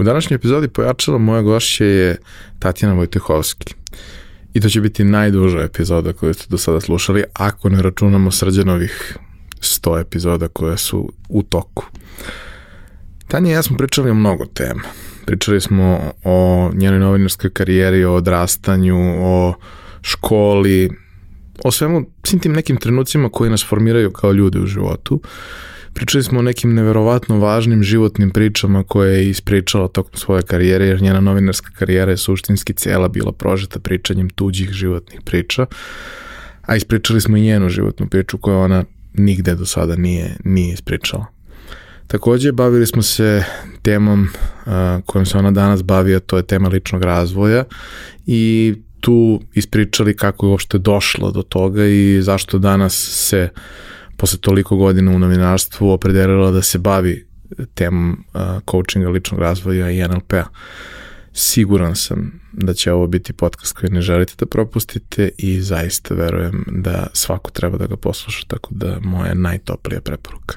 U današnjoj epizodi pojačala moja gošća je Tatjana Vojtehovski. I to će biti najduža epizoda koju ste do sada slušali, ako ne računamo srđanovih 100 epizoda koje su u toku. Tanja i ja smo pričali o mnogo tema. Pričali smo o njenoj novinarskoj karijeri, o odrastanju, o školi, o svemu, svim tim nekim trenucima koji nas formiraju kao ljude u životu. Pričali smo o nekim neverovatno važnim životnim pričama koje je ispričala tokom svoje karijere, jer njena novinarska karijera je suštinski cela bila prožeta pričanjem tuđih životnih priča, a ispričali smo i njenu životnu priču koju ona nigde do sada nije, nije ispričala. Takođe, bavili smo se temom uh, kojom se ona danas bavi, a to je tema ličnog razvoja i tu ispričali kako je uopšte došlo do toga i zašto danas se posle toliko godina u novinarstvu opredelila da se bavi temom uh, coachinga ličnog razvoja i NLP-a. Siguran sam da će ovo biti podcast koji ne želite da propustite i zaista verujem da svako treba da ga posluša, tako da moja najtoplija preporuka.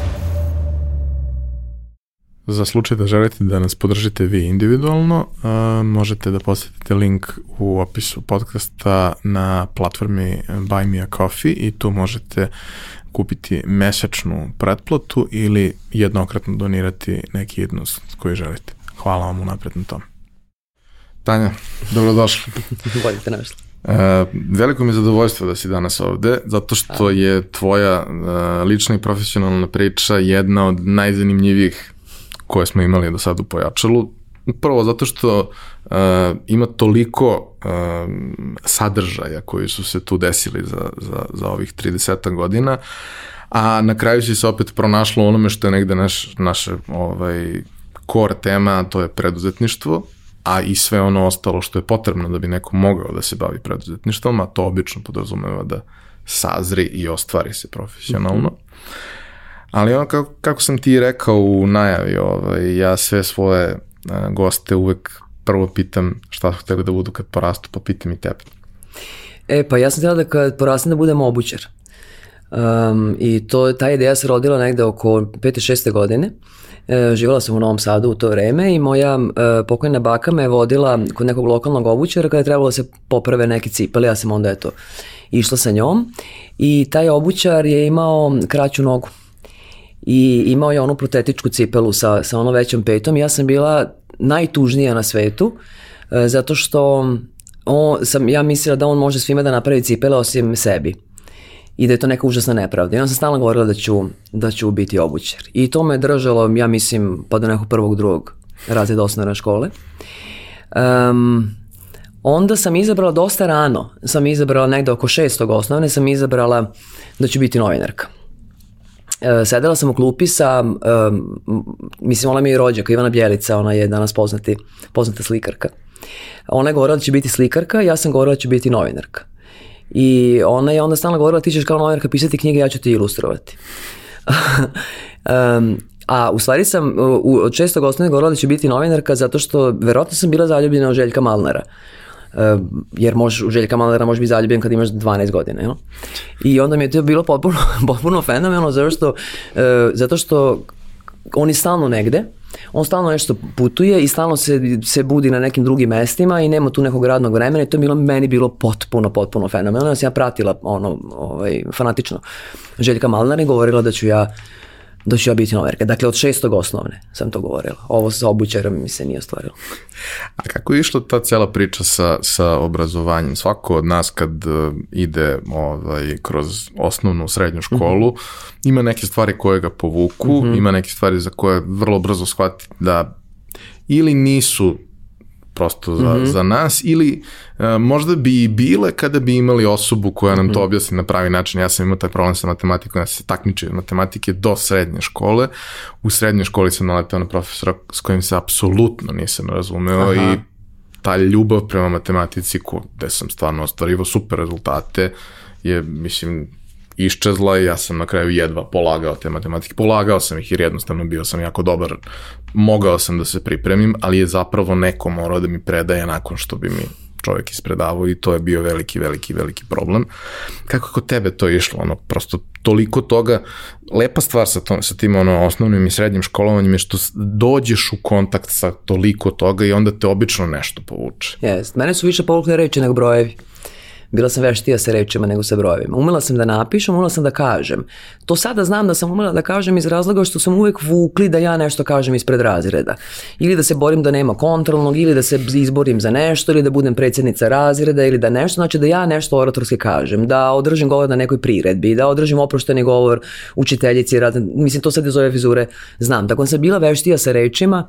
Za slučaj da želite da nas podržite vi individualno, uh, možete da posetite link u opisu podcasta na platformi Buy Me a Coffee i tu možete kupiti mesečnu pretplatu ili jednokratno donirati neki jednost koji želite. Hvala vam unapred na tom. Tanja, dobrodošla. Bolje te našli. Uh, veliko mi je zadovoljstvo da si danas ovde, zato što je tvoja uh, lična i profesionalna priča jedna od najzanimljivijih koje smo imali do sada u pojačalu. Prvo zato što uh, ima toliko uh, sadržaja koji su se tu desili za, za, za ovih 30 godina, a na kraju si se opet pronašlo onome što je negde naš, naše ovaj, core tema, to je preduzetništvo, a i sve ono ostalo što je potrebno da bi neko mogao da se bavi preduzetništvom, a to obično podrazumeva da sazri i ostvari se profesionalno. Mm -hmm. Ali ono kako, kako sam ti rekao u najavi, ovaj, ja sve svoje a, goste uvek prvo pitam šta su hteli da budu kad porastu, pa pitam i tebe. E, pa ja sam htjela da kad porastem da budem obućar. Um, I to, ta ideja se rodila negde oko 5. 6. godine. E, živjela sam u Novom Sadu u to vreme i moja e, pokojna baka me vodila kod nekog lokalnog obućara kada je trebalo da se poprave neki cipeli, ja sam onda eto išla sa njom i taj obućar je imao kraću nogu i imao je onu protetičku cipelu sa, sa ono većom petom. Ja sam bila najtužnija na svetu e, zato što on, sam ja mislila da on može svima da napravi cipele osim sebi i da je to neka užasna nepravda. I onda sam stalno govorila da ću, da ću biti obućar. I to me držalo, ja mislim, pa do nekog prvog, drugog razreda osnovne škole. Um, onda sam izabrala dosta rano, sam izabrala negde oko šestog osnovne, sam izabrala da ću biti novinarka. E, sedela sam u klupi sa, um, mislim, ona mi je rođaka, Ivana Bjelica, ona je danas poznati, poznata slikarka. Ona je govorila da će biti slikarka, ja sam govorila da će biti novinarka. I ona je onda stalno govorila ti ćeš kao novinarka pisati knjige, ja ću ti ilustrovati. um, a u stvari sam u, od čestog osnovne govorila da ću biti novinarka zato što verovatno sam bila zaljubljena u Željka Malnara. Uh, jer možeš, u Željka Malera možeš biti zaljubljen kad imaš 12 godina, jel? I onda mi je to bilo potpuno, potpuno fenomenalno zato što, uh, zato što on je stalno negde, on stalno nešto putuje i stalno se, se budi na nekim drugim mestima i nema tu nekog radnog vremena i to je bilo, meni bilo potpuno, potpuno fenomenalno. Ja sam ja pratila ono, ovaj, fanatično Željka Malnara i govorila da ću ja da ću ja biti novinarka. Dakle, od šestog osnovne sam to govorila. Ovo sa obućarom mi se nije ostvarilo. A kako je išla ta cela priča sa, sa obrazovanjem? Svako od nas kad uh, ide ovaj, kroz osnovnu srednju školu, mm -hmm. ima neke stvari koje ga povuku, mm -hmm. ima neke stvari za koje vrlo brzo shvati da ili nisu prosto za, mm -hmm. za nas ili uh, možda bi i bile kada bi imali osobu koja nam to mhm. objasni na pravi način. Ja sam imao taj problem sa matematikom, ja se takmičio matematike do srednje škole. U srednjoj školi sam naletao na profesora s kojim se apsolutno nisam razumeo Aha. i ta ljubav prema matematici gde sam stvarno ostvarivao super rezultate je, mislim, iščezla i ja sam na kraju jedva polagao te matematike. Polagao sam ih jer jednostavno bio sam jako dobar, mogao sam da se pripremim, ali je zapravo neko morao da mi predaje nakon što bi mi čovjek ispredavao i to je bio veliki, veliki, veliki problem. Kako kod tebe to išlo? Ono, prosto toliko toga, lepa stvar sa, to, sa tim ono, osnovnim i srednjim školovanjem je što dođeš u kontakt sa toliko toga i onda te obično nešto povuče. Jes, mene su više povukle reči nego brojevi. Bila sam veštija sa rečima nego sa brojevima. Umela sam da napišem, umela sam da kažem. To sada znam da sam umela da kažem iz razloga što sam uvek vukli da ja nešto kažem ispred razreda. Ili da se borim da nema kontrolnog, ili da se izborim za nešto, ili da budem predsjednica razreda, ili da nešto, znači da ja nešto oratorski kažem, da održim govor na nekoj priredbi, da održim oprošteni govor učiteljici, mislim to sad iz ove vizure znam. Tako sam bila veštija sa rečima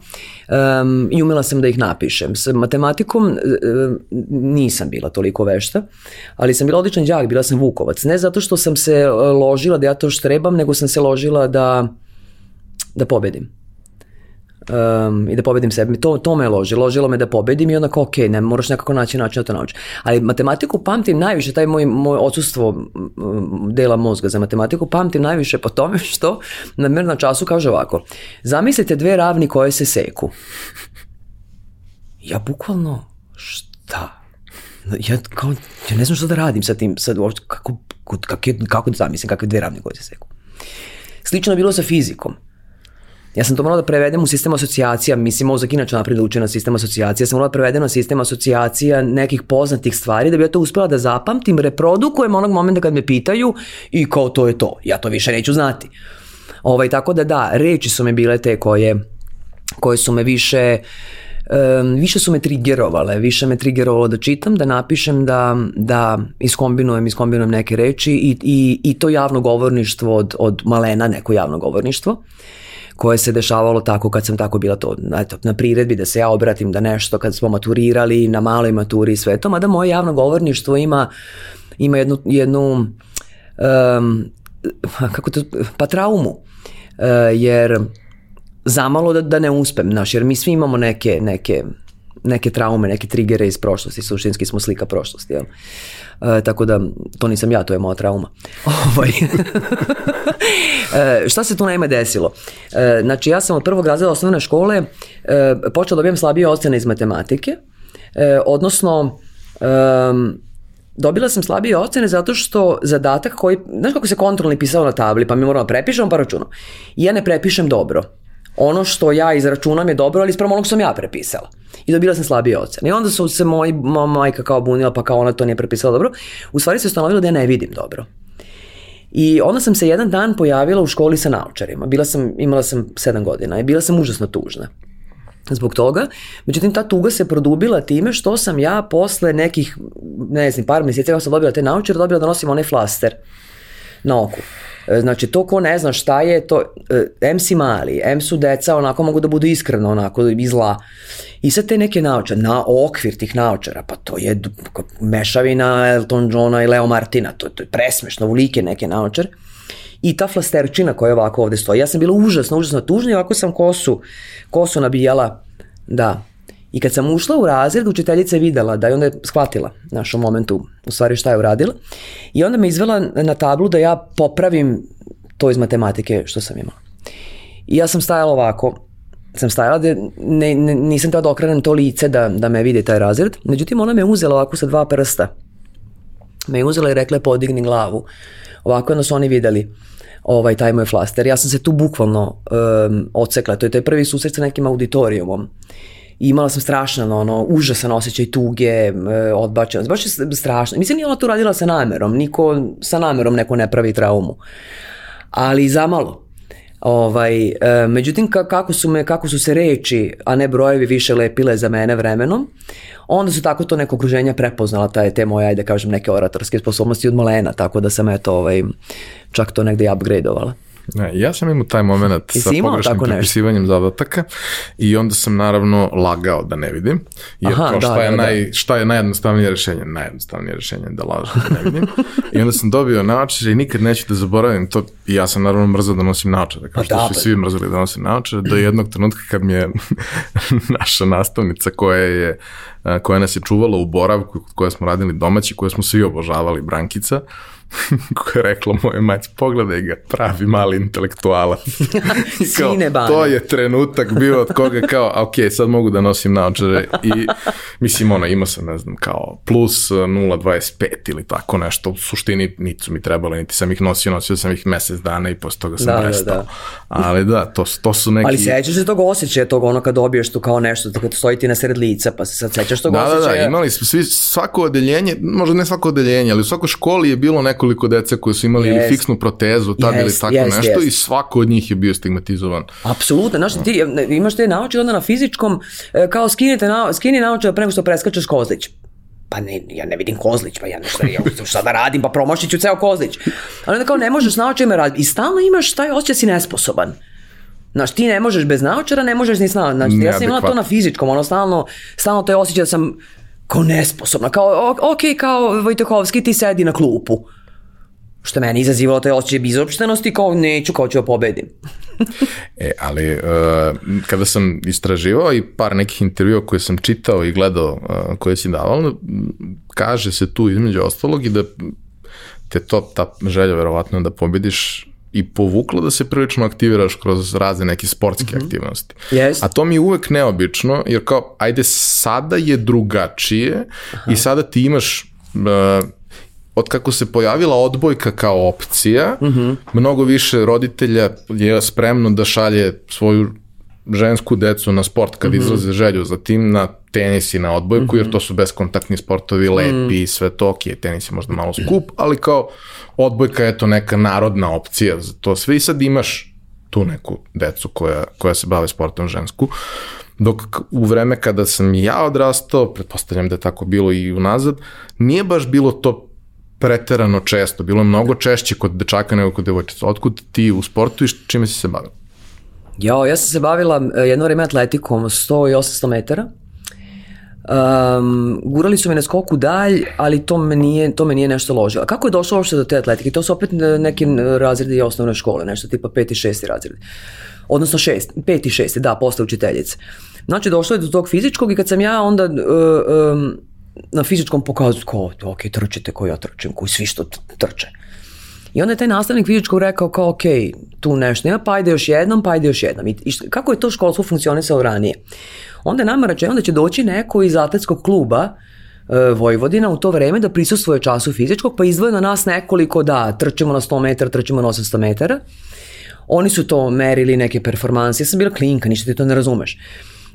um, i umela sam da ih napišem. S matematikom um, nisam bila toliko vešta ali sam bila odličan đak, bila sam Vukovac. Ne zato što sam se e, ložila da ja to štrebam, nego sam se ložila da, da pobedim. Um, i da pobedim sebe. To, to me loži. Ložilo me da pobedim i onako, ok, ne moraš nekako naći način da to nauči. Ali matematiku pamtim najviše, taj moj, moj odsustvo dela mozga za matematiku pamtim najviše po tome što na na času kaže ovako. Zamislite dve ravni koje se seku. Ja bukvalno, šta? Ja, kao, ja ne znam što da radim sa tim, sad, kako, kako, kako da zamislim, kakve dve ravne koje se seku. Slično je bilo sa fizikom. Ja sam to morala da prevedem u sistem asocijacija, mislim, mozak inače napred da uče na sistem asocijacija, ja sam morala da prevedem na sistem asocijacija nekih poznatih stvari, da bi ja to uspela da zapamtim, reprodukujem onog momenta kad me pitaju i kao to je to, ja to više neću znati. Ovaj, tako da da, reči su me bile te koje, koje su me više, uh, um, više su me triggerovale, više me triggerovalo da čitam, da napišem, da, da iskombinujem, iskombinujem neke reči i, i, i to javno govorništvo od, od malena, neko javno govorništvo koje se dešavalo tako kad sam tako bila to, eto, na priredbi da se ja obratim da nešto kad smo maturirali, na maloj maturi i sve to, mada moje javno govorništvo ima, ima jednu, jednu um, kako to, pa traumu, uh, jer zamalo da, da ne uspem, znaš, jer mi svi imamo neke, neke, neke traume, neke trigere iz prošlosti, suštinski smo slika prošlosti, jel? E, tako da, to nisam ja, to je moja trauma. Ovaj. e, šta se tu naime desilo? E, znači, ja sam od prvog razreda osnovne škole e, počela da dobijem slabije ocene iz matematike, e, odnosno, e, dobila sam slabije ocene zato što zadatak koji, znaš kako se kontrolni pisao na tabli, pa mi moramo da prepišemo pa računam. I ja ne prepišem dobro ono što ja izračunam je dobro, ali ispravo onog sam ja prepisala. I dobila sam slabije ocene. I onda su se moj, moja majka kao bunila, pa kao ona to nije prepisala dobro. U stvari se ustanovilo da ja ne vidim dobro. I onda sam se jedan dan pojavila u školi sa naučarima. Bila sam, imala sam sedam godina i bila sam užasno tužna zbog toga. Međutim, ta tuga se produbila time što sam ja posle nekih, ne znam, par mjeseci kako sam dobila te naučare, dobila da nosim onaj flaster na oku. E, znači, to ko ne zna šta je, to, e, M si mali, M su deca, onako mogu da budu iskreno, onako, i zla. I sad te neke naočare, na okvir tih naočara, pa to je mešavina Elton Johna i Leo Martina, to, to je presmešno, ulike neke naočare. I ta flasterčina koja ovako ovde stoji, ja sam bila užasno, užasno tužna i ovako sam kosu, kosu nabijala, da, I kad sam ušla u razred, učiteljica je videla da je onda shvatila našu momentu u stvari šta je uradila i onda me izvela na tablu da ja popravim to iz matematike što sam imala. I ja sam stajala ovako, sam stajala da ne, ne, nisam tada da okrenem to lice da, da me vidi taj razred, međutim ona me uzela ovako sa dva prsta. Me je uzela i rekla podigni glavu. Ovako onda su oni videli ovaj, taj moj flaster. Ja sam se tu bukvalno um, odsekla, to je, to je prvi susret sa nekim auditorijumom i imala sam strašan, ono, užasan osjećaj tuge, e, odbačenost, baš je strašno. Mislim, nije ona to radila sa namerom, niko sa namerom neko ne pravi traumu. Ali zamalo. Ovaj, e, međutim, ka- kako, su me, kako su se reči, a ne brojevi više lepile za mene vremenom, onda su tako to neko okruženje prepoznala taj, te moje, ajde kažem, neke oratorske sposobnosti od malena, tako da sam eto, ovaj, čak to negde upgradeovala. Ne, ja sam imao taj moment sa Jesi imao pogrešnim prepisivanjem zadataka i onda sam naravno lagao da ne vidim. Jer Aha, kao šta, da, je da, da. naj, šta je najjednostavnije rešenje? Najjednostavnije rešenje je da lažem da ne vidim. I onda sam dobio naočare i nikad neću da zaboravim to. I ja sam naravno mrzao da nosim naočare, kao Pa što da, su svi mrzali da nosim naočare, do jednog trenutka kad mi je naša nastavnica koja je koja nas je čuvala u boravku, koje smo radili domaći, koje smo svi obožavali, Brankica, koja je rekla moje mać, pogledaj ga, pravi mali intelektualac. Kao, Sine Bane. to je trenutak bio od koga kao, a ok, sad mogu da nosim naočare i mislim, ono, imao sam, ne znam, kao plus uh, 0,25 ili tako nešto, u suštini niti su mi trebale, niti sam ih nosio, nosio sam ih mesec dana i posle toga sam Da, da, prestao. da. Ali da, to, to su neki... Ali sećaš se tog osjećaja, tog ono kad dobiješ tu kao nešto, kad stoji ti na sred lica, pa se sad sećaš tog Da, da, osjećaja. da, imali smo svi, svako odeljenje, možda ne svako odeljenje, ali u svakoj školi je bilo nekoliko dece koji su imali ili Jest. fiksnu protezu, tad ili Jest, tako jest, nešto jest. i svako od njih je bio stigmatizovan. Apsolutno, znaš, ti imaš te naoče onda na fizičkom, e, kao skinite na, skini naoče pre nego što preskačeš kozlić. Pa ne, ja ne vidim kozlić, pa ja nešto, ja, šta da radim, pa promašit ću ceo kozlić. Ali onda kao ne možeš s naočima raditi. I stalno imaš taj osjećaj si nesposoban. Znaš, ti ne možeš bez naočara, ne možeš ni s naočara. Znači, ja sam imala to na fizičkom, ono stalno, stalno taj osjećaj da sam kao nesposobna. Kao, ok, kao Vojtehovski, ti sedi na klupu. Što meni izazivalo taj osjećaj bizopštenosti, kao neću, kao ću da pobedim. E, ali uh, kada sam istraživao i par nekih intervjua koje sam čitao i gledao uh, koje si davao, kaže se tu između ostalog i da te to, ta želja verovatno da pobediš i povukla da se prilično aktiviraš kroz razne neke sportske aktivnosti. Jest. A to mi je uvek neobično, jer kao, ajde, sada je drugačije i sada ti imaš uh, od kako se pojavila odbojka kao opcija, mnogo više roditelja je spremno da šalje svoju žensku decu na sport kad izlaze želju za tim, na tenis i na odbojku, jer to su beskontaktni sportovi, lepi i sve to, ok, tenis je možda malo skup, ali kao odbojka je to neka narodna opcija za to sve i sad imaš tu neku decu koja, koja se bave sportom žensku. Dok u vreme kada sam ja odrastao, pretpostavljam da je tako bilo i unazad, nije baš bilo to preterano često, bilo je mnogo češće kod dečaka nego kod devojčica. Otkud ti u sportu i čime si se bavila? Jo, ja sam se bavila e, jedno vreme atletikom 100 i 800 metara. Um, gurali su me na skoku dalj, ali to me nije, to me nije nešto ložilo. A kako je došlo uopšte do te atletike? To su opet e, neki e, razredi osnovne škole, nešto tipa 5. i 6. razred. Odnosno 6, 5. i 6. da, posle učiteljice. Znači, došlo je do tog fizičkog i kad sam ja onda em, na fizičkom pokazu, kao, ok, trčite ko ja trčim, koji svi što trče. I onda je taj nastavnik fizičkog rekao kao, ok, tu nešto nema, pa ajde još jednom, pa ajde još jednom. I, i kako je to školstvo funkcionisalo ranije? Onda je nama rečeno da će doći neko iz atletskog kluba e, Vojvodina u to vreme da prisustvuje času fizičkog, pa izdvoje na nas nekoliko da trčimo na 100 metara, trčimo na 800 metara. Oni su to merili neke performanse. Ja sam bila klinka, ništa ti to ne razumeš.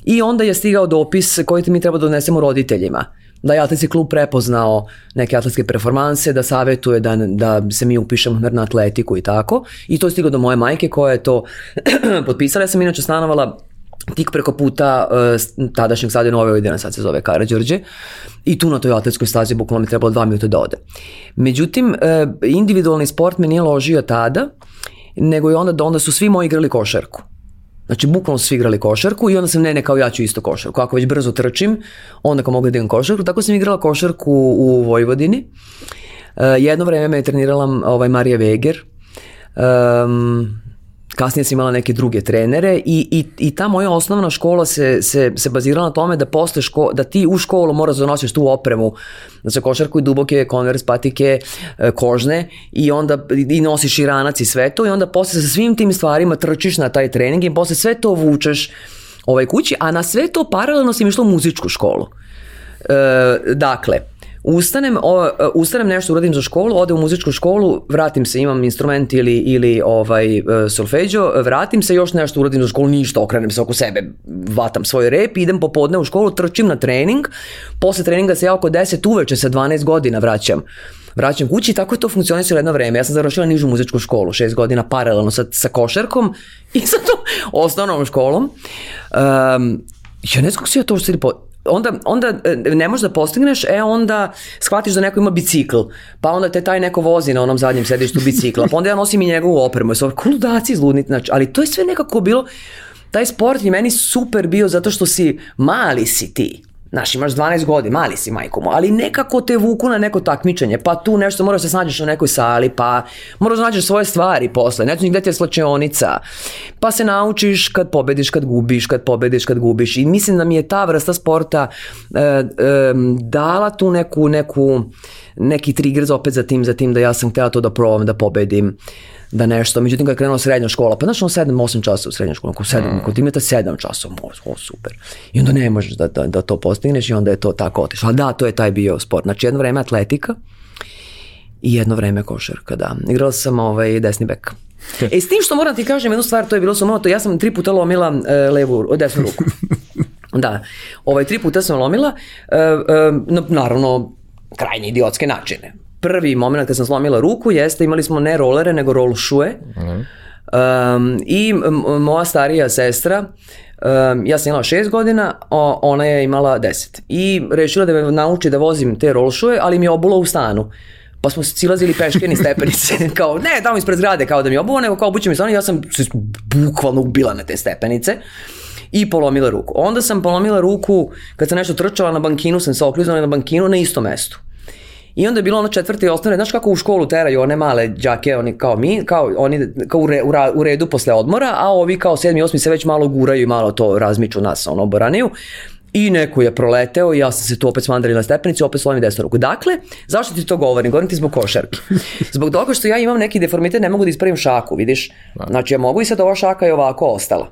I onda je stigao dopis koji ti mi treba da donesemo roditeljima. Da je atletski klub prepoznao neke atletske performanse, da savetuje da, da se mi upišemo na atletiku i tako. I to je stigao do moje majke koja je to potpisala. Ja sam inače stanovala tik preko puta uh, tadašnjeg sada Nove Vojvodina, sad se zove Karadžorđe, i tu na toj atletskoj stazi bukvalno mi trebalo dva minuta da ode. Međutim, uh, individualni sport me nije ložio tada, nego je onda, onda su svi moji igrali košarku. Znači, bukvalno su svi igrali košarku i onda sam, ne, ne, kao ja ću isto košarku. Ako već brzo trčim, onda kao mogu da igram košarku. Tako sam igrala košarku u Vojvodini. Uh, jedno vreme me je trenirala ovaj, Marija Veger. Um, kasnije sam imala neke druge trenere i, i, i ta moja osnovna škola se, se, se bazirala na tome da posle ško, da ti u školu moraš da nosiš tu opremu za košarku i duboke konvers patike e, kožne i onda i nosiš i ranac i sve to i onda posle sa svim tim stvarima trčiš na taj trening i posle sve to vučeš ovaj kući, a na sve to paralelno sam išla u muzičku školu. E, dakle, ustanem, o, ustanem nešto uradim za školu, odem u muzičku školu, vratim se, imam instrument ili, ili ovaj, e, solfeđo, vratim se, još nešto uradim za školu, ništa, okrenem se oko sebe, vatam svoj rep, idem popodne u školu, trčim na trening, posle treninga se ja oko 10 uveče sa 12 godina vraćam vraćam kući i tako je to funkcionisalo jedno vreme. Ja sam završila nižu muzičku školu, šest godina paralelno sa, sa košarkom i sa tom osnovnom školom. Um, ja ne znam kako si ja to što po onda, onda e, ne možeš da postigneš, e onda shvatiš da neko ima bicikl, pa onda te taj neko vozi na onom zadnjem sedištu bicikla, pa onda ja nosim i njegovu opremu, su koludaci zludnici, znači, ali to je sve nekako bilo, taj sport je meni super bio zato što si, mali si ti, Znaš, imaš 12 godina, mali si majko mu, ali nekako te vuku na neko takmičenje, pa tu nešto moraš da se snađeš na nekoj sali, pa moraš da nađeš svoje stvari posle, ne znaš gde ti je slačionica, pa se naučiš kad pobediš, kad gubiš, kad pobediš, kad gubiš. I mislim da mi je ta vrsta sporta e, e, dala tu neku, neku, neki trigger opet za tim, za tim da ja sam htela to da probam, da pobedim da nešto, međutim kad je krenula srednja škola, pa znaš on 7-8 časa u srednjoj školi, ako 7, mm. kod imate 7 časa, o, super. I onda ne možeš da, da, da to postigneš i onda je to tako otišlo. Ali da, to je taj bio sport. Znači jedno vreme atletika i jedno vreme košarka, da. Igrala sam ovaj, desni bek. e, s tim što moram ti kažem jednu stvar, to je bilo samo to, ja sam tri puta lomila uh, levu, desnu ruku. Da, ovaj, tri puta sam lomila, uh, uh, naravno, krajnje idiotske načine prvi moment kad sam slomila ruku jeste imali smo ne rolere nego roll šue um, i moja starija sestra um, ja sam imala šest godina, o, ona je imala deset i rešila da me nauči da vozim te roll šue, ali mi je obula u stanu pa smo silazili peške ni stepenice, kao ne tamo ispred zgrade kao da mi obuva, nego kao obuće mi stanu ja sam se bukvalno ubila na te stepenice i polomila ruku. Onda sam polomila ruku kad sam nešto trčala na bankinu, sam se oklizala na bankinu na istom mestu. I onda je bilo ono četvrte i osnovne, znaš kako u školu teraju one male đake, oni kao mi, kao oni kao u, re, u, redu posle odmora, a ovi kao sedmi i osmi se već malo guraju i malo to razmiču nas, ono, boraniju i neko je proleteo i ja sam se tu opet smandali na stepenici, opet slovim desnu ruku. Dakle, zašto ti to govorim? Govorim ti zbog košarke. Zbog toga što ja imam neki deformitet, ne mogu da ispravim šaku, vidiš? Da. Znači, ja mogu i sad ova šaka je ovako ostala.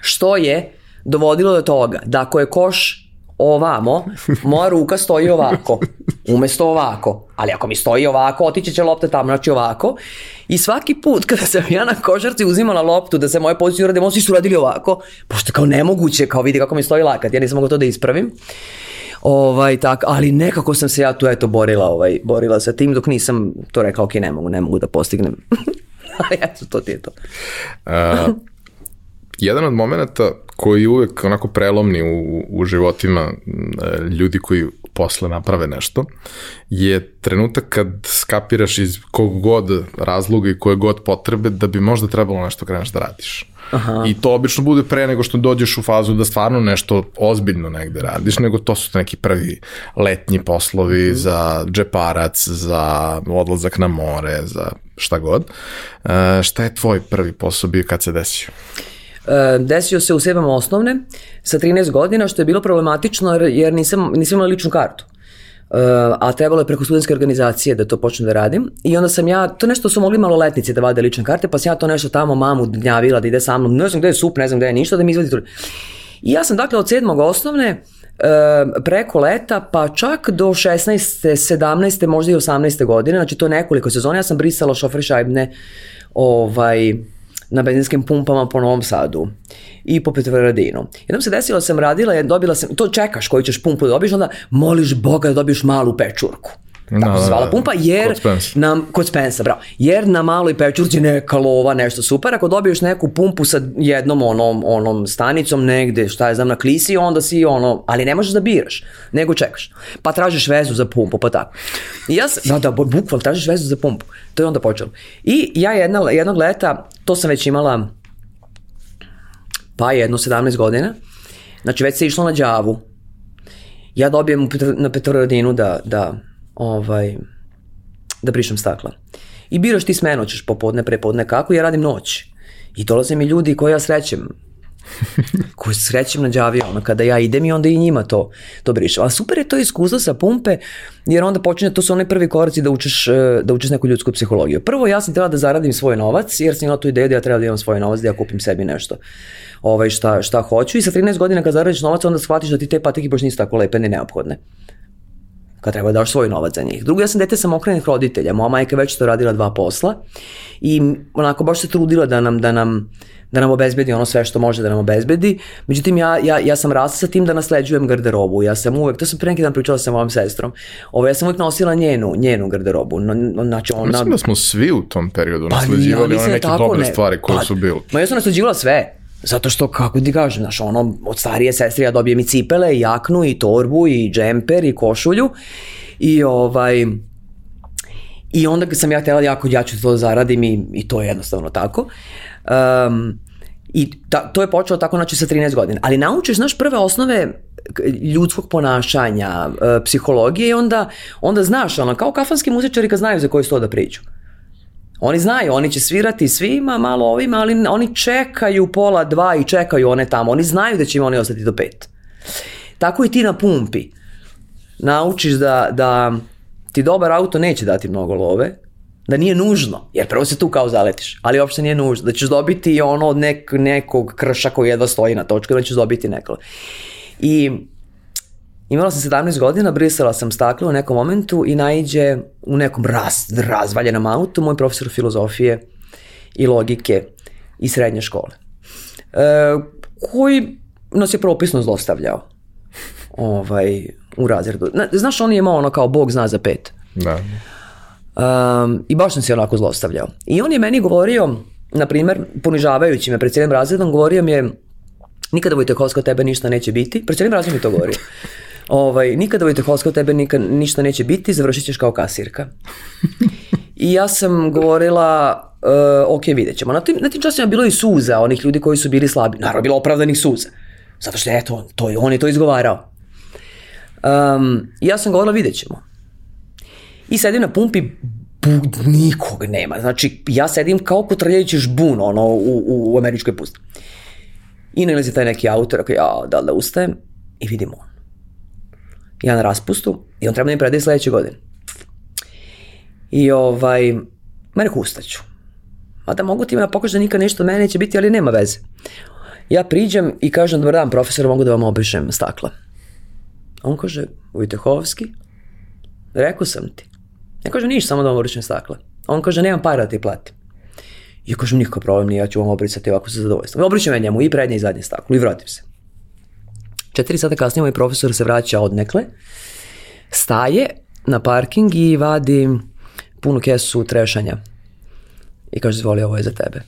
Što je dovodilo do toga da ako je koš ovamo, moja ruka stoji ovako, umesto ovako. Ali ako mi stoji ovako, otiće će lopta tamo, znači ovako. I svaki put kada sam ja na košarci uzimala loptu da se moje pozicije urade, oni su radili ovako, pošto kao nemoguće, kao vidi kako mi stoji lakat, ja nisam mogla to da ispravim. Ovaj, tak, ali nekako sam se ja tu eto borila, ovaj, borila sa tim dok nisam to rekla, ok, ne mogu, ne mogu da postignem. ali eto, to ti je to. Uh, jedan od momenta koji je uvek onako prelomni u, u životima ljudi koji posle naprave nešto, je trenutak kad skapiraš iz kog god razloga i koje god potrebe da bi možda trebalo nešto kreneš da radiš. Aha. I to obično bude pre nego što dođeš u fazu da stvarno nešto ozbiljno negde radiš, nego to su neki prvi letnji poslovi mm. za džeparac, za odlazak na more, za šta god. Uh, šta je tvoj prvi posao bio kad se desio? E, desio se u sedam osnovne sa 13 godina, što je bilo problematično jer nisam, nisam imala ličnu kartu. Uh, a trebalo je preko studentske organizacije da to počnem da radim. I onda sam ja, to nešto su mogli maloletnici da vade lične karte, pa sam ja to nešto tamo mamu dnjavila da ide sa mnom, ne znam gde je sup, ne znam gde je ništa, da mi izvadi. I ja sam dakle od sedmog osnovne uh, preko leta, pa čak do 16. 17. možda i 18. godine, znači to nekoliko sezona, ja sam brisala šoferi šajbne ovaj, na benzinskim pumpama po Novom Sadu i po Petrovaradinu. Jednom se desilo da sam radila, dobila sam, to čekaš koju ćeš pumpu da dobiješ, onda moliš Boga da dobiješ malu pečurku. Tako no, se zvala da, da. pumpa, jer kod Spensa. na, kod Spensa, bravo, jer na maloj pečurci neka lova, nešto super, ako dobiješ neku pumpu sa jednom onom, onom stanicom negde, šta je znam, na klisi, onda si ono, ali ne možeš da biraš, nego čekaš. Pa tražiš vezu za pumpu, pa tako. I ja sam, da, da, bukval, tražiš vezu za pumpu. To je onda počelo. I ja jedna, jednog leta, to sam već imala, pa jedno 17 godina, znači već se išlo na đavu, ja dobijem na Petrovaradinu da, da ovaj, da brišem stakla. I biraš ti smenu, ćeš popodne, prepodne, kako, ja radim noć. I dolaze mi ljudi koji ja srećem, koji srećem na džavi, ono, kada ja idem i onda i njima to, to brišem. A super je to iskustvo sa pumpe, jer onda počinje, to su oni prvi koraci da učeš, e, da učeš neku ljudsku psihologiju. Prvo, ja sam trebala da zaradim svoj novac, jer sam imala tu ideju da ja treba da imam svoj novac, da ja kupim sebi nešto ovaj, šta, šta hoću. I sa 13 godina kad zaradiš novac, onda shvatiš da ti te patike baš nisu tako lepe ni neophodne kad treba da daš svoj novac za njih. Drugo, ja sam dete samokrenih roditelja, moja majka već to radila dva posla i onako baš se trudila da nam, da nam, da nam obezbedi ono sve što može da nam obezbedi. Međutim, ja, ja, ja sam rasla sa tim da nasleđujem garderobu. Ja sam uvek, to sam pre neki dan pričala sa mojom sestrom, ovo, ja sam uvek nosila njenu, njenu garderobu. No, znači ona... Mislim da smo svi u tom periodu pa, nasleđivali ja, one neke tako, dobre ne, stvari koje pa, su bile. Ma ja sam nasleđivala sve. Zato što, kako ti kažem, znaš, ono, od starije sestre ja dobijem i cipele, i jaknu, i torbu, i džemper, i košulju. I ovaj... I onda sam ja htjela jako, ja ću to da zaradim i, i to je jednostavno tako. Um, I ta, to je počelo tako znači sa 13 godina. Ali naučiš, znaš, prve osnove ljudskog ponašanja, e, psihologije i onda, onda znaš, ono, kao kafanski muzičari kad znaju za koji sto da priču. Oni znaju, oni će svirati svima, malo ovima, ali oni čekaju pola dva i čekaju one tamo. Oni znaju da će im oni ostati do pet. Tako i ti na pumpi. Naučiš da, da ti dobar auto neće dati mnogo love, da nije nužno, jer prvo se tu kao zaletiš, ali uopšte nije nužno, da ćeš dobiti ono od nek, nekog krša koji jedva stoji na točku, da ćeš dobiti neko. I imala sam 17 godina, brisala sam staklo u nekom momentu i najđe u nekom raz, razvaljenom autu moj profesor filozofije i logike iz srednje škole, e, koji nas je propisno zlostavljao ovaj, u razredu. Znaš, on je imao ono kao Bog zna za pet. Da. Um, I baš sam se onako zlostavljao. I on je meni govorio, na primer, ponižavajući me pred cijelim razredom, govorio mi je nikada Vojtehovska od tebe ništa neće biti. Pred cijelim razredom mi to govorio. Ovaj, nikada Vojtehovska od tebe nikad, ništa neće biti, završit ćeš kao kasirka. I ja sam govorila, uh, ok, vidjet ćemo. Na tim, na tim časima bilo i suza onih ljudi koji su bili slabi. Naravno, bilo opravdanih suza. Zato što, eto, to je, on je to izgovarao. Um, ja sam govorila, vidjet ćemo. I sedim na pumpi, bud, nikog nema. Znači, ja sedim kao kotrljajući žbun, ono, u, u američkoj pusti. I nalazi taj neki autor, ako ja, da da ustajem? I vidim on. Ja na raspustu i on treba da mi predaje sledeće godine. I ovaj, mene ustaću. Mada mogu ti da pokažu da nikad nešto od mene neće biti, ali nema veze. Ja priđem i kažem, dobar dan profesor, mogu da vam obrišem stakla. On kaže, Vojtehovski, rekao sam ti. Ja kažem, niš, samo da vam obrišem stakla. On kaže, nemam para da ti platim. Ja kažem, nikakav problem nije, ja ću vam obrisati ovako sa zadovoljstvom. Obrišem ja njemu i prednje i zadnje staklo i vratim se. Četiri sata kasnije moj profesor se vraća odnekle, staje na parking i vadi punu kesu trešanja. I kaže, zvoli, ovo je za tebe.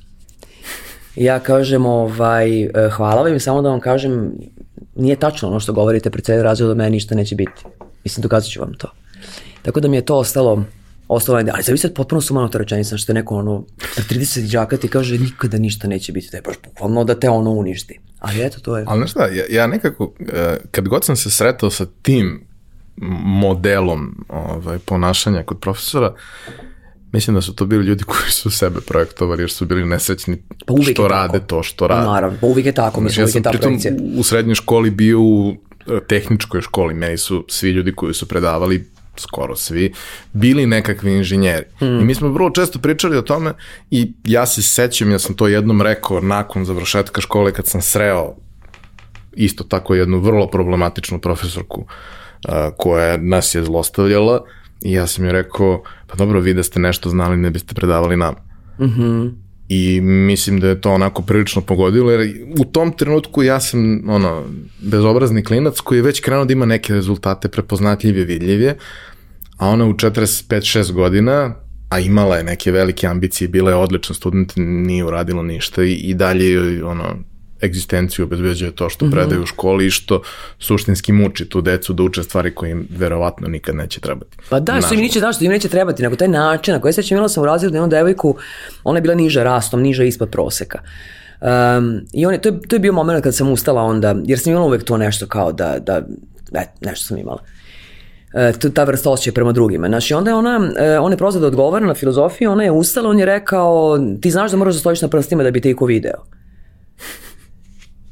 I ja kažem, ovaj, e, hvala vam i samo da vam kažem, nije tačno ono što govorite pred cijeli razred, od mene ništa neće biti. Mislim, dokazat ću vam to. Tako da mi je to ostalo ostalo ali vi sad potpuno to rečenica što je neko ono 30 džaka ti kaže nikada ništa neće biti, da je baš bukvalno da te ono uništi. Ali eto, to je... Ali znaš šta, ja, ja nekako, e, kad god sam se sretao sa tim modelom ovaj, ponašanja kod profesora, Mislim da su to bili ljudi koji su sebe projektovali jer su bili nesrećni pa što rade to što rade. Naravno, pa uvijek je tako, mislim, uvijek je ta projekcija. u srednjoj školi bio u e, tehničkoj školi, meni su svi ljudi koji su predavali skoro svi, bili nekakvi inženjeri. Mm. I mi smo vrlo često pričali o tome i ja se sećam, ja sam to jednom rekao nakon završetka škole kad sam sreo isto tako jednu vrlo problematičnu profesorku uh, koja nas je zlostavljala i ja sam joj rekao, pa dobro, vi da ste nešto znali ne biste predavali nam. Mm -hmm. I mislim da je to onako prilično pogodilo, jer u tom trenutku ja sam ono, bezobrazni klinac koji je već krenuo da ima neke rezultate prepoznatljive, vidljive, a ona u 45-6 godina, a imala je neke velike ambicije, bila je odličan student, nije uradila ništa i, i dalje ono, egzistenciju obezbeđuje to što -hmm. predaju u školi i što suštinski muči tu decu da uče stvari koje im verovatno nikad neće trebati. Pa da, što im neće, da, što im neće trebati, nego taj način na koji se imala sam u razredu jednu devojku, ona je bila niža rastom, niža ispod proseka. Um, I on je, to, je, to je bio moment kad sam ustala onda, jer sam imala uvek to nešto kao da, da e, nešto sam imala. E, ta vrsta osjećaja prema drugima. Znači, onda je ona, e, on je prozad da odgovara na filozofiju, ona je ustala, on je rekao, ti znaš da moraš da stojiš na prstima da bi te iko video.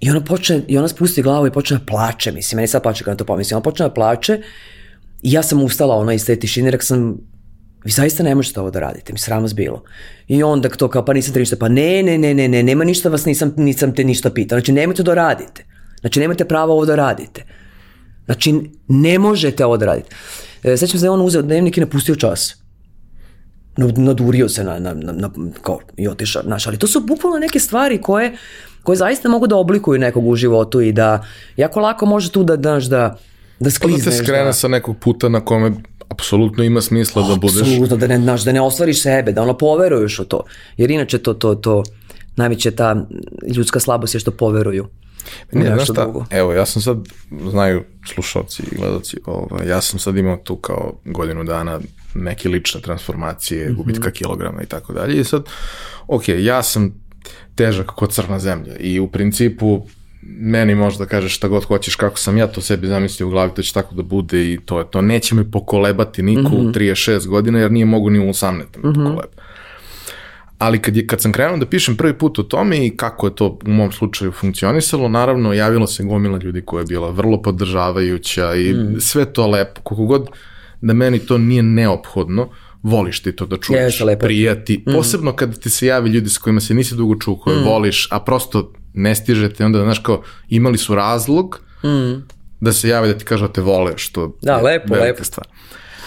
I ona počne, i ona spusti glavu i počne da plače, mislim, meni sad plače kada to pomislim, ona počne da plače i ja sam ustala ona iz te tišine, rekao sam, vi zaista ne možete ovo da radite, mi sram vas bilo. I onda to kao, pa nisam te ništa, pa ne, ne, ne, ne, ne, nema ništa vas, nisam, nisam te ništa pitao, znači nemojte da radite, znači nemate pravo ovo da radite. Znači, ne možete ovo da radite. E, sećam se da je on uzeo dnevnik i napustio čas. Nad- Nadurio se na, na, na, na kao, i otišao, znaš, ali to su bukvalno neke stvari koje, koje zaista mogu da oblikuju nekog u životu i da jako lako može tu da, znaš, da, da Pa da sklizneš. te skrene sa nekog puta na kome apsolutno ima smisla da budeš. Apsolutno, da ne, znaš, da ne ostvariš sebe, da ono poveruješ u to. Jer inače to, to, to, najveća ta ljudska slabost je što poveruju. Nije, znaš šta, drugo. evo, ja sam sad, znaju slušalci i gledalci, ovaj, ja sam sad imao tu kao godinu dana neke lične transformacije, Mhm. gubitka kilograma i tako dalje. I sad, ok, ja sam težak kod crna zemlja i u principu meni možeš da kažeš šta god hoćeš, kako sam ja to sebi zamislio u glavi, to će tako da bude i to je to. Neće me pokolebati niko Mhm. u 36 godina, jer nije mogu ni u 18 da me pokoleba. Ali kad, je, kad sam krenuo da pišem prvi put o tome i kako je to u mom slučaju funkcionisalo, naravno javilo se gomila ljudi koja je bila vrlo podržavajuća i Mm. sve to lepo. Koliko god da meni to nije neophodno, voliš ti to da čuješ, Jeste, lepo prijati. Posebno kad ti se javi ljudi s kojima se nisi dugo čuo, Mm. koje voliš, a prosto ne stižete, onda, znaš, kao, imali su razlog da se jave da ti kažu da te vole, što Mm. Da, je lepo, lepo. stvar.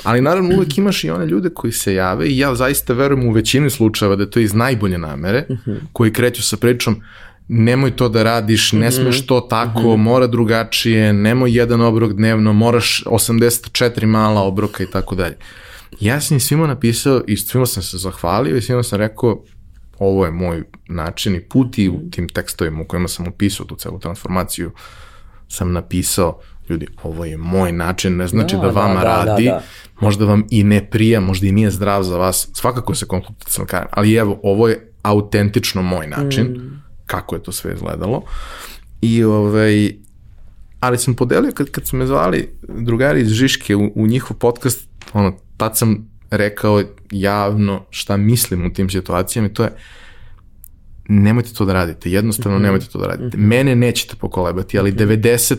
Ali naravno uvek imaš i one ljude koji se jave i ja zaista verujem u većini slučajeva da je to iz najbolje namere, koji kreću sa pričom nemoj to da radiš, ne smeš to tako, mora drugačije, nemoj jedan obrok dnevno, moraš 84 mala obroka i tako dalje. Ja sam im svima napisao i svima sam se zahvalio i svima sam rekao ovo je moj način i put i u tim tekstovima u kojima sam opisao tu celu transformaciju sam napisao ljudi, ovo je moj način, ne znači da, Da, vama da, da, radi, da, da. možda vam i ne prija, možda i nije zdrav za vas, svakako se konsultujete sa lekarom, ali evo, ovo je autentično moj način, Mm. kako je to sve izgledalo. I ovaj, ali sam podelio, kad, kad su me zvali drugari iz Žiške u, u njihov podcast, ono, tad sam rekao javno šta mislim u tim situacijama i to je nemojte to da radite, jednostavno Mhm. nemojte to da radite. Mene nećete pokolebati, ali 90%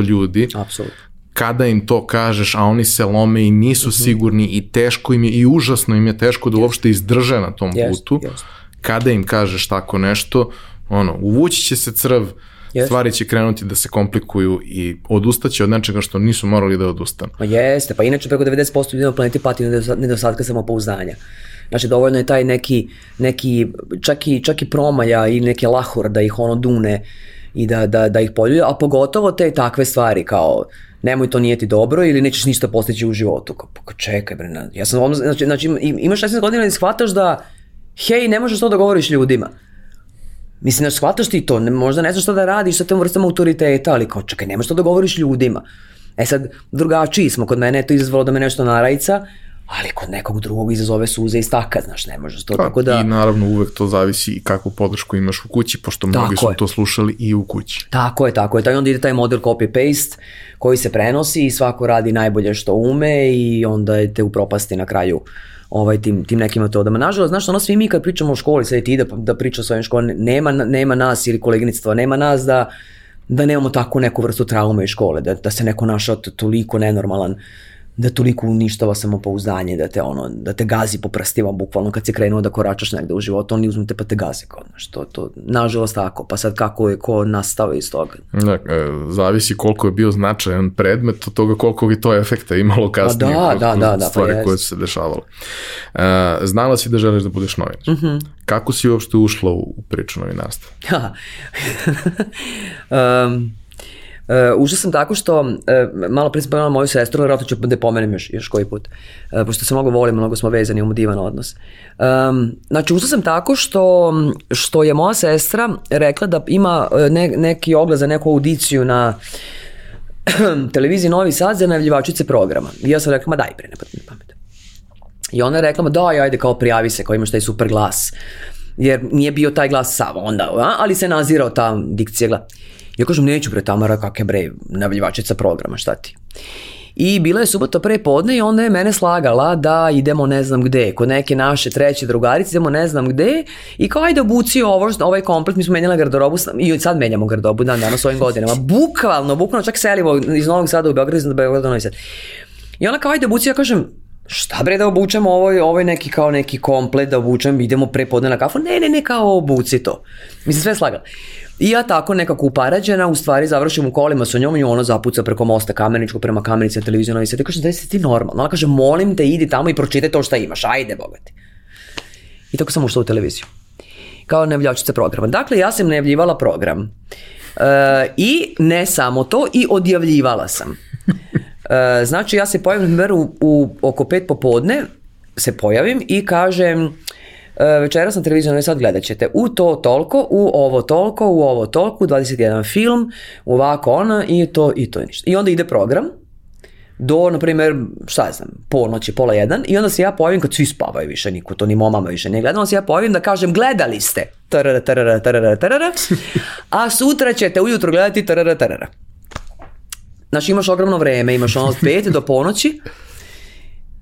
ljudi Apsolutno. kada im to kažeš, a oni se lome i nisu Mhm. sigurni i teško im je i užasno im je teško da uopšte izdrže na tom Jest, putu, jest. kada im kažeš tako nešto, ono, uvući će se crv, Jest. stvari će krenuti da se komplikuju i odustaće od nečega što nisu morali da odustanu. Ma jeste, pa inače preko 90% ljudi na planeti pati nedostatka samopouzdanja. Znači dovoljno je taj neki, neki čak, i, čak i promaja i neke lahor da ih ono dune i da, da, da ih poljuje, a pogotovo te takve stvari kao nemoj to nije ti dobro ili nećeš ništa postići u životu. Kao, pa čekaj bre, ja sam, znači, znači im- imaš 16 godina i shvataš da hej, ne možeš to da govoriš ljudima. Mislim, znaš, shvataš ti to, ne, možda ne znaš šta da radiš sa tom vrstom autoriteta, ali kao, čekaj, nemaš to da govoriš ljudima. E sad, drugačiji smo, kod mene je to izazvalo da me nešto narajca, ali kod nekog drugog izazove suze i staka, znaš, ne možeš to, tako da... I naravno uvek to zavisi i kakvu podršku imaš u kući, pošto mnogi Tako su je. to slušali i u kući. Tako je, tako je. Taj onda ide taj model copy-paste koji se prenosi i svako radi najbolje što ume i onda je te upropasti na kraju ovaj, tim, tim nekim metodama. Nažalost, znaš, ono svi mi kad pričamo o školi, sad i ti da, da priča o svojim školi, nema, nema nas ili koleginictva, nema nas da, da nemamo takvu neku vrstu traume iz škole, da, da se neko našao toliko nenormalan, da toliko uništava samopouzdanje, da te ono, da te gazi po prstima, bukvalno kad si krenuo da koračaš negde u životu, oni uzmu te pa te gaze, kao, znaš, to, to, nažalost tako, pa sad kako je ko nastao iz toga. Da, e, zavisi koliko je bio značajan predmet od toga koliko bi to efekta imalo kasnije da, kroz, da, da, da, pa stvari jest. koje su se dešavale. E, znala si da želiš da budeš novinar. Mhm. Kako si uopšte ušla u, u priču novinarstva? Um, Uh, ušla sam tako što, uh, malo pre sam pomenula moju sestru, vjerojatno ću da pomenem još, još koji put, uh, pošto se mnogo volimo, mnogo smo vezani, imamo divan odnos. Um, znači, ušla sam tako što, što je moja sestra rekla da ima uh, ne, neki oglas za neku audiciju na televiziji Novi Sad za najavljivačice programa. I ja sam rekla, ma daj bre, ne mi na pamet. I ona je rekla, ma daj, ajde, kao prijavi se, kao imaš taj super glas. Jer nije bio taj glas sav onda, a? ali se nazirao ta dikcija glas. Ja kažem, neću bre Tamara, kakve bre, najavljivačica programa, šta ti? I bila je subota pre podne i onda je mene slagala da idemo ne znam gde, kod neke naše treće drugarice, idemo ne znam gde i kao ajde obuci ovo, ovaj komplet, mi smo menjali garderobu i sad menjamo garderobu dan danas ovim godinama. Bukvalno, bukvalno čak selimo iz Novog Sada u Beograd, iz Beograda u Novi Sad. I ona kao ajde obuci, ja kažem, šta bre da obučem ovaj, ovaj neki kao neki komplet, da obučem, idemo pre podne na kafu, ne, ne, ne, kao obuci to. Mislim, sve slagala. I ja tako nekako uparađena, u stvari završim u kolima sa njom i ona zapuca preko mosta kameničko prema kamenici na televiziju novi sad. Kaže, da si ti normalno. Ona kaže, molim te, idi tamo i pročitaj to šta imaš, ajde, bogati. I tako sam ušla u televiziju. Kao nevljačica programa. Dakle, ja sam nevljivala program. E, I ne samo to, i odjavljivala sam. E, znači, ja se pojavim na u, u oko pet popodne, se pojavim i kažem, e, večeras na televiziju ne sad gledat ćete u to toliko, u ovo toliko, u ovo toliko, 21 film, ovako ona i to i to i ništa. I onda ide program do, na primjer, šta ja znam, ponoći, pola jedan i onda se ja pojavim kad svi spavaju više, niko to ni moja mama više ne gleda, onda se ja pojavim da kažem gledali ste, tarara, tarara, tarara, tarara, a sutra ćete ujutro gledati tarara, tarara. Znači imaš ogromno vreme, imaš ono od pet do ponoći,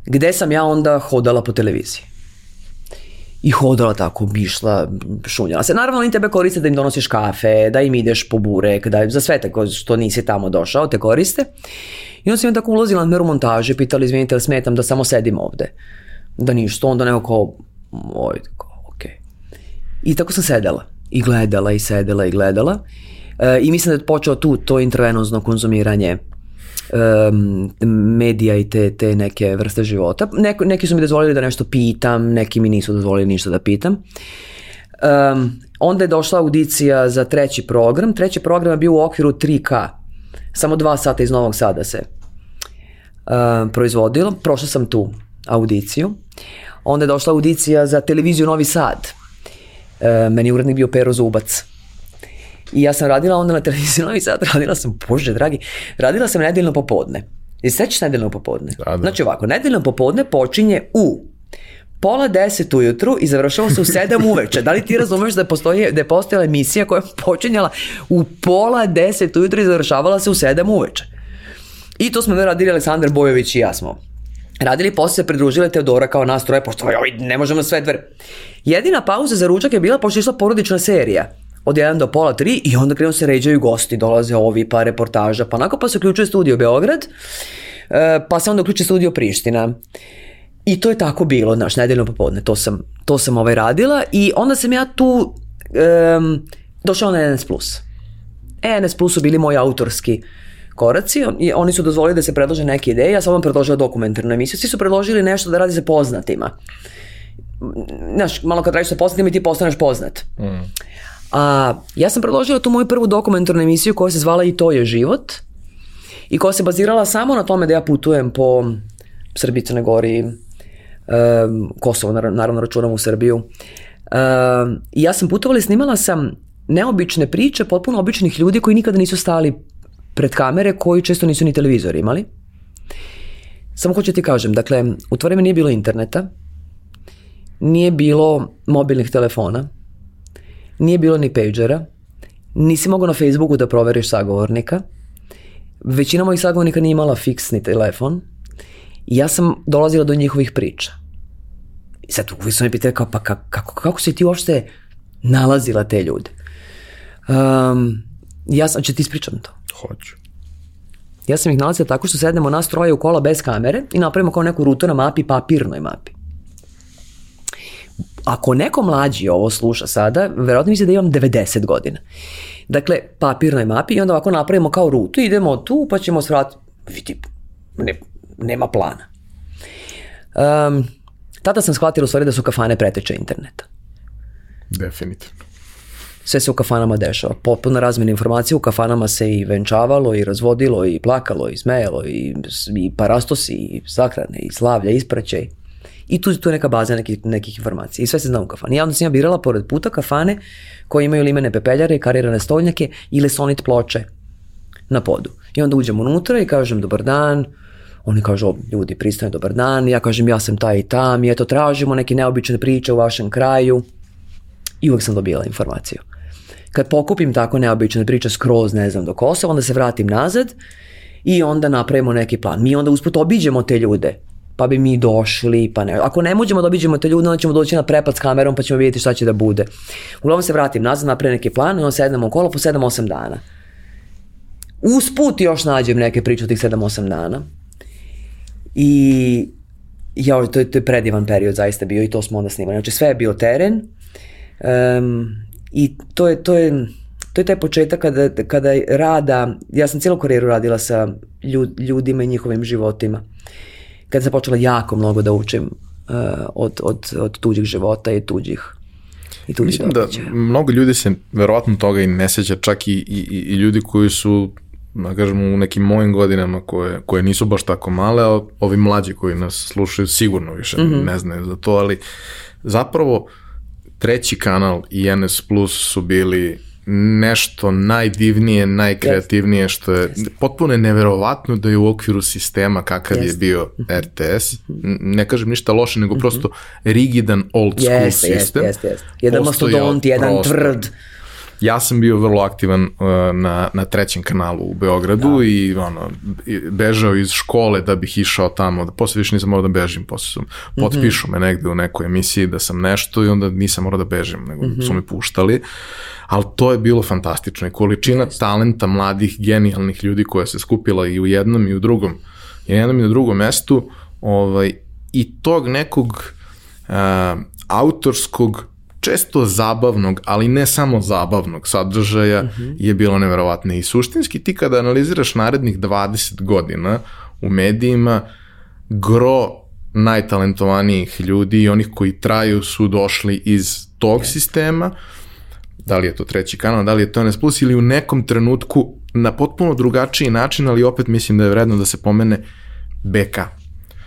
gde sam ja onda hodala po televiziji. I hodala tako, bišla, šunjala se. Naravno, oni tebe koriste da im donosiš kafe, da im ideš po burek, da za sve tako što nisi tamo došao, te koriste. I onda sam ja tako ulazila na meru montaže, pitali, izvinite, li smetam da samo sedim ovde? Da ništa, onda neko kao, oj, kao, okej. Okay. I tako sam sedela. I gledala, i sedela, i gledala. E, I mislim da je počeo tu to intervenozno konzumiranje um, medija i te, te neke vrste života. Neko, neki su mi dozvolili da nešto pitam, neki mi nisu dozvolili ništa da pitam. Um, onda je došla audicija za treći program. Treći program je bio u okviru 3K. Samo dva sata iz Novog Sada se uh, proizvodilo. Prošla sam tu audiciju. Onda je došla audicija za televiziju Novi Sad. Uh, meni je urednik bio Pero Zubac. I ja sam radila onda na televiziji Novi Sad, radila sam, bože dragi, radila sam nedeljno popodne. I sećaš nedeljno popodne? Da, da. Znači ovako, nedeljno popodne počinje u pola deset ujutru i završava se u sedam uveče. Da li ti razumeš da, postoji, da je postojala emisija koja je počinjala u pola deset ujutru i završavala se u sedam uveče? I to smo da radili Aleksandar Bojović i ja smo radili, posle se pridružile Teodora kao nas troje, pošto ovaj, ne možemo sve dver. Jedina pauza za ručak je bila pošto je išla porodična serija od 1 do pola 3 i onda krenu se ređaju gosti, dolaze ovi, pa reportaža, pa onako pa se uključuje studio Beograd, e, pa se onda uključuje studio Priština. I to je tako bilo, znaš, nedeljno popodne, to sam, to sam ovaj radila i onda sam ja tu um, došao na NS+. NS Plus su bili moji autorski koraci i oni su dozvolili da se predlože neke ideje, ja sam vam predložila dokumentarnu emisiju, svi su predložili nešto da radi sa poznatima. Znaš, malo kad radiš sa poznatima i ti postaneš poznat. Mm. A ja sam predložila tu moju prvu dokumentarnu emisiju koja se zvala I to je život i koja se bazirala samo na tome da ja putujem po Srbiji, Crne Gori, um, Kosovo, naravno računam u Srbiju. Um, I ja sam putovala i snimala sam neobične priče potpuno običnih ljudi koji nikada nisu stali pred kamere, koji često nisu ni televizor imali. Samo hoću ti kažem, dakle, u to vreme nije bilo interneta, nije bilo mobilnih telefona, nije bilo ni pagera, nisi mogao na Facebooku da proveriš sagovornika, većina mojih sagovornika nije imala fiksni telefon i ja sam dolazila do njihovih priča. I sad uvijek su me pitali kao, pa kako, kako, kako si ti uopšte nalazila te ljude? Um, ja sam, će ti ispričam to. Hoću. Ja sam ih nalazila tako što sednemo nas troje u kola bez kamere i napravimo kao neku rutu na mapi, papirnoj mapi ako neko mlađi ovo sluša sada, verovatno misli da imam 90 godina. Dakle, papirnoj mapi i onda ovako napravimo kao rutu, idemo tu pa ćemo svratiti. Vidi, ne, nema plana. Um, tada sam shvatila u stvari da su kafane preteče interneta. Definitivno. Sve se u kafanama dešava. Potpuno razmjena informacija u kafanama se i venčavalo, i razvodilo, i plakalo, i smejalo, i, i parastosi, i sahrane, i slavlja, ispraćaj. I tu, tu je neka baza nekih, nekih informacija. I sve se zna u kafani. Ja onda sam ja birala pored puta kafane koje imaju limene pepeljare, karirane stolnjake i lesonit ploče na podu. I onda uđem unutra i kažem dobar dan, oni kažu, ljudi, pristane dobar dan, ja kažem, ja sam taj i tam, i eto, tražimo neke neobične priče u vašem kraju. I uvek sam dobila informaciju. Kad pokupim tako neobične priče skroz, ne znam, do Kosova, onda se vratim nazad i onda napravimo neki plan. Mi onda usput obiđemo te ljude pa bi mi došli, pa ne. Ako ne možemo da obiđemo te ljude, onda ćemo doći na prepad s kamerom pa ćemo vidjeti šta će da bude. Uglavnom se vratim nazad, napravim neki plan i onda sednemo u kolo po 7-8 dana. Usput još nađem neke priče od tih 7-8 dana. I Ja, to je, to je predivan period zaista bio i to smo onda snimali. Znači sve je bio teren um, i to je, to je, to je taj početak kada, kada rada, ja sam cijelu karijeru radila sa ljudima i njihovim životima. Kada sam počela jako mnogo da učim uh, od, od, od tuđih života i tuđih i tuđih Mislim da mnogo ljudi se verovatno toga i ne seća, čak i, i, i ljudi koji su da kažem, u nekim mojim godinama koje, koje nisu baš tako male, a ovi mlađi koji nas slušaju sigurno više mm -hmm. ne znaju za to, ali zapravo treći kanal i NS Plus su bili nešto najdivnije, najkreativnije što je potpuno je neverovatno da je u okviru sistema kakav yes. je bio RTS, ne kažem ništa loše, nego prosto rigidan old school yes, sistem. Jeste, jeste, jeste. Jedan mastodont, jedan tvrd Ja sam bio vrlo aktivan uh, na, na trećem kanalu u Beogradu da. i ono, bežao iz škole da bih išao tamo, da posle više nisam morao da bežim, posle sam, mhm. potpišu mm -hmm. me negde u nekoj emisiji da sam nešto i onda nisam morao da bežim, nego mm -hmm. su me puštali, ali to je bilo fantastično i količina yes. talenta mladih, genijalnih ljudi koja se skupila i u jednom i u drugom, i u jednom i u drugom mestu, ovaj, i tog nekog uh, autorskog često zabavnog, ali ne samo zabavnog sadržaja uh -huh. je bilo neverovatno. I suštinski ti kada analiziraš narednih 20 godina u medijima, gro najtalentovanijih ljudi i onih koji traju su došli iz tog sistema, da li je to treći kanal, da li je to NS Plus ili u nekom trenutku na potpuno drugačiji način, ali opet mislim da je vredno da se pomene BK,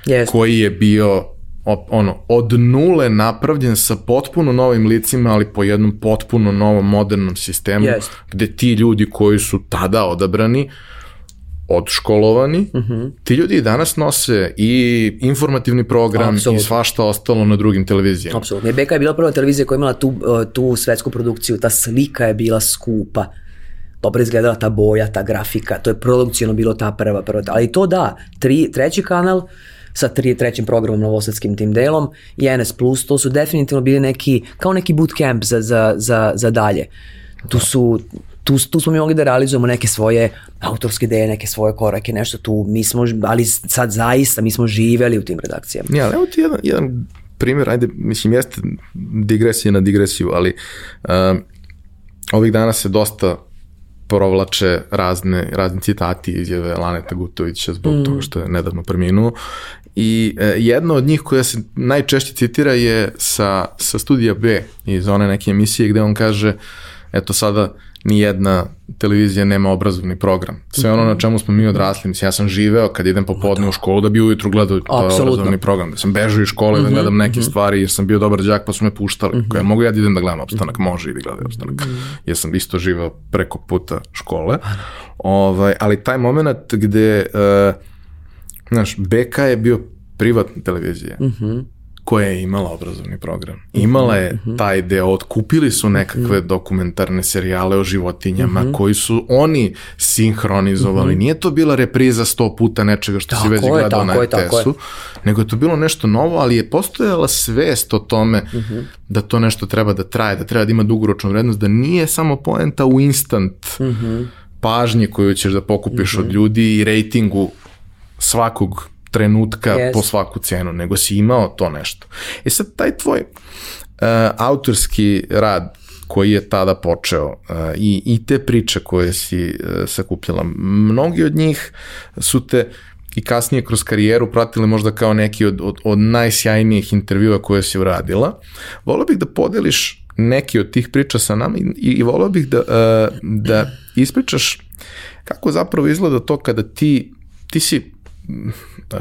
yes. koji je bio ono, od nule napravljen sa potpuno novim licima, ali po jednom potpuno novom modernom sistemu, yes. gde ti ljudi koji su tada odabrani, odškolovani, uh mhm. -huh. ti ljudi danas nose i informativni program Absolutno. i svašta ostalo na drugim televizijama. Apsolutno. Beka je bila prva televizija koja je imala tu, uh, tu svetsku produkciju, ta slika je bila skupa dobro izgledala ta boja, ta grafika, to je produkcijno bilo ta prva, prva, ali to da, tri, treći kanal, sa tri, trećim programom novosadskim tim delom i NS+, to su definitivno bili neki, kao neki bootcamp za, za, za, za dalje. Tu su, tu, tu smo mi mogli da realizujemo neke svoje autorske ideje, neke svoje korake, nešto tu, mi smo, ali sad zaista, mi smo živeli u tim redakcijama. Ja, evo ti jedan, jedan primjer, ajde, mislim, jeste digresija na digresiju, ali uh, ovih dana se dosta provlače razne, razne citati izjave Laneta Gutovića zbog mm. toga što je nedavno preminuo I e, jedna od njih koja se najčešće citira je sa, sa studija B iz one neke emisije gde on kaže eto sada ni jedna televizija nema obrazovni program. Sve ono na čemu smo mi odrasli, mislim, ja sam živeo kad idem popodne u školu da bi ujutru gledao taj obrazovni program, da sam bežao iz škole mm -hmm, da gledam neke mm -hmm. stvari jer sam bio dobar đak pa su me puštali. Mm -hmm. Ja mogu ja da idem da gledam opstanak, može i da gledam opstanak. Mm -hmm. Jer sam isto živeo preko puta škole. Ovaj, ali taj moment gde uh, Znaš, BK je bio privatna televizija. Mm -hmm koja je imala obrazovni program. Imala je mhm, mhm. taj deo, otkupili su nekakve mhm. dokumentarne serijale o životinjama koji su oni sinhronizovali. Nije to bila repriza sto puta nečega što tako si već gledao na RTS-u, nego je to bilo nešto novo, ali je postojala svest o tome da to nešto treba da traje, da treba da ima dugoročnu vrednost, da nije samo poenta u instant pažnje koju ćeš da pokupiš od ljudi i rejtingu svakog trenutka yes. po svaku cenu, nego si imao to nešto. E sad, taj tvoj uh, autorski rad koji je tada počeo uh, i, i te priče koje si uh, sakupljala, mnogi od njih su te i kasnije kroz karijeru pratili možda kao neki od, od, od najsjajnijih intervjua koje si uradila. Volio bih da podeliš neki od tih priča sa nama i, i volio bih da, uh, da ispričaš kako zapravo izgleda to kada ti, ti si uh,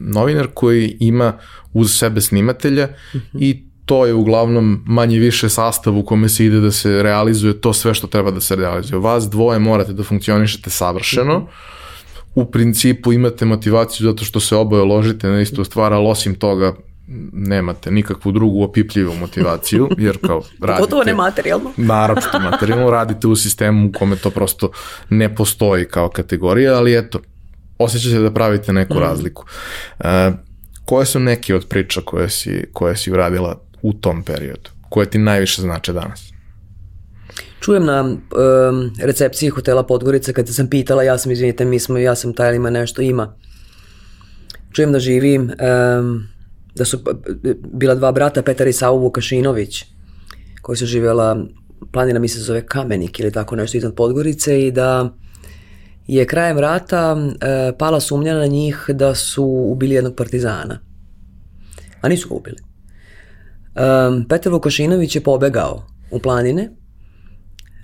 novinar koji ima uz sebe snimatelja uh -huh. i to je uglavnom manje više sastav u kome se ide da se realizuje to sve što treba da se realizuje. Vas dvoje morate da funkcionišete savršeno, uh -huh. u principu imate motivaciju zato što se oboje ložite na istu stvar, ali osim toga nemate nikakvu drugu opipljivu motivaciju, jer kao radite... Pogotovo nematerijalno. naročito materijalno, radite u sistemu u kome to prosto ne postoji kao kategorija, ali eto, osjećate da pravite neku mm. razliku. Uh, koje su neke od priča koje si, koje si uradila u tom periodu? Koje ti najviše znače danas? Čujem na um, recepciji hotela Podgorica kada sam pitala, ja sam, izvinite, mi smo, ja sam taj ima nešto, ima. čujem da živi, um, da su bila dva brata, Petar i Savu Vukašinović, koji su živjela, planina mi se zove Kamenik ili tako nešto iznad Podgorice i da je krajem rata e, pala sumnja na njih da su ubili jednog partizana. A nisu ga ubili. Um, Petar Vukašinović je pobegao u planine.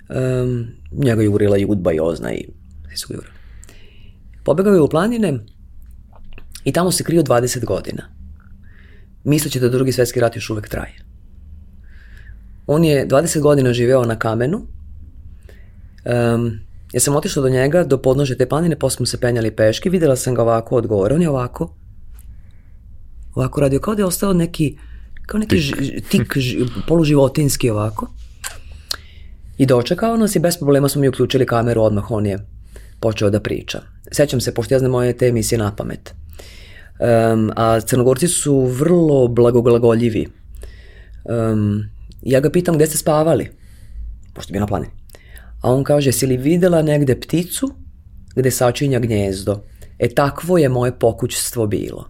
Um, njega je urila Judba i Ozna i svi su ga urili. Pobegao je u planine i tamo se krio 20 godina. Misleći da drugi svetski rat još uvek traje. On je 20 godina živeo na kamenu. Um, ja sam otišla do njega, do podnože te planine, posle smo se penjali peški, videla sam ga ovako od gore. On je ovako, ovako radio, kao da je ostao neki, kao neki tik, ž, tik ž, poluživotinski ovako. I dočekao nas i bez problema smo mi uključili kameru, odmah on je počeo da priča. Sećam se, pošto ja znam moje te emisije na pamet. Um, a crnogorci su vrlo blagoglagoljivi. Um, ja ga pitam gde ste spavali, pošto bi na planini. A on kaže, si li videla negde pticu gde sačinja gnjezdo? E takvo je moje pokućstvo bilo.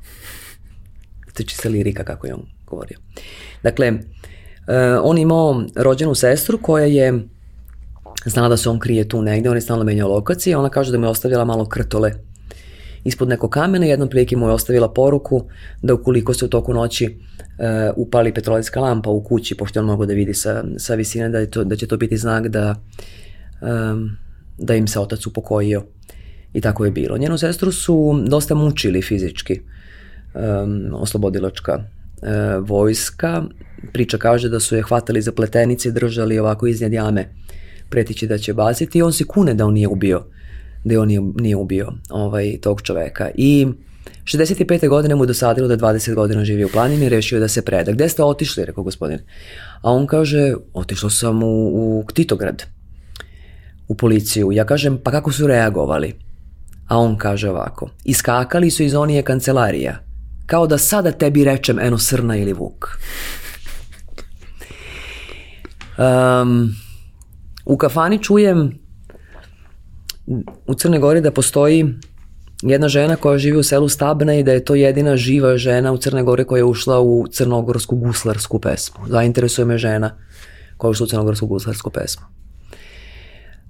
To je čista lirika kako je on govorio. Dakle, uh, on imao rođenu sestru koja je znala da se on krije tu negde, on je stalno menjao lokacije, ona kaže da mu je ostavila malo krtole ispod nekog kamena, jednom prilike mu je ostavila poruku da ukoliko se u toku noći uh, upali petrolejska lampa u kući, pošto on mogu da vidi sa, sa visine da, je to, da će to biti znak da, um, da im se otac upokojio. I tako je bilo. Njenu sestru su dosta mučili fizički um, oslobodilačka uh, vojska. Priča kaže da su je hvatali za pletenice i držali ovako iznad jame pretići da će baciti i on se kune da on nije ubio da on nije, nije ubio ovaj, tog čoveka. I 65. godine mu je dosadilo da 20 godina živi u planini i rešio da se preda. Gde ste otišli, rekao gospodin. A on kaže, otišao sam u, u Titograd, u policiju. Ja kažem, pa kako su reagovali? A on kaže ovako, iskakali su iz onije kancelarija, kao da sada tebi rečem eno srna ili vuk. Um, u kafani čujem u Crne Gori da postoji jedna žena koja živi u selu Stabna i da je to jedina živa žena u Crne Gore koja je ušla u crnogorsku guslarsku pesmu. Zainteresuje me žena koja je ušla u crnogorsku guslarsku pesmu.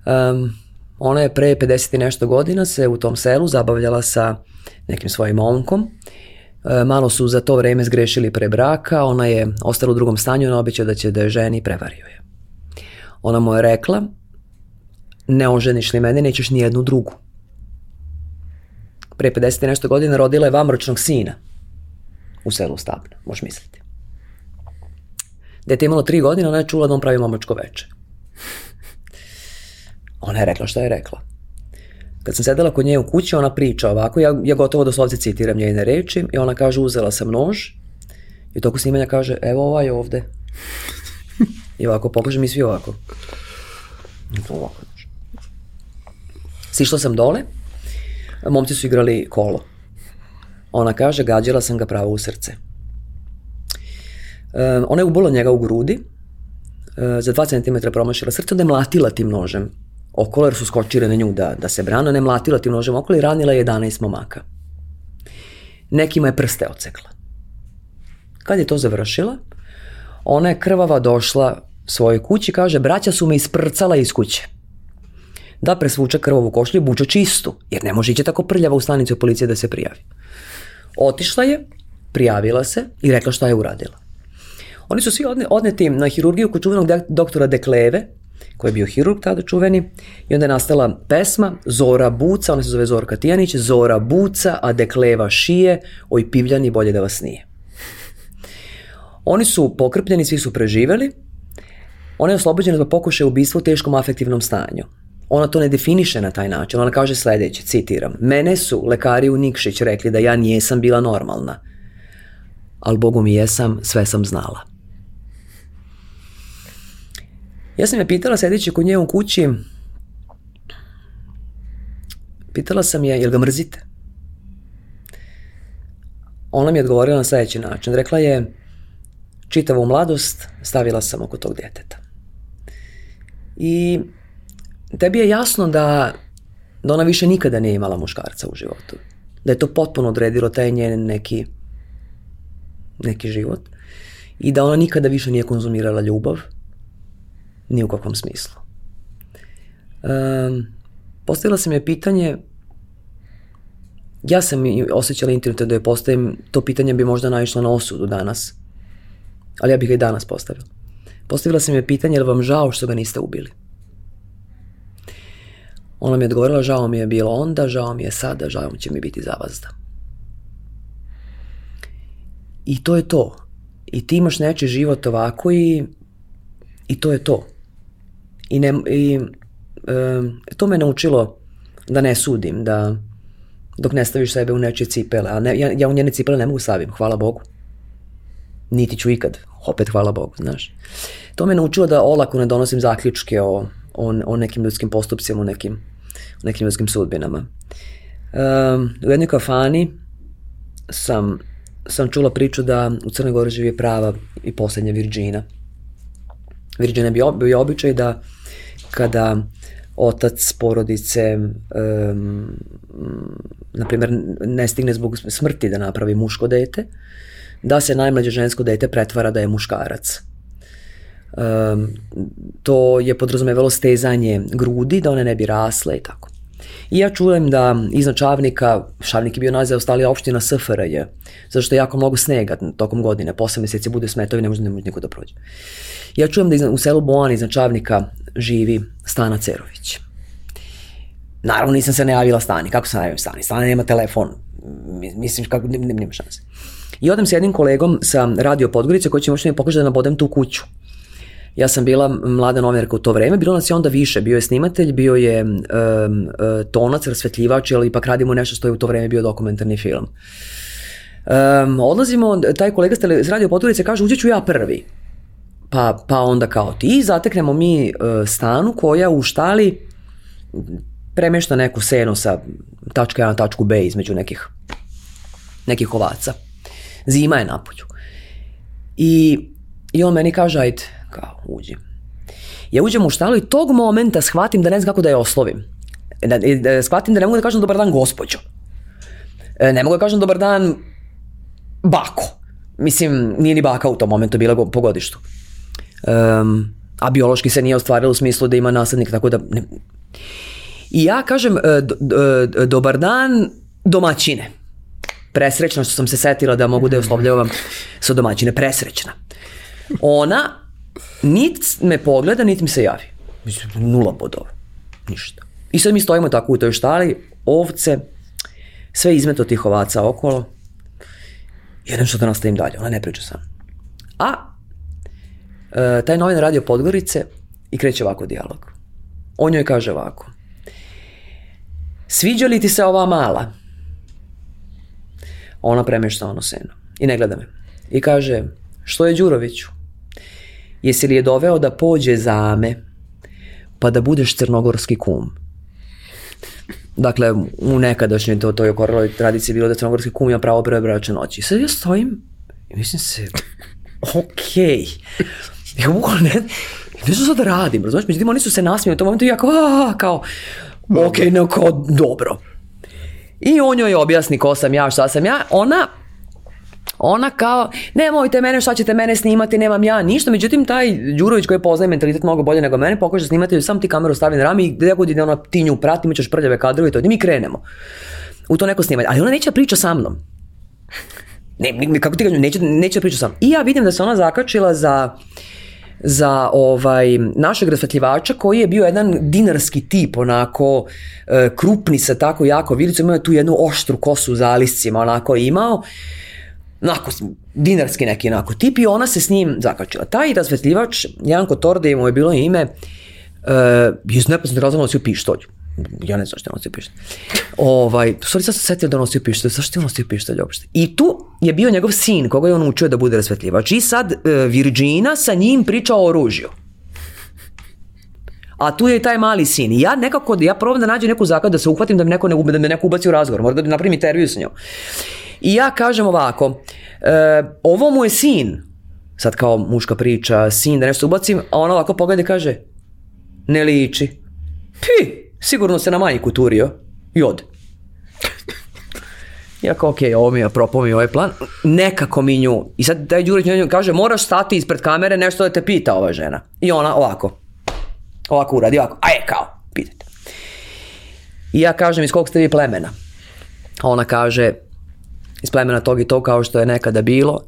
Um, ona je pre 50 i nešto godina se u tom selu zabavljala sa nekim svojim momkom. E, malo su za to vreme zgrešili pre braka, ona je ostala u drugom stanju, ona običao da će da je ženi prevario je. Ona mu je rekla ne oženiš li mene, nećeš ni jednu drugu. Pre 50 i nešto godina rodila je vamročnog sina u selu Stabna, možeš misliti. Dete imalo tri godine, ona je čula da on pravi momačko veče. Ona je rekla šta je rekla. Kad sam sedela kod nje u kući, ona priča ovako, ja, ja gotovo doslovce citiram njene reči i ona kaže uzela sam nož i u toku snimanja kaže evo ovaj ovde. I ovako pokaže mi svi ovako. Ovako. Sišla sam dole, momci su igrali kolo. Ona kaže, gađala sam ga pravo u srce. Um, ona je ubola njega u grudi, uh, za 2 cm promašila srce, onda je mlatila tim nožem okolo, jer su skočile na nju da, da se brana, ne mlatila tim nožem okolo i ranila 11 momaka. Nekima je prste ocekla. Kad je to završila, ona je krvava došla svojoj kući, kaže, braća su me isprcala iz kuće da presvuče krvovu košlju buče čistu, jer ne može ići tako prljava u stanicu policije da se prijavi. Otišla je, prijavila se i rekla šta je uradila. Oni su svi odneti na hirurgiju kod čuvenog doktora Dekleve, koji je bio hirurg tada čuveni, i onda je nastala pesma Zora Buca, ona se zove Zorka Tijanić, Zora Buca, a Dekleva šije, oj pivljani bolje da vas nije. Oni su pokrpljeni, svi su preživeli, ona je oslobođena zbog pokušaja ubistva u teškom afektivnom stanju. Ona to ne definiše na taj način. Ona kaže sledeće, citiram. Mene su lekari u Nikšić rekli da ja nijesam bila normalna. Ali Bogu mi jesam, sve sam znala. Ja sam je pitala sedeći kod nje u kući, pitala sam je, jel ga mrzite? Ona mi je odgovorila na sledeći način. Rekla je, čitavu mladost stavila sam oko tog djeteta. I tebi je jasno da, da ona više nikada nije imala muškarca u životu. Da je to potpuno odredilo taj njen neki, neki život i da ona nikada više nije konzumirala ljubav, ni u kakvom smislu. Um, postavila sam je pitanje, ja sam osjećala internet da je postavim, to pitanje bi možda naišlo na osudu danas, ali ja bih ga i danas postavila. Postavila sam je pitanje, je li vam žao što ga niste ubili? Ona mi je odgovorila, žao mi je bilo onda, žao mi je sada, žao će mi biti zavazda. I to je to. I ti imaš neči život ovako i, i to je to. I, ne, i e, to me naučilo da ne sudim, da dok ne staviš sebe u nečije cipele. A ne, ja, ja u njene cipele ne mogu stavim, hvala Bogu. Niti ću ikad, opet hvala Bogu, znaš. To me naučilo da olako ne donosim zaključke o, o, o nekim ljudskim postupcima, o nekim, o nekim ljudskim sudbinama. Um, u jednoj kafani sam, sam čula priču da u Crnoj Gori živi prava i poslednja Virđina. Virđina bi bio običaj da kada otac porodice um, na primjer ne stigne zbog smrti da napravi muško dete, da se najmlađe žensko dete pretvara da je muškarac. Um, to je podrazumevalo stezanje grudi, da one ne bi rasle i tako. I ja čujem da iznad Čavnika, Šavnik je bio naziv ostalija opština SFRJ, zato što je jako mnogo snega tokom godine, posle meseci bude smetovi, ne može, ne može niko da prođe. Ja čujem da iznad, u selu Boani iznad Čavnika živi Stana Cerović. Naravno nisam se najavila Stani, kako se najavim Stani? Stana nema telefon, mislim kako, nema šanse. I odem s jednim kolegom sa radio Podgorice koji će možda mi pokušati da nabodem tu kuću. Ja sam bila mlada novinarka u to vreme, bilo nas je onda više, bio je snimatelj, bio je um, tonac, rasvetljivač, ali ipak radimo nešto što je u to vreme bio dokumentarni film. Um, odlazimo, taj kolega s radio Podgorice kaže, uđe ću ja prvi. Pa, pa onda kao ti, zateknemo mi uh, stanu koja u štali premešta neku senu sa tačka 1 na tačku B između nekih, nekih ovaca. Zima je napolju. I, I on meni kaže, ajde, kao, uđi. Ja uđem u štalu i tog momenta shvatim da ne znam kako da je oslovim. Da, da, shvatim da ne mogu da kažem dobar dan gospođo. E, ne mogu da kažem dobar dan bako. Mislim, nije ni baka u tom momentu bila po godištu. Um, a biološki se nije ostvarilo u smislu da ima naslednik, tako da... Ne. I ja kažem, e, do, do, dobar dan domaćine. Presrećna što sam se setila da mogu da je oslovljavam sa domaćine. Presrećna. Ona nit me pogleda, nit mi se javi. Mislim, nula bodova. Ništa. I sad mi stojimo tako u toj štali, ovce, sve izmeto tih ovaca okolo. Jedan što da nastavim dalje, ona ne priča sam. A e, taj novin radio Podgorice i kreće ovako dijalog. On joj kaže ovako. Sviđa li ti se ova mala? Ona premešta ono seno i ne gleda me. I kaže, što je Đuroviću? Jesi li je doveo da pođe za me, pa da budeš crnogorski kum? Dakle, u nekadašnjoj to, to je koreloj tradiciji bilo da crnogorski kum ima pravo prve braće noći. Sad ja stojim i mislim se, okej. Okay. Ja bukvalno ne, ne znam sad da radim, razumiješ? Međutim, oni su se nasmijali u tom momentu i ja kao, a, kao, ok, no, kao, dobro. I on joj objasni ko sam ja, šta sam ja. Ona ona kao, nemojte mene, šta ćete mene snimati, nemam ja ništa. Međutim, taj Đurović koji poznaje mentalitet mnogo bolje nego mene, pokuša snimati, sam ti kameru stavi na rami i gde god ide ona ti nju prati, ćeš prljave kadrove i to. I mi krenemo u to neko snimanje. Ali ona neće da priča sa mnom. Ne, kako ti kažem, neće, neće da priča sa mnom. I ja vidim da se ona zakačila za za ovaj našeg rasvetljivača koji je bio jedan dinarski tip, onako e, krupni sa tako jako vilicom, imao je tu jednu oštru kosu za aliscima, onako imao onako, dinarski neki onako tip i ona se s njim zakačila. Taj razvetljivač, Janko Torde, mu je bilo ime, uh, iz nepoznatih razloga nosio pištolj. Ja ne znam što je nosio pištolj. Ovaj, sorry, sad sam setio da nosio pištolj. Zašto je nosio pištolj uopšte? I tu je bio njegov sin, koga je on učio da bude razvetljivač. I sad uh, Virgina sa njim priča o oružju. A tu je i taj mali sin. I ja nekako, ja probam da nađem neku zakad da se uhvatim da me neko, ne, da me neko ubaci u razgovor. Možda da napravim intervju sa njom. I ja kažem ovako, e, ovo mu je sin, sad kao muška priča, sin da nešto ubacim, a ona ovako pogleda i kaže, ne liči. Pi, sigurno se na majku turio i ode. Ja kao, ok, ovo mi je propao mi ovaj plan. Nekako mi nju. I sad taj Đurić njoj kaže, moraš stati ispred kamere, nešto da te pita ova žena. I ona ovako. Ovako uradi, ovako. A je, kao, pitajte. I ja kažem, iz kog ste vi plemena? A ona kaže, iz plemena tog i to kao što je nekada bilo.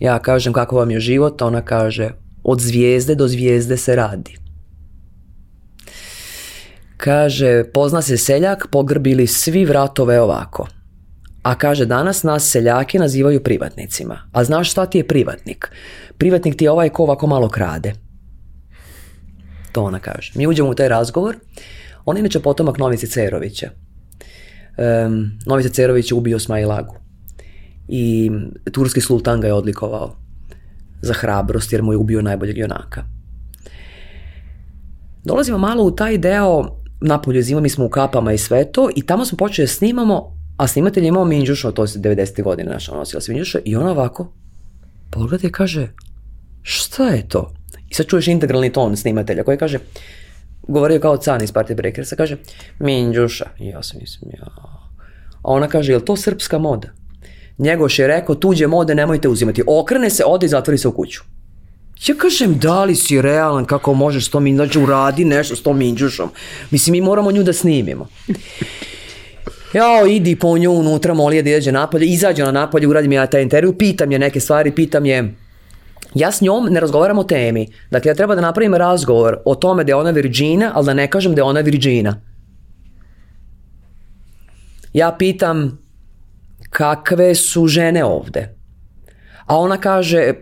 Ja kažem, kako vam je život? Ona kaže, od zvijezde do zvijezde se radi. Kaže, pozna se seljak, pogrbili svi vratove ovako. A kaže, danas nas seljaki nazivaju privatnicima. A znaš šta ti je privatnik? Privatnik ti je ovaj ko ovako malo krade. To ona kaže. Mi uđemo u taj razgovor. On je inače potomak Novice Cerovića. Um, Novice Cerović je ubio Smailagu. I turski sultan ga je odlikovao za hrabrost jer mu je ubio najboljeg junaka. Dolazimo malo u taj deo napolju zima, mi smo u kapama i sve to i tamo smo počeli da snimamo, a snimatelj je imao Minđuša, to se 90. godine naša nosila se Minđuša i ona ovako pogleda i kaže šta je to? I sad čuješ integralni ton snimatelja koji kaže govorio kao can iz Party Breakersa, kaže Minđuša. Ja sam mislim, ja. A ona kaže, je to srpska moda? Njegoš je rekao, tuđe mode nemojte uzimati. Okrene se, ode i zatvori se u kuću. Ja kažem, da li si realan, kako možeš s tom minđušom, znači uradi nešto s tom minđušom. Mislim, mi moramo nju da snimimo. Jao, idi po nju unutra, moli je da izađe napolje, izađe na napolje, uradim ja taj intervju, pitam je neke stvari, pitam je, ja s njom ne razgovaram o temi. Dakle, ja treba da napravim razgovor o tome da je ona virđina, ali da ne kažem da je ona virđina. Ja pitam kakve su žene ovde. A ona kaže,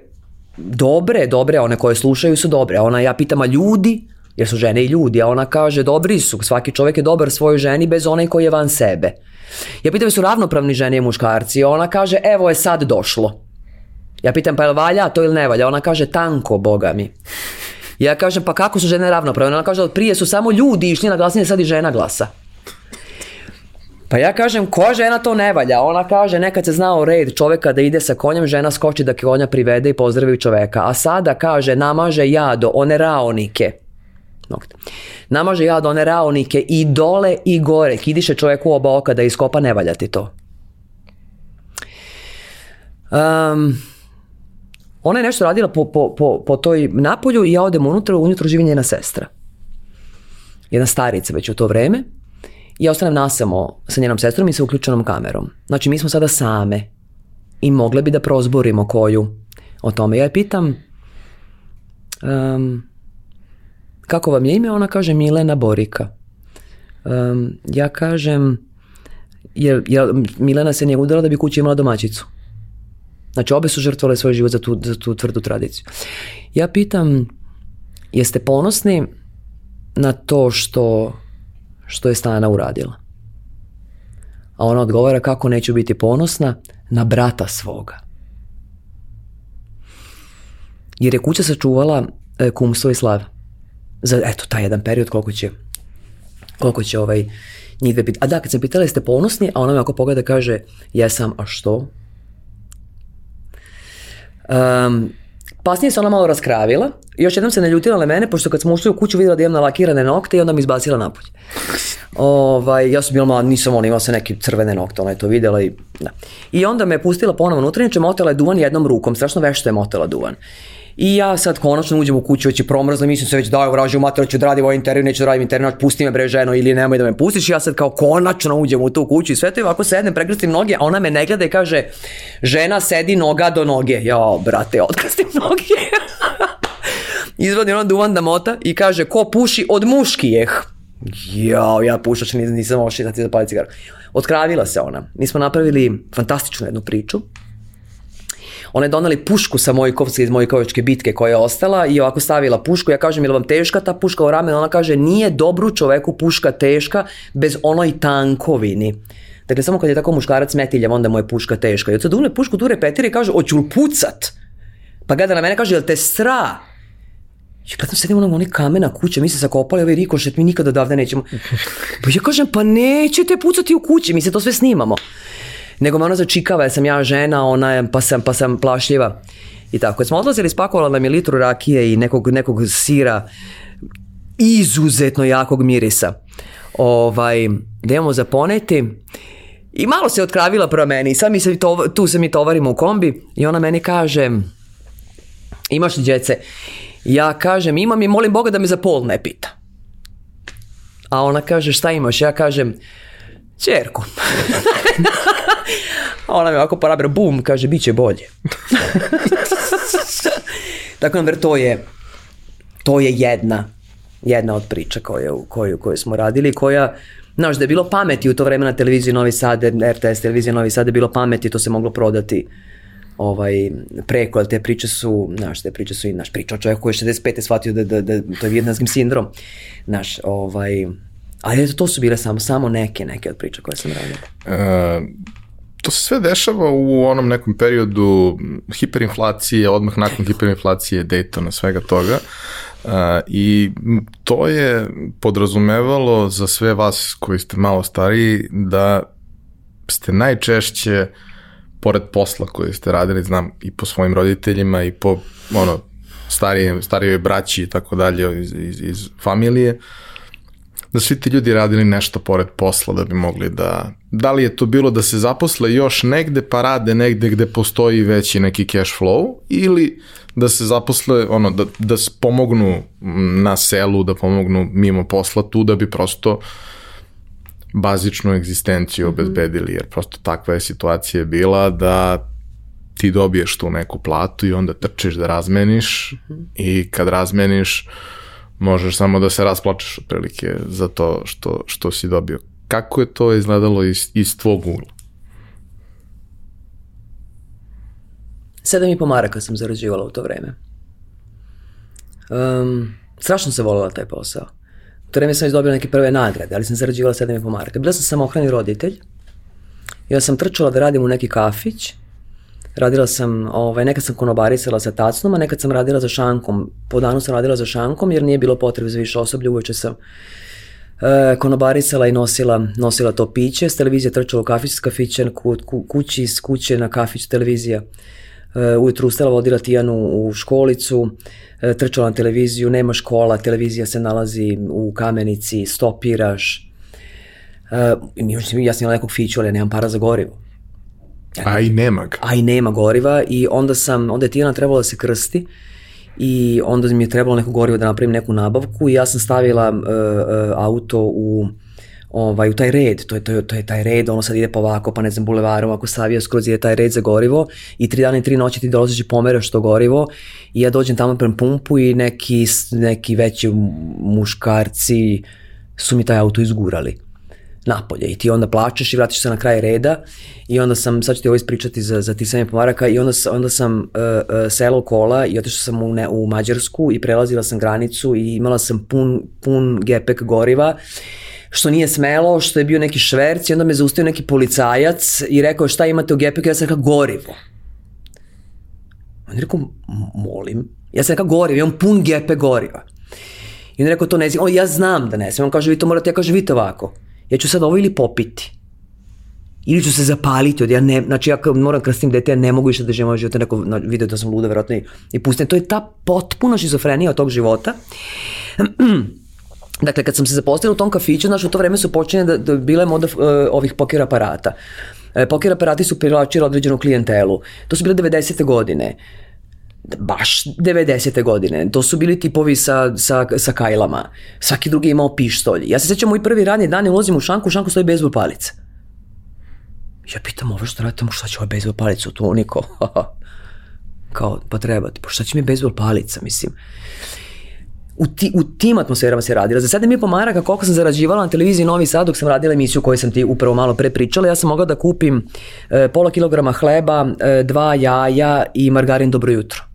dobre, dobre, one koje slušaju su dobre. A ona, ja pitam, a ljudi, jer su žene i ljudi, a ona kaže, dobri su, svaki čovjek je dobar svojoj ženi bez onaj koji je van sebe. Ja pitam, su ravnopravni žene i muškarci, a ona kaže, evo je sad došlo. Ja pitam, pa je valja to ili ne valja? Ona kaže, tanko, boga mi. Ja kažem, pa kako su žene ravnopravne? Ona kaže, prije su samo ljudi išli na glasanje, sad i žena glasa. Pa ja kažem, koja žena to ne valja? Ona kaže, nekad se znao red čoveka da ide sa konjem, žena skoči da konja privede i pozdravi čoveka. A sada kaže, namaže jado, one raonike. Nokte. Namaže jado, one raonike i dole i gore. Kidiše čoveku oba oka da iskopa, ne valja ti to. Um, ona je nešto radila po, po, po, po toj napolju i ja odem unutra, unutra živi njena sestra. Jedna starica već u to vreme. Ja ostanem nasamo sa njenom sestrom i sa uključenom kamerom. Znači mi smo sada same i mogle bi da prozborimo koju o tome. Ja je pitam um, kako vam je ime? Ona kaže Milena Borika. Um, ja kažem jer, jer Milena se nije udala da bi kući imala domaćicu. Znači obe su žrtvovale svoj život za tu, za tu tvrdu tradiciju. Ja pitam, jeste ponosni na to što, što je Stana uradila? A ona odgovara kako neću biti ponosna na brata svoga. Jer je kuća sačuvala e, kumstvo i slav. Za, eto, taj jedan period koliko će koliko će ovaj njih dve. A da, kad sam pitala jeste ponosni, a ona me ako pogleda kaže jesam, a što? Um, Pasnije se ona malo raskravila. Još jednom se naljutila na mene, pošto kad smo ušli u kuću vidjela da imam nalakirane nokte i onda mi izbacila napolje. Ovaj, ja sam bila mala, nisam ona, imala se neke crvene nokte, ona je to vidjela i da. I onda me pustila ponovo unutra, inače motela je duvan jednom rukom, strašno vešto je motela duvan. I ja sad konačno uđem u kuću, već je promrzla, mislim se već dao vražu mater, ću da radim ovaj intervju, neću da radim intervju, pusti me bre ženo ili nemoj da me pustiš. Ja sad kao konačno uđem u tu kuću i sve to i ovako sednem, prekrstim noge, a ona me ne gleda i kaže, žena sedi noga do noge. Ja, brate, otkrstim noge. Izvadi ona duvan da mota i kaže, ko puši od muškijeh. Jao, ja pušač nisam, nisam oši, znači zapali cigaru. Otkravila se ona. Mi smo napravili fantastičnu jednu priču ona je donali pušku sa Mojkovca iz Mojkovičke bitke koja je ostala i ovako stavila pušku. Ja kažem, je li vam teška ta puška u ramenu? Ona kaže, nije dobru čoveku puška teška bez onoj tankovini. Dakle, samo kad je tako muškarac metiljev, onda mu je puška teška. I od sad pušku tu repetira i kaže, hoću li pucat? Pa gleda na mene kaže, jel te stra? Ja gledam, sedim ono oni kamena kuća, mi se zakopali ovaj rikošet, mi nikada odavde nećemo. Pa ja kažem, pa nećete pucati u kući, mi se to sve snimamo nego me ona začikava, jer sam ja žena, ona je, pa sam, pa sam plašljiva. I tako, kad smo odlazili, spakovala nam je litru rakije i nekog, nekog sira izuzetno jakog mirisa. Ovaj, da imamo za poneti I malo se otkravila prema meni. I sad mi se to, tu se mi tovarimo u kombi i ona meni kaže imaš li djece? Ja kažem imam i molim Boga da me za pol ne pita. A ona kaže šta imaš? Ja kažem čerku. A ona mi ovako parabra, bum, kaže, bit će bolje. Tako da, to je, to je jedna, jedna od priča koju, koju, koju smo radili, koja, znaš, da je bilo pameti u to vreme na televiziji Novi Sad, RTS televizija Novi Sad, je bilo pameti, to se moglo prodati ovaj, preko, ali te priče su, znaš, te priče su i, naš priča o čovjeku koji je 65. shvatio da, da, da, to je vjetnanskim sindrom, znaš, ovaj, ali eto, to su bile samo, samo neke, neke od priča koje sam radio. Uh, to se sve dešava u onom nekom periodu hiperinflacije, odmah nakon hiperinflacije Daytona, svega toga. Uh, I to je podrazumevalo za sve vas koji ste malo stariji da ste najčešće pored posla koji ste radili, znam, i po svojim roditeljima i po ono, starije, starijoj braći i tako dalje iz, iz, iz familije, uh, da svi ti ljudi radili nešto pored posla da bi mogli da... Da li je to bilo da se zaposle još negde pa rade negde gde postoji veći neki cash flow ili da se zaposle, ono, da, da pomognu na selu, da pomognu mimo posla tu da bi prosto bazičnu egzistenciju mhm. obezbedili, jer prosto takva je situacija bila da ti dobiješ tu neku platu i onda trčiš da razmeniš -hmm. i kad razmeniš možeš samo da se rasplačeš otprilike za to što, što si dobio. Kako je to izgledalo iz, iz tvog ugla? Sedam i po maraka sam zarađivala u to vreme. Um, strašno se volila taj posao. U to vreme sam izdobila neke prve nagrade, ali sam zarađivala sedam i po maraka. Bila sam samohrani roditelj. Ja sam trčala da radim u neki kafić Radila sam, ovaj, nekad sam konobarisala sa tacnom, a nekad sam radila za šankom. Po danu sam radila za šankom jer nije bilo potrebe za više osoblja, uveče sam e, konobarisala i nosila, nosila to piće. S televizije trčala u kafić s kafića, ku, ku, kući s kuće na kafić televizija. E, ujutru ustala, vodila Tijanu u školicu, e, trčala na televiziju, nema škola, televizija se nalazi u kamenici, stopiraš. E, ja sam imala nekog fiću, ali ja nemam para za gorivo. A i nema ga. A i nema goriva i onda sam, onda je Tijana trebala da se krsti i onda mi je trebalo neko gorivo da napravim neku nabavku i ja sam stavila uh, uh, auto u ovaj, u taj red, to je, to, je, to je taj red, ono sad ide pa ovako, pa ne znam, bulevarom, ako savija skroz je taj red za gorivo i tri dana i tri noći ti dolaziš i pomeraš to gorivo i ja dođem tamo prema pumpu i neki, neki veći muškarci su mi taj auto izgurali napolje. I ti onda plačeš i vratiš se na kraj reda i onda sam, sad ću ti ovo ispričati za, za ti sami pomaraka i onda, onda sam uh, uh, selo kola i otišla sam u, ne, u Mađarsku i prelazila sam granicu i imala sam pun, pun gepek goriva što nije smelo, što je bio neki šverc i onda me zaustavio neki policajac i rekao šta imate u gepeku, ja sam rekao gorivo. On je rekao, molim, ja sam rekao gorivo, imam pun gepe goriva. I on je rekao, to ne znam, ja znam da ne znam, on kaže, vi to morate, ja kažem, vidite ovako, ja ću sad ovo ili popiti, ili ću se zapaliti od ja ne, znači ja moram krstim dete, ja ne mogu više da živim ovaj život, neko video da sam luda verovatno i, i pustim. To je ta potpuna šizofrenija od tog života. dakle, kad sam se zaposlila u tom kafiću, znači u to vreme su počinje da, da bile moda uh, ovih poker aparata. Uh, poker aparati su privlačili određenu klijentelu. To su bile 90. godine baš 90. godine. To su bili tipovi sa, sa, sa kajlama. Svaki drugi je imao pištolj. Ja se sećam moj prvi radni dan, ulazim u šanku, u šanku stoji bezbol palica. Ja pitam ovo što radite, šta će ovaj bejsbol palica u tu, niko. Kao, pa treba ti, pa šta će mi bejsbol palica, mislim. U, ti, u tim atmosferama se radila. Za sada mi pomaraka koliko sam zarađivala na televiziji Novi Sad dok sam radila emisiju koju sam ti upravo malo pre pričala. Ja sam mogla da kupim e, pola kilograma hleba, e, dva jaja i margarin dobro jutro.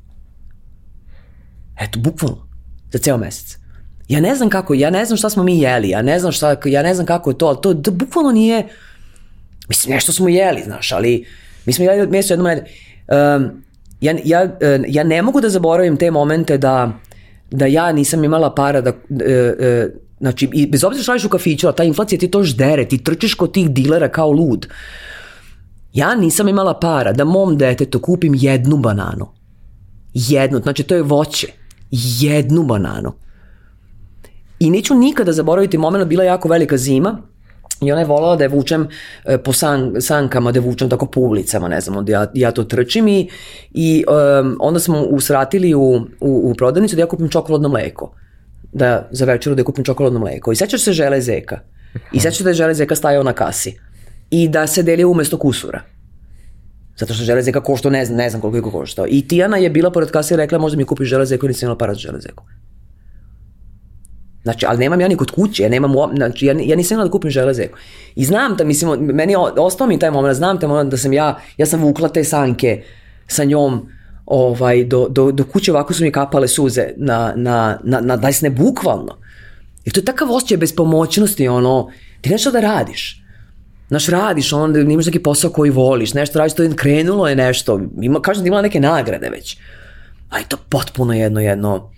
Eto, bukvalno. Za ceo mesec. Ja ne znam kako, ja ne znam šta smo mi jeli, ja ne znam šta, ja ne znam kako je to, ali to da bukvalno nije, Mislim, nešto smo jeli, znaš, ali mi smo jeli meso jednom nedelju. Um, ja, ja, ja ne mogu da zaboravim te momente da, da ja nisam imala para da, uh, uh, znači, i bez obzira što radiš u kafiću, a ta inflacija ti to ždere, ti trčiš kod tih dilera kao lud. Ja nisam imala para da mom detetu kupim jednu bananu. Jednu, znači to je voće. Jednu bananu. I neću nikada zaboraviti moment, bila jako velika zima, I ona je volala da je vučem e, po san, sankama, da je vučem tako po ulicama, ne znam, onda ja, ja to trčim i, i um, onda smo usratili u, u, u prodavnicu da ja kupim čokoladno mleko. Da, za večeru da kupim čokoladno mleko. I sećaš se žele zeka. I sećaš se da je žele zeka stajao na kasi. I da se delio umesto kusura. Zato što železeka košta, ne znam, ne znam koliko je koštao. I Tijana je bila pored kase i rekla možda mi kupiš železeku i nisam imala para za železeku. Znači, ali nemam ja ni kod kuće, ja nemam, znači, ja, ja nisam imala da kupim železeku. I znam da, mislim, meni je ostao mi taj moment, znam taj moment da sam ja, ja sam vukla te sanke sa njom ovaj, do, do, do kuće, ovako su mi kapale suze na, na, na, na desne, bukvalno. I to je takav osjećaj bespomoćnosti, ono, ti nešto da radiš. Znaš, radiš, onda imaš neki posao koji voliš, nešto radiš, to je krenulo je nešto, ima, kažem da imala neke nagrade već. A i to potpuno jedno, jedno,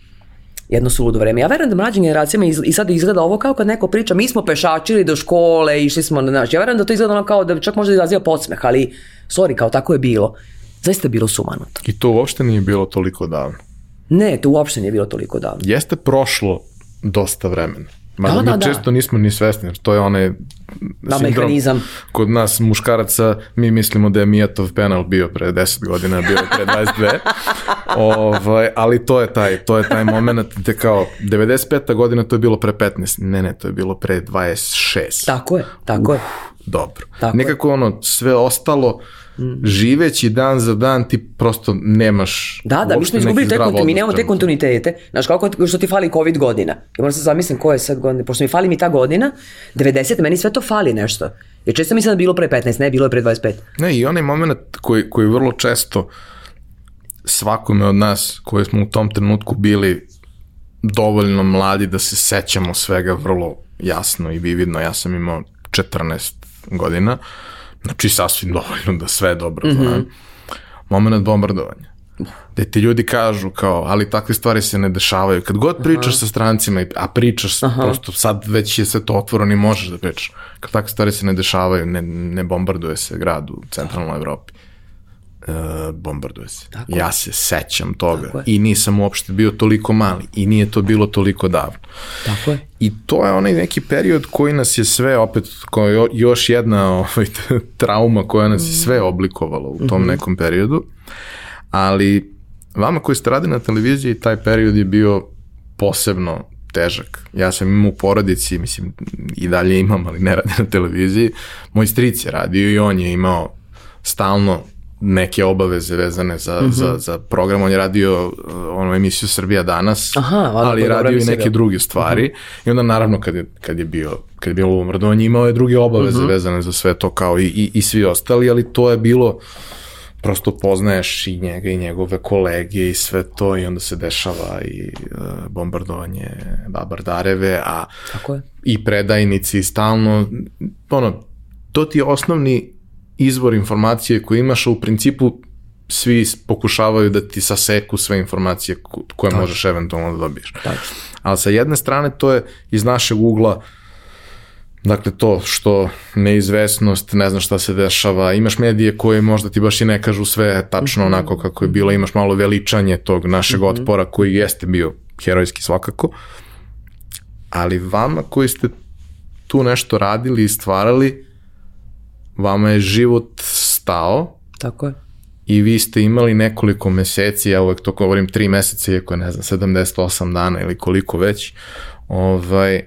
jedno suludo vreme. Ja verujem da mlađim generacijama iz, i sad izgleda ovo kao kad neko priča, mi smo pešačili do škole, išli smo, na znaš, ja verujem da to izgleda ono kao da čak možda izaziva podsmeh, ali, sorry, kao tako je bilo. Zaista je bilo sumanuto. I to uopšte nije bilo toliko davno. Ne, to uopšte nije bilo toliko davno. Jeste prošlo dosta vremena. Mada Da, mi da, da. često nismo ni svesni, jer to je onaj sindrom mehanizam. kod nas muškaraca, mi mislimo da je Mijatov penal bio pre 10 godina, bio je pre 22. ovaj, ali to je taj, to je taj moment gde kao 95. godina to je bilo pre 15. Ne, ne, to je bilo pre 26. Tako je, tako je. Dobro. Tako je. Nekako ono, sve ostalo, živeći dan za dan, ti prosto nemaš Da, da, mi smo izgubili te, zdrav konti, mi nemamo te kontinuitete. Znaš, kako što ti fali COVID godina. Ja moram se zamislim koje je sad godine, pošto mi fali mi ta godina, 90, meni sve to fali nešto. Jer često mislim da je bilo pre 15, ne, bilo je pre 25. Ne, i onaj moment koji, koji vrlo često svakome od nas koji smo u tom trenutku bili dovoljno mladi da se sećamo svega vrlo jasno i vividno. Ja sam imao 14 godina, znači sasvim dovoljno da sve dobro znam. Mm -hmm. Moment bombardovanja. Da ti ljudi kažu kao, ali takve stvari se ne dešavaju. Kad god pričaš sa strancima, a pričaš, Aha. prosto sad već je sve to otvoreno i možeš da pričaš. Kad takve stvari se ne dešavaju, ne, ne bombarduje se grad u centralnoj Evropi. E, bombarduje se. Tako ja se sećam toga i nisam uopšte bio toliko mali i nije to bilo toliko davno. Tako je. I to je onaj neki period koji nas je sve, opet, kao jo- još jedna ovaj, trauma koja nas je sve oblikovala u tom nekom periodu, ali vama koji ste radili na televiziji, taj period je bio posebno težak. Ja sam imao u porodici, mislim, i dalje imam, ali ne radim na televiziji. Moj stric je radio i on je imao stalno neke obaveze vezane za, mm -hmm. za, za program. On je radio uh, onu emisiju Srbija danas, Aha, ali je radio i neke druge stvari. Mm -hmm. I onda naravno kad je, kad je bio kad je bilo umrdovanje, imao je druge obaveze mm -hmm. vezane za sve to kao i, i, i svi ostali, ali to je bilo prosto poznaješ i njega i njegove kolege i sve to i onda se dešava i uh, bombardovanje Babardareve, a Tako je. i predajnici stalno, ono, to ti je osnovni izvor informacije koji imaš, a u principu svi pokušavaju da ti saseku sve informacije ko- koje Tačno. možeš eventualno da dobiješ. Tačno. Ali sa jedne strane to je iz našeg ugla Dakle, to što neizvesnost, ne znaš šta se dešava, imaš medije koje možda ti baš i ne kažu sve tačno Mhm. onako kako je bilo, imaš malo veličanje tog našeg otpora koji jeste bio herojski svakako, ali vama koji ste tu nešto radili i stvarali, vama je život stao Tako je. i vi ste imali nekoliko meseci, ja uvek to govorim tri meseca, iako je, ne znam, 78 dana ili koliko već, ovaj,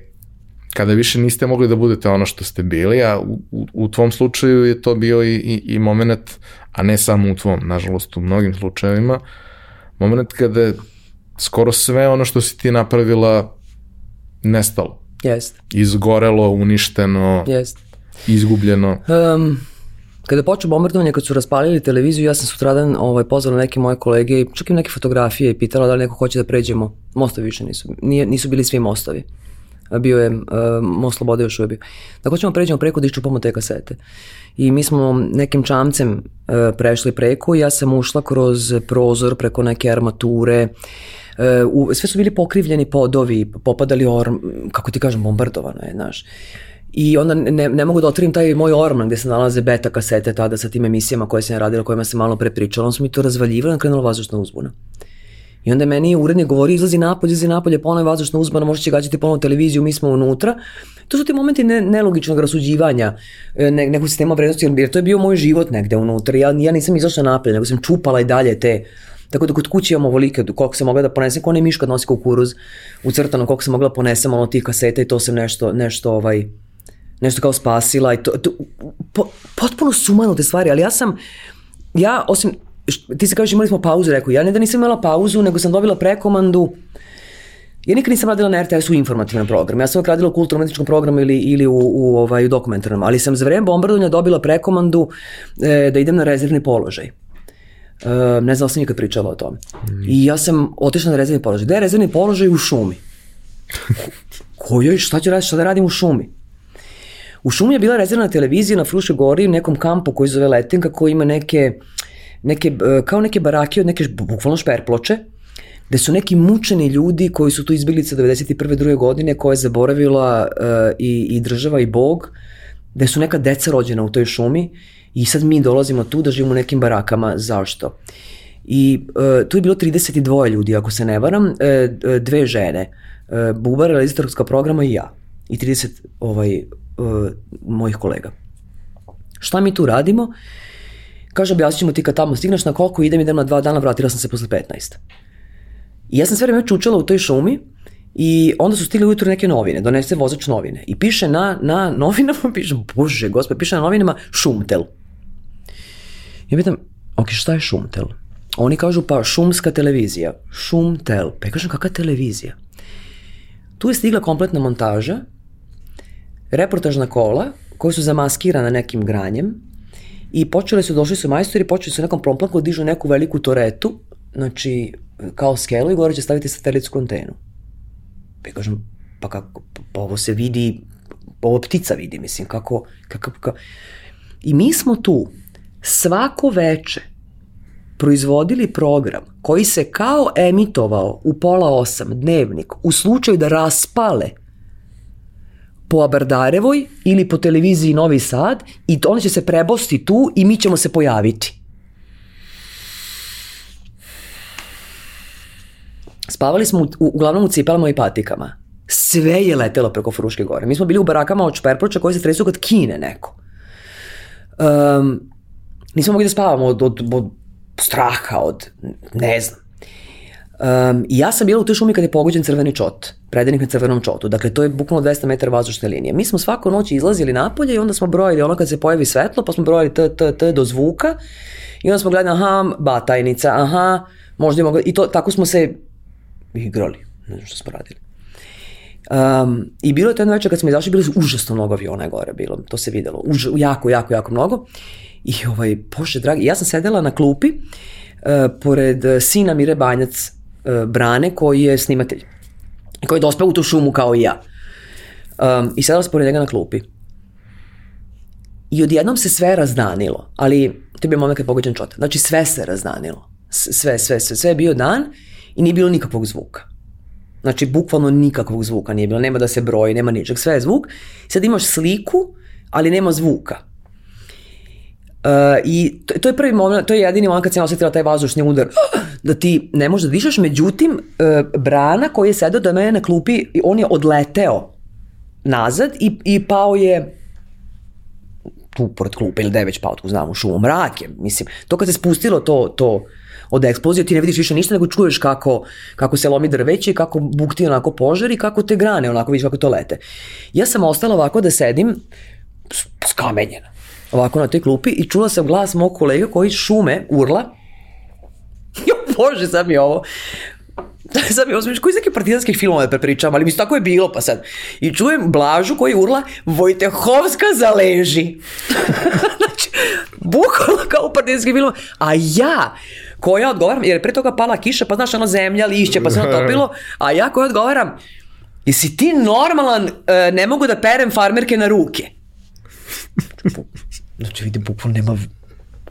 kada više niste mogli da budete ono što ste bili, a u, u, u tvom slučaju je to bio i, i, i moment, a ne samo u tvom, nažalost u mnogim slučajevima, moment kada je skoro sve ono što si ti napravila nestalo, Jest, izgorelo, uništeno, jest. Izgubljeno. Um, kada počeo bombardovanje, kad su raspalili televiziju, ja sam sutradan ovaj, pozvala neke moje kolege, i čak i neke fotografije i pitala da li neko hoće da pređemo. Mostovi više nisu, nije, nisu bili svi mostovi. Bio je, uh, most Slobode još uvijek. Da hoćemo da pređemo preko da iščupamo te kasete. I mi smo nekim čamcem uh, prešli preko i ja sam ušla kroz prozor preko neke armature, Uh, u, sve su bili pokrivljeni podovi, popadali orm, kako ti kažem, bombardovano je, znaš. I onda ne, ne mogu da otvorim taj moj orman gde se nalaze beta kasete tada sa tim emisijama koje sam ja radila, kojima se malo prepričala. Onda su mi to razvaljivali, krenula vazdušna uzbuna. I onda meni urednik govori, izlazi napolje, izlazi napolje, ponovo je vazdušna uzbana, možda će gađati ponovo televiziju, mi smo unutra. To su ti momenti ne, nelogičnog rasuđivanja e, ne, nekog sistema vrednosti, jer to je bio moj život negde unutra. Ja, ja nisam izašla napolje, nego sam čupala i dalje te Tako da kod kuće imamo volike, koliko sam mogla da ponesem, kao ne miška nosi kukuruz u crtanom, koliko sam mogla da ponesem ono tih kaseta i to sam nešto, nešto ovaj, nešto kao spasila i to, to po, potpuno sumano te stvari, ali ja sam, ja osim, ti se kažeš imali smo pauzu, rekao, ja ne da nisam imala pauzu, nego sam dobila prekomandu, Ja nikad nisam radila na RTS-u informativnom programu, ja sam uvek radila u kulturno-umetničkom programu ili, ili u, u, ovaj, u dokumentarnom, ali sam za vreme bombardovanja dobila prekomandu e, da idem na rezervni položaj. E, ne znam da sam nikad pričala o tome. Mm. I ja sam otišla na rezervni položaj. Gde je rezervni položaj u šumi? Kojoj, šta ću raditi, šta da radim u šumi? U šumi je bila rezervna televizija na Frušoj gori, u nekom kampu koji zove Letenka, koji ima neke, neke, e, kao neke barake od neke, bukvalno šperploče, gde su neki mučeni ljudi koji su tu izbjeglice 91. druge godine, koje je zaboravila uh, i, i država i Bog, gde su neka deca rođena u toj šumi i sad mi dolazimo tu da živimo u nekim barakama. Zašto? I uh, tu je bilo 32 ljudi, ako se ne varam, uh, dve žene, uh, Bubar, realizatorska programa i ja. I 30 ovaj, uh, mojih kolega. Šta mi tu radimo? Kaže, objasnit ćemo ti kad tamo stigneš, na koliko idem, idem na dva dana, vratila sam se posle 15. I ja sam sve vreme čučala u toj šumi i onda su stigli ujutro neke novine, donese vozač novine i piše na, na novinama, piše, bože, gospod, piše na novinama šumtel. Ja pitam, ok, šta je šumtel? Oni kažu, pa šumska televizija. Šumtel. Pa ja kažem, kakva televizija? Tu je stigla kompletna montaža, reportažna kola, koji su zamaskirana nekim granjem i počeli su, došli su majstori, počeli su nekom promplanku, dižu neku veliku toretu, znači kao skelu i gore će staviti satelitsku antenu. Pa kažem, pa kako, pa ovo se vidi, ovo ptica vidi, mislim, kako, kako, kako. I mi smo tu svako veče proizvodili program koji se kao emitovao u pola osam dnevnik u slučaju da raspale po Abardarevoj ili po televiziji Novi Sad i onda će se prebosti tu i mi ćemo se pojaviti. Spavali smo u, uglavnom u cipelama i patikama. Sve je letelo preko Fruške gore. Mi smo bili u barakama od šperploča koji se tresu kod kine neko. Um, nismo mogli da spavamo od, od, od straha, od ne znam. Um, ja sam bila u toj šumi kad je pogođen crveni čot, predenik na crvenom čotu. Dakle, to je bukvalno 200 metara vazdušne linije. Mi smo svako noć izlazili napolje i onda smo brojili ono kad se pojavi svetlo, pa smo brojili t, t, t do zvuka i onda smo gledali, aha, batajnica, aha, možda mogla, i to, tako smo se igrali, ne znam što smo radili. Um, I bilo je to jedno večer kad smo izašli, bilo je užasno mnogo aviona gore bilo, to se videlo, Už, jako, jako, jako mnogo. I ovaj, bože dragi, ja sam sedela na klupi uh, pored sina Mire Banjac, Brane, koji je snimatelj. Koji je dospeo u tu šumu kao i ja. Um, I sedela sam pored njega na klupi. I odjednom se sve razdanilo, ali to je bio moment kad pogođen čota. Znači sve se razdanilo. Sve, sve, sve, sve je bio dan i nije bilo nikakvog zvuka. Znači, bukvalno nikakvog zvuka nije bilo, nema da se broji, nema ničeg, sve je zvuk. Sad imaš sliku, ali nema zvuka. Uh, I to, to je prvi moment, to je jedini moment kad sam osetila taj vazdušni udar, da ti ne možeš da dišaš, međutim, uh, Brana koji je sedao do mene na klupi, on je odleteo nazad i, i pao je tu pored klupe ili da je već pao, tu znam, u šumu, mrak je, mislim, to kad se spustilo to, to, od eksplozije, ti ne vidiš više ništa, nego čuješ kako, kako se lomi drveće i kako bukti onako požar i kako te grane, onako vidiš kako to lete. Ja sam ostala ovako da sedim skamenjena, ovako na toj klupi i čula sam glas mog kolega koji šume urla. Jo, bože, sad mi ovo. sad mi osmiš, koji iz neke partizanskih filmova da prepričam, ali mi tako je bilo pa sad. I čujem Blažu koji urla, Vojtehovska zaleži. znači, bukvalno kao u partizanskim filmova. A ja, koja odgovaram, jer je pre toga pala kiša, pa znaš ono zemlja, lišće, pa se ono topilo, a ja koja odgovaram, jesi ti normalan, uh, ne mogu da perem farmerke na ruke? Znači vidim, bukvalno nema,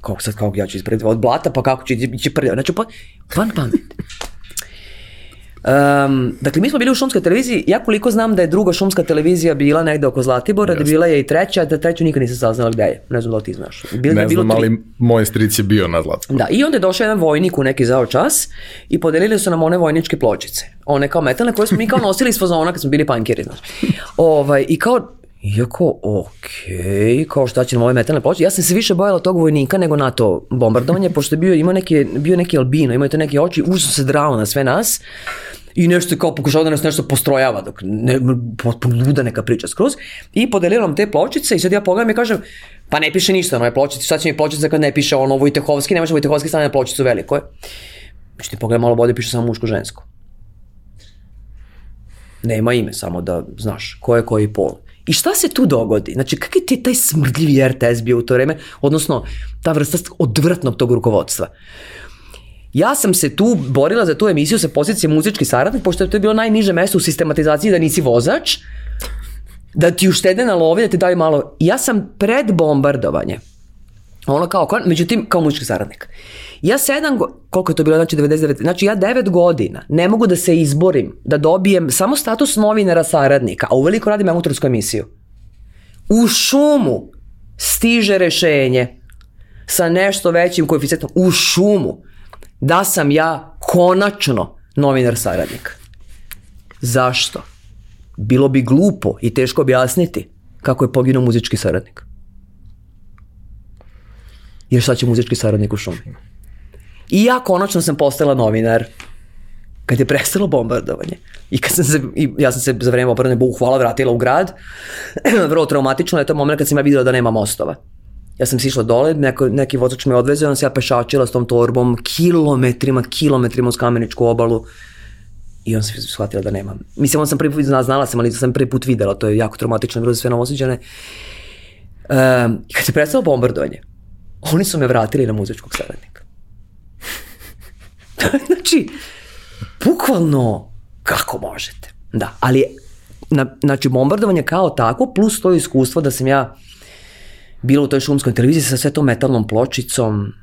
kako sad, kako ja ću ispred od blata, pa kako ću ići prljava, znači pa, van pamet. Um, dakle, mi smo bili u šumskoj televiziji, ja koliko znam da je druga šumska televizija bila negde oko Zlatibora, da bila je i treća, da treću nikad nisam saznala gde je. Ne znam da li ti znaš. Bil, Ne bilo znam, tri. ali moj stric je bio na Zlatu. Da, i onda je došao jedan vojnik u neki zao čas i podelili su nam one vojničke pločice. One kao metalne koje smo mi kao nosili iz fazona kad smo bili pankeri, znaš. Ovaj, I kao, iako, okej, kao šta će nam ove metalne pločice. Ja sam se više bojala tog vojnika nego na to bombardovanje, pošto je bio, imao neki, bio neki albino, imao je te neke oči, užasno se drao na sve nas. I nešto kao pokušao da nas nešto postrojava, dok ne, potpuno luda neka priča skroz. I podelila nam te pločice i sad ja pogledam i kažem, pa ne piše ništa na ove pločice, šta će mi pločica kad ne piše ono Vojtehovski, ne može Vojtehovski stane na pločicu veliko je. Međutim, pogledam malo bolje, piše samo muško-žensko. Nema ime, samo da znaš ko je koji pol. I šta se tu dogodi? Znači, kak je ti taj smrdljivi RTS bio u to vreme, odnosno ta vrsta odvrtnog tog rukovodstva? Ja sam se tu borila za tu emisiju sa pozicije muzički saradnik, pošto je to bilo najniže mesto u sistematizaciji da nisi vozač, da ti uštede na lovi, da ti daju malo. Ja sam pred bombardovanje, ono kao, kao međutim, kao muzički saradnik. Ja sedam, koliko je to bilo, znači 99, znači ja devet godina ne mogu da se izborim, da dobijem samo status novinara saradnika, a uveliko radim autorsku emisiju. U šumu stiže rešenje sa nešto većim koeficijentom, u šumu, da sam ja konačno novinar saradnik. Zašto? Bilo bi glupo i teško objasniti kako je poginuo muzički saradnik. Jer šta će muzički saradnik u šumi? I ja konačno sam postala novinar kad je prestalo bombardovanje. I kad sam se, i ja sam se za vreme obrane, Bogu hvala, vratila u grad. Vrlo traumatično je to moment kad sam ja videla da nema mostova. Ja sam sišla dole, neko, neki vozač me odvezeo, onda se ja pešačila s tom torbom kilometrima, kilometrima uz kameničku obalu. I on se shvatila da nemam. Mislim, on sam prvi put znala, znala sam, ali sam prvi put videla, to je jako traumatično, bilo sve novosuđene. Um, I kad se prestalo bombardovanje, oni su me vratili na muzičkog saradnika. znači, bukvalno, kako možete. Da, ali, na, znači, bombardovanje kao tako, plus to iskustvo da sam ja bila u toj šumskoj televiziji sa sve tom metalnom pločicom,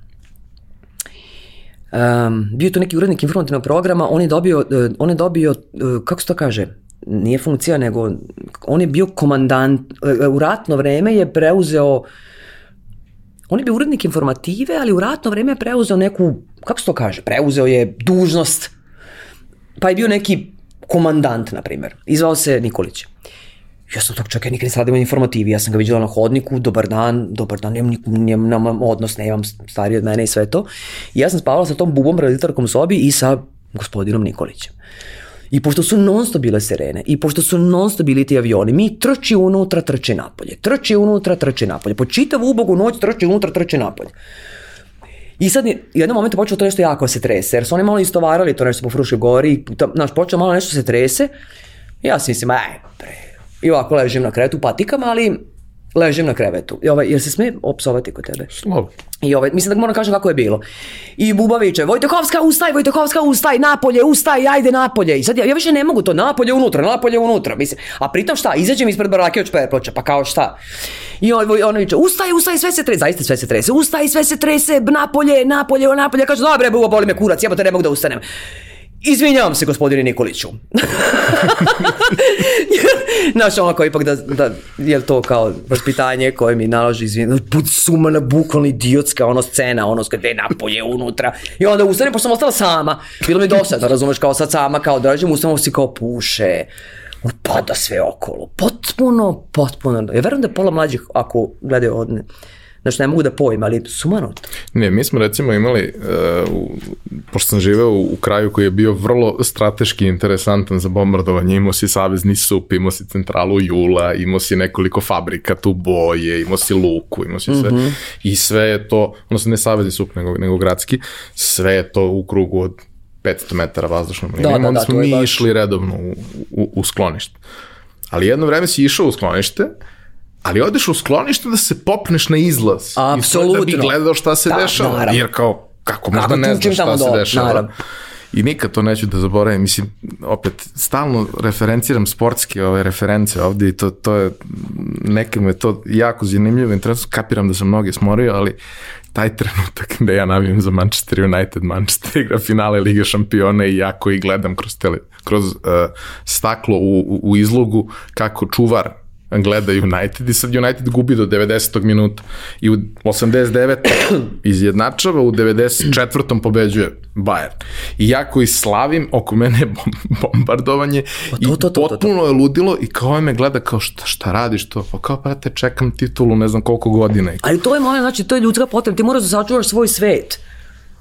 Um, bio je to neki urednik informativnog programa, on je dobio, uh, on je dobio, uh, kako se to kaže, nije funkcija, nego on je bio komandant, uh, u ratno vreme je preuzeo, on je bio urednik informative, ali u ratno vreme je preuzeo neku, kako se to kaže, preuzeo je dužnost, pa je bio neki komandant, na primjer, izvao se Nikolić. Ja sam tog čovjeka nikad nisam radio informativi, ja sam ga vidjela na hodniku, dobar dan, dobar dan, nemam, nemam, nemam odnos, nemam stariji od mene i sve to. I ja sam spavala sa tom bubom raditarkom u sobi i sa gospodinom Nikolićem. I pošto su non stop bile sirene, i pošto su non stop bili ti avioni, mi trči unutra, trči napolje, trči unutra, trči napolje, po čitavu ubogu noć trči unutra, trči napolje. I sad je, u jednom momentu počelo to nešto jako da se trese, jer su oni malo istovarali to nešto po Fruškoj gori, ta, znaš, počelo malo nešto se trese, ja si mislim, aj, pre, I ovako ležim na krevetu, patikam, ali ležim na krevetu. I ovaj, jel se smije opsovati kod tebe? Slobodno. I ovaj, mislim da moram kažem kako je bilo. I Buba viče, Vojtehovska, ustaj, Vojtehovska, ustaj, napolje, ustaj, ajde napolje. I sad ja, ja više ne mogu to, napolje, unutra, napolje, unutra. Mislim, a pritom šta, izađem ispred barake od ploča, pa kao šta? I on, on viče, ustaj, ustaj, sve se trese, zaista sve se trese, ustaj, sve se trese, napolje, napolje, napolje. Ja kažem, dobro, Buba, boli me kurac, jebote, ne mogu da ustanem. Izvinjavam se, gospodine Nikoliću. Znaš, ono kao ipak da, da, je to kao vaspitanje koje mi naloži, izvinjam, bud sumana, bukvalno idiotska ono scena, ono s kada je napolje unutra. I onda ustanem, pošto sam ostala sama. Bilo mi dosadno, razumeš, kao sad sama, kao dražem, ustanem, si kao puše. On pada sve okolo. Potpuno, potpuno. Ja verujem da pola mlađih, ako gledaju od Znači, ne mogu da pojma, ali sumanuto. Ne, mi smo recimo imali, uh, u, pošto sam živeo u, u kraju koji je bio vrlo strateški interesantan za bombardovanje, imao si Savezni sup, imao si centralu Jula, imao si nekoliko fabrika tu boje, imao si luku, imao si sve. Mm -hmm. I sve je to, odnosno ne Savezni sup, nego, nego gradski, sve je to u krugu od 500 metara vazdušnom linijom. Da, da, onda da, smo mi baš... išli redovno u, u, u sklonište. Ali jedno vreme si išao u sklonište, ali odeš u sklonište da se popneš na izlaz. Apsolutno. Da bi gledao šta se da, dešava. Naravno. Jer kao, kako možda kako ne znaš šta se dešava. Naravno. I nikad to neću da zaboravim. Mislim, opet, stalno referenciram sportske ove reference ovde i to, to je, neke me to jako zanimljivo. Interesno, kapiram da sam mnoge smorio, ali taj trenutak da ja navijem za Manchester United, Manchester igra finale Lige šampiona i ja koji gledam kroz, tele, kroz uh, staklo u, u, u izlogu kako čuvar gleda United i sad United gubi do 90. minuta i u 89. izjednačava, u 94. pobeđuje Bayern. I ja koji slavim, oko mene je bombardovanje Pa to, to, to, i potpuno je ludilo i kao me gleda kao šta, šta radiš to? Pa kao, brate, čekam titulu ne znam koliko godina. Ali to je moment, znači to je ljudska potreba, ti moraš da sačuvaš svoj svet.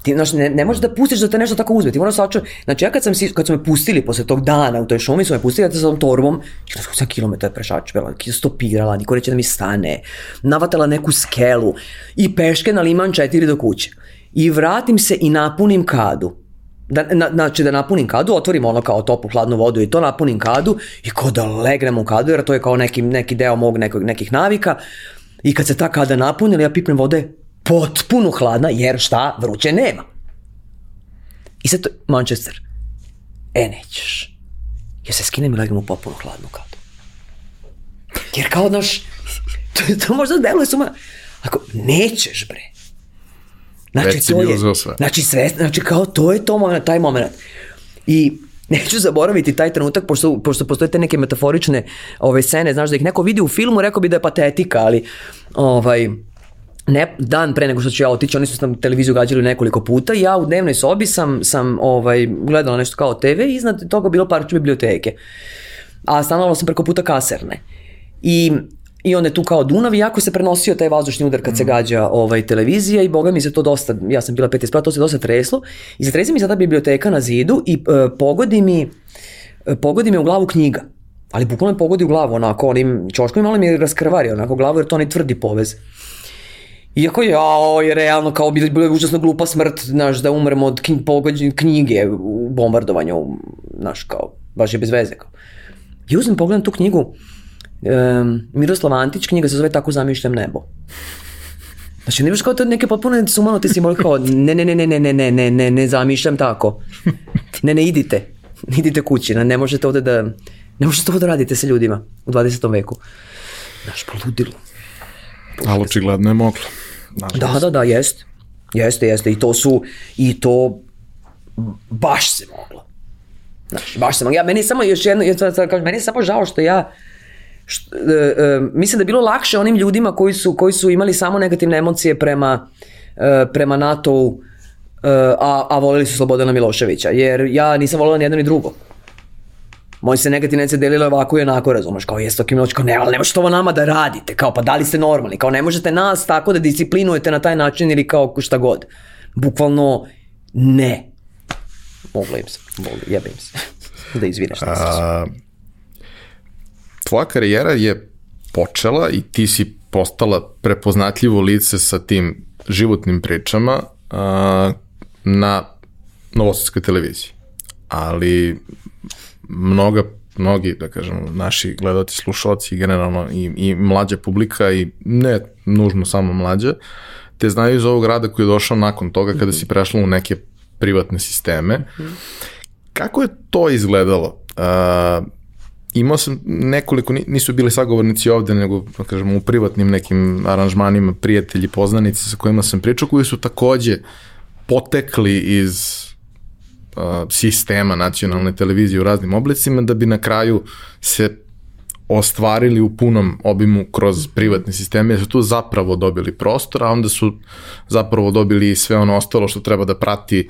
Ti, znaš, ne, ne možeš da pustiš da te nešto tako uzme, ti moraš da sačuvaš. Znači ja kad, sam, si- kad su me pustili posle tog dana u toj šumi, su me pustili da sa tom torbom, da sam kilometar prešačvala, stopirala, niko neće da mi stane, navatala neku skelu i peške na liman 4 do kuće. I vratim se i napunim kadu. Da, na, znači da napunim kadu, otvorim ono kao toplu hladnu vodu i to napunim kadu i kao da legnem u kadu jer to je kao neki, neki deo mog nekog, nekih navika i kad se ta kada napuni, ja pipnem vode potpuno hladna jer šta, vruće nema. I sad to, Manchester, e nećeš. Ja se skinem i legnem u potpuno hladnu kadu. Jer kao, znaš, to, to možda deluje suma, ako nećeš bre, Znači, Već si to je, sve. znači, sve, znači kao to je to taj moment. I neću zaboraviti taj trenutak, pošto, pošto postoje te neke metaforične ove scene, znaš da ih neko vidi u filmu, rekao bi da je patetika, ali ovaj, ne, dan pre nego što ću ja otići, oni su nam televiziju gađali nekoliko puta i ja u dnevnoj sobi sam, sam ovaj, gledala nešto kao TV i iznad toga bilo parče biblioteke. A stanovala sam preko puta kaserne. I I onda je tu kao Dunav i jako se prenosio taj vazdušni udar kad se gađa ovaj, televizija i boga mi se to dosta, ja sam bila 15 sprata, to se dosta treslo i zatresi mi sada biblioteka na zidu i e, pogodi mi e, pogodi mi u glavu knjiga. Ali bukvalno me pogodi u glavu, onako, onim čoškom malo mi je raskrvari, onako, glavu, jer to onaj tvrdi povez. Iako je, jao, je realno kao bilo, bilo je užasno glupa smrt, znaš, da umremo od knj, pogođe, knjige u bombardovanju, znaš, kao, baš je bez veze. Kao. I uzmem, pogledam tu knjigu, um, Miroslav Antić, knjiga se zove Tako zamišljam nebo. Znači, nemaš kao to neke potpuno sumanuti simbol, kao, ne, ne, ne, ne, ne, ne, ne, ne, ne, ne zamišljam tako. Ne, ne, idite. Idite kući, ne, ne možete ovde da, ne možete ovo da radite sa ljudima u 20. veku. Znaš, poludilo. Ali očigledno je moglo. Nažalost. Da, da, da, jeste. Jeste, jeste. I to su, i to baš se moglo. Znaš, baš se moglo. Ja, meni je samo još jedno, ja sad kažem, meni je samo žao što ja, što, e, e, mislim da je bilo lakše onim ljudima koji su, koji su imali samo negativne emocije prema, e, prema NATO-u, e, a, a voleli su Slobodana Miloševića, jer ja nisam volila ni jedno ni drugo. Moje se negativne emocije delile ovako i onako, razumeš, kao jeste ok Miloš, kao ne, ali ne možete ovo nama da radite, kao pa da li ste normalni, kao ne možete nas tako da disciplinujete na taj način ili kao šta god. Bukvalno ne. Moglo im se, moglo, jebe im se. da izvineš. A... Tvoja karijera je počela i ti si postala prepoznatljivo lice sa tim životnim pričama a, na novosadskoj televiziji. Ali mnoga mnogi, da kažemo, naši gledalci, slušalci generalno i, i mlađa publika i ne nužno samo mlađa, te znaju iz ovog rada koji je došao nakon toga kada si prešla u neke privatne sisteme. Kako je to izgledalo? Uh, imao sam nekoliko, ni- nisu bili sagovornici ovde, nego, da kažemo, u privatnim nekim aranžmanima, prijatelji, poznanici sa kojima sam pričao, koji su takođe potekli iz sistema nacionalne televizije u raznim oblicima, da bi na kraju se ostvarili u punom obimu kroz privatne sisteme, jer su tu zapravo dobili prostor, a onda su zapravo dobili sve ono ostalo što treba da prati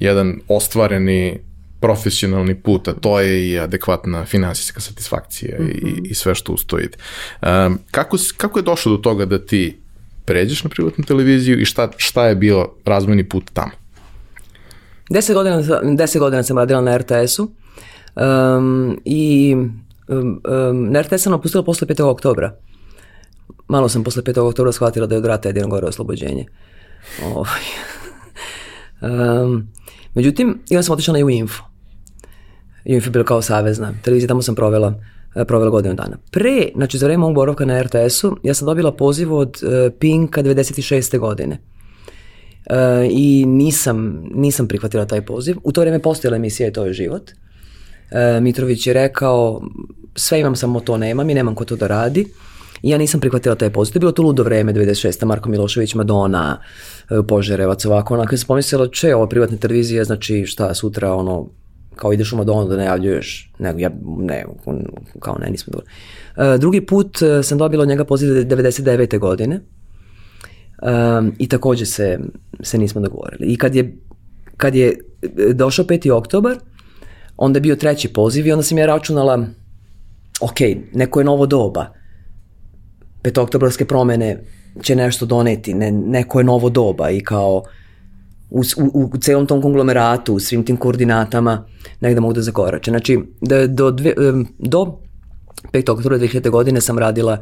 jedan ostvareni profesionalni put, a to je i adekvatna finansijska satisfakcija i, i sve što ide. Um, kako, kako je došlo do toga da ti pređeš na privatnu televiziju i šta, šta je bio razvojni put tamo? Deset godina, deset godina sam radila na RTS-u um, i um, um, na RTS sam napustila posle 5. oktobra. Malo sam posle 5. oktobra shvatila da je od rata jedino gore oslobođenje. Ovaj. um, međutim, onda sam otišla na UINFO. UINFO je bilo kao savezna. Televizija tamo sam provela e, provela godinu dana. Pre, znači za vreme mog boravka na RTS-u, ja sam dobila poziv od uh, Pinka 96. godine. I nisam, nisam prihvatila taj poziv. U to vrijeme postojala emisija i to je život. E, Mitrović je rekao, sve imam, samo to nemam i nemam ko to da radi. I ja nisam prihvatila taj poziv. To je bilo to ludo vreme, 96. Marko Milošević, Madonna, e, Požarevac, ovako, onako. Sam pomislila, če, ovo privatna televizija, znači šta, sutra, ono, kao ideš u Madonu da najavljuješ, nego ja, ne, kao ne, nismo dobro. E, drugi put e, sam dobila od njega poziv 99. godine um, i takođe se, se nismo dogovorili. I kad je, kad je došao 5. oktobar, onda je bio treći poziv i onda sam ja računala, ok, neko je novo doba, petoktobarske promene će nešto doneti, ne, neko je novo doba i kao u, u, u celom tom konglomeratu, u svim tim koordinatama, negde mogu da zakorače. Znači, da, do, dve, do 5. oktobra 2000. godine sam radila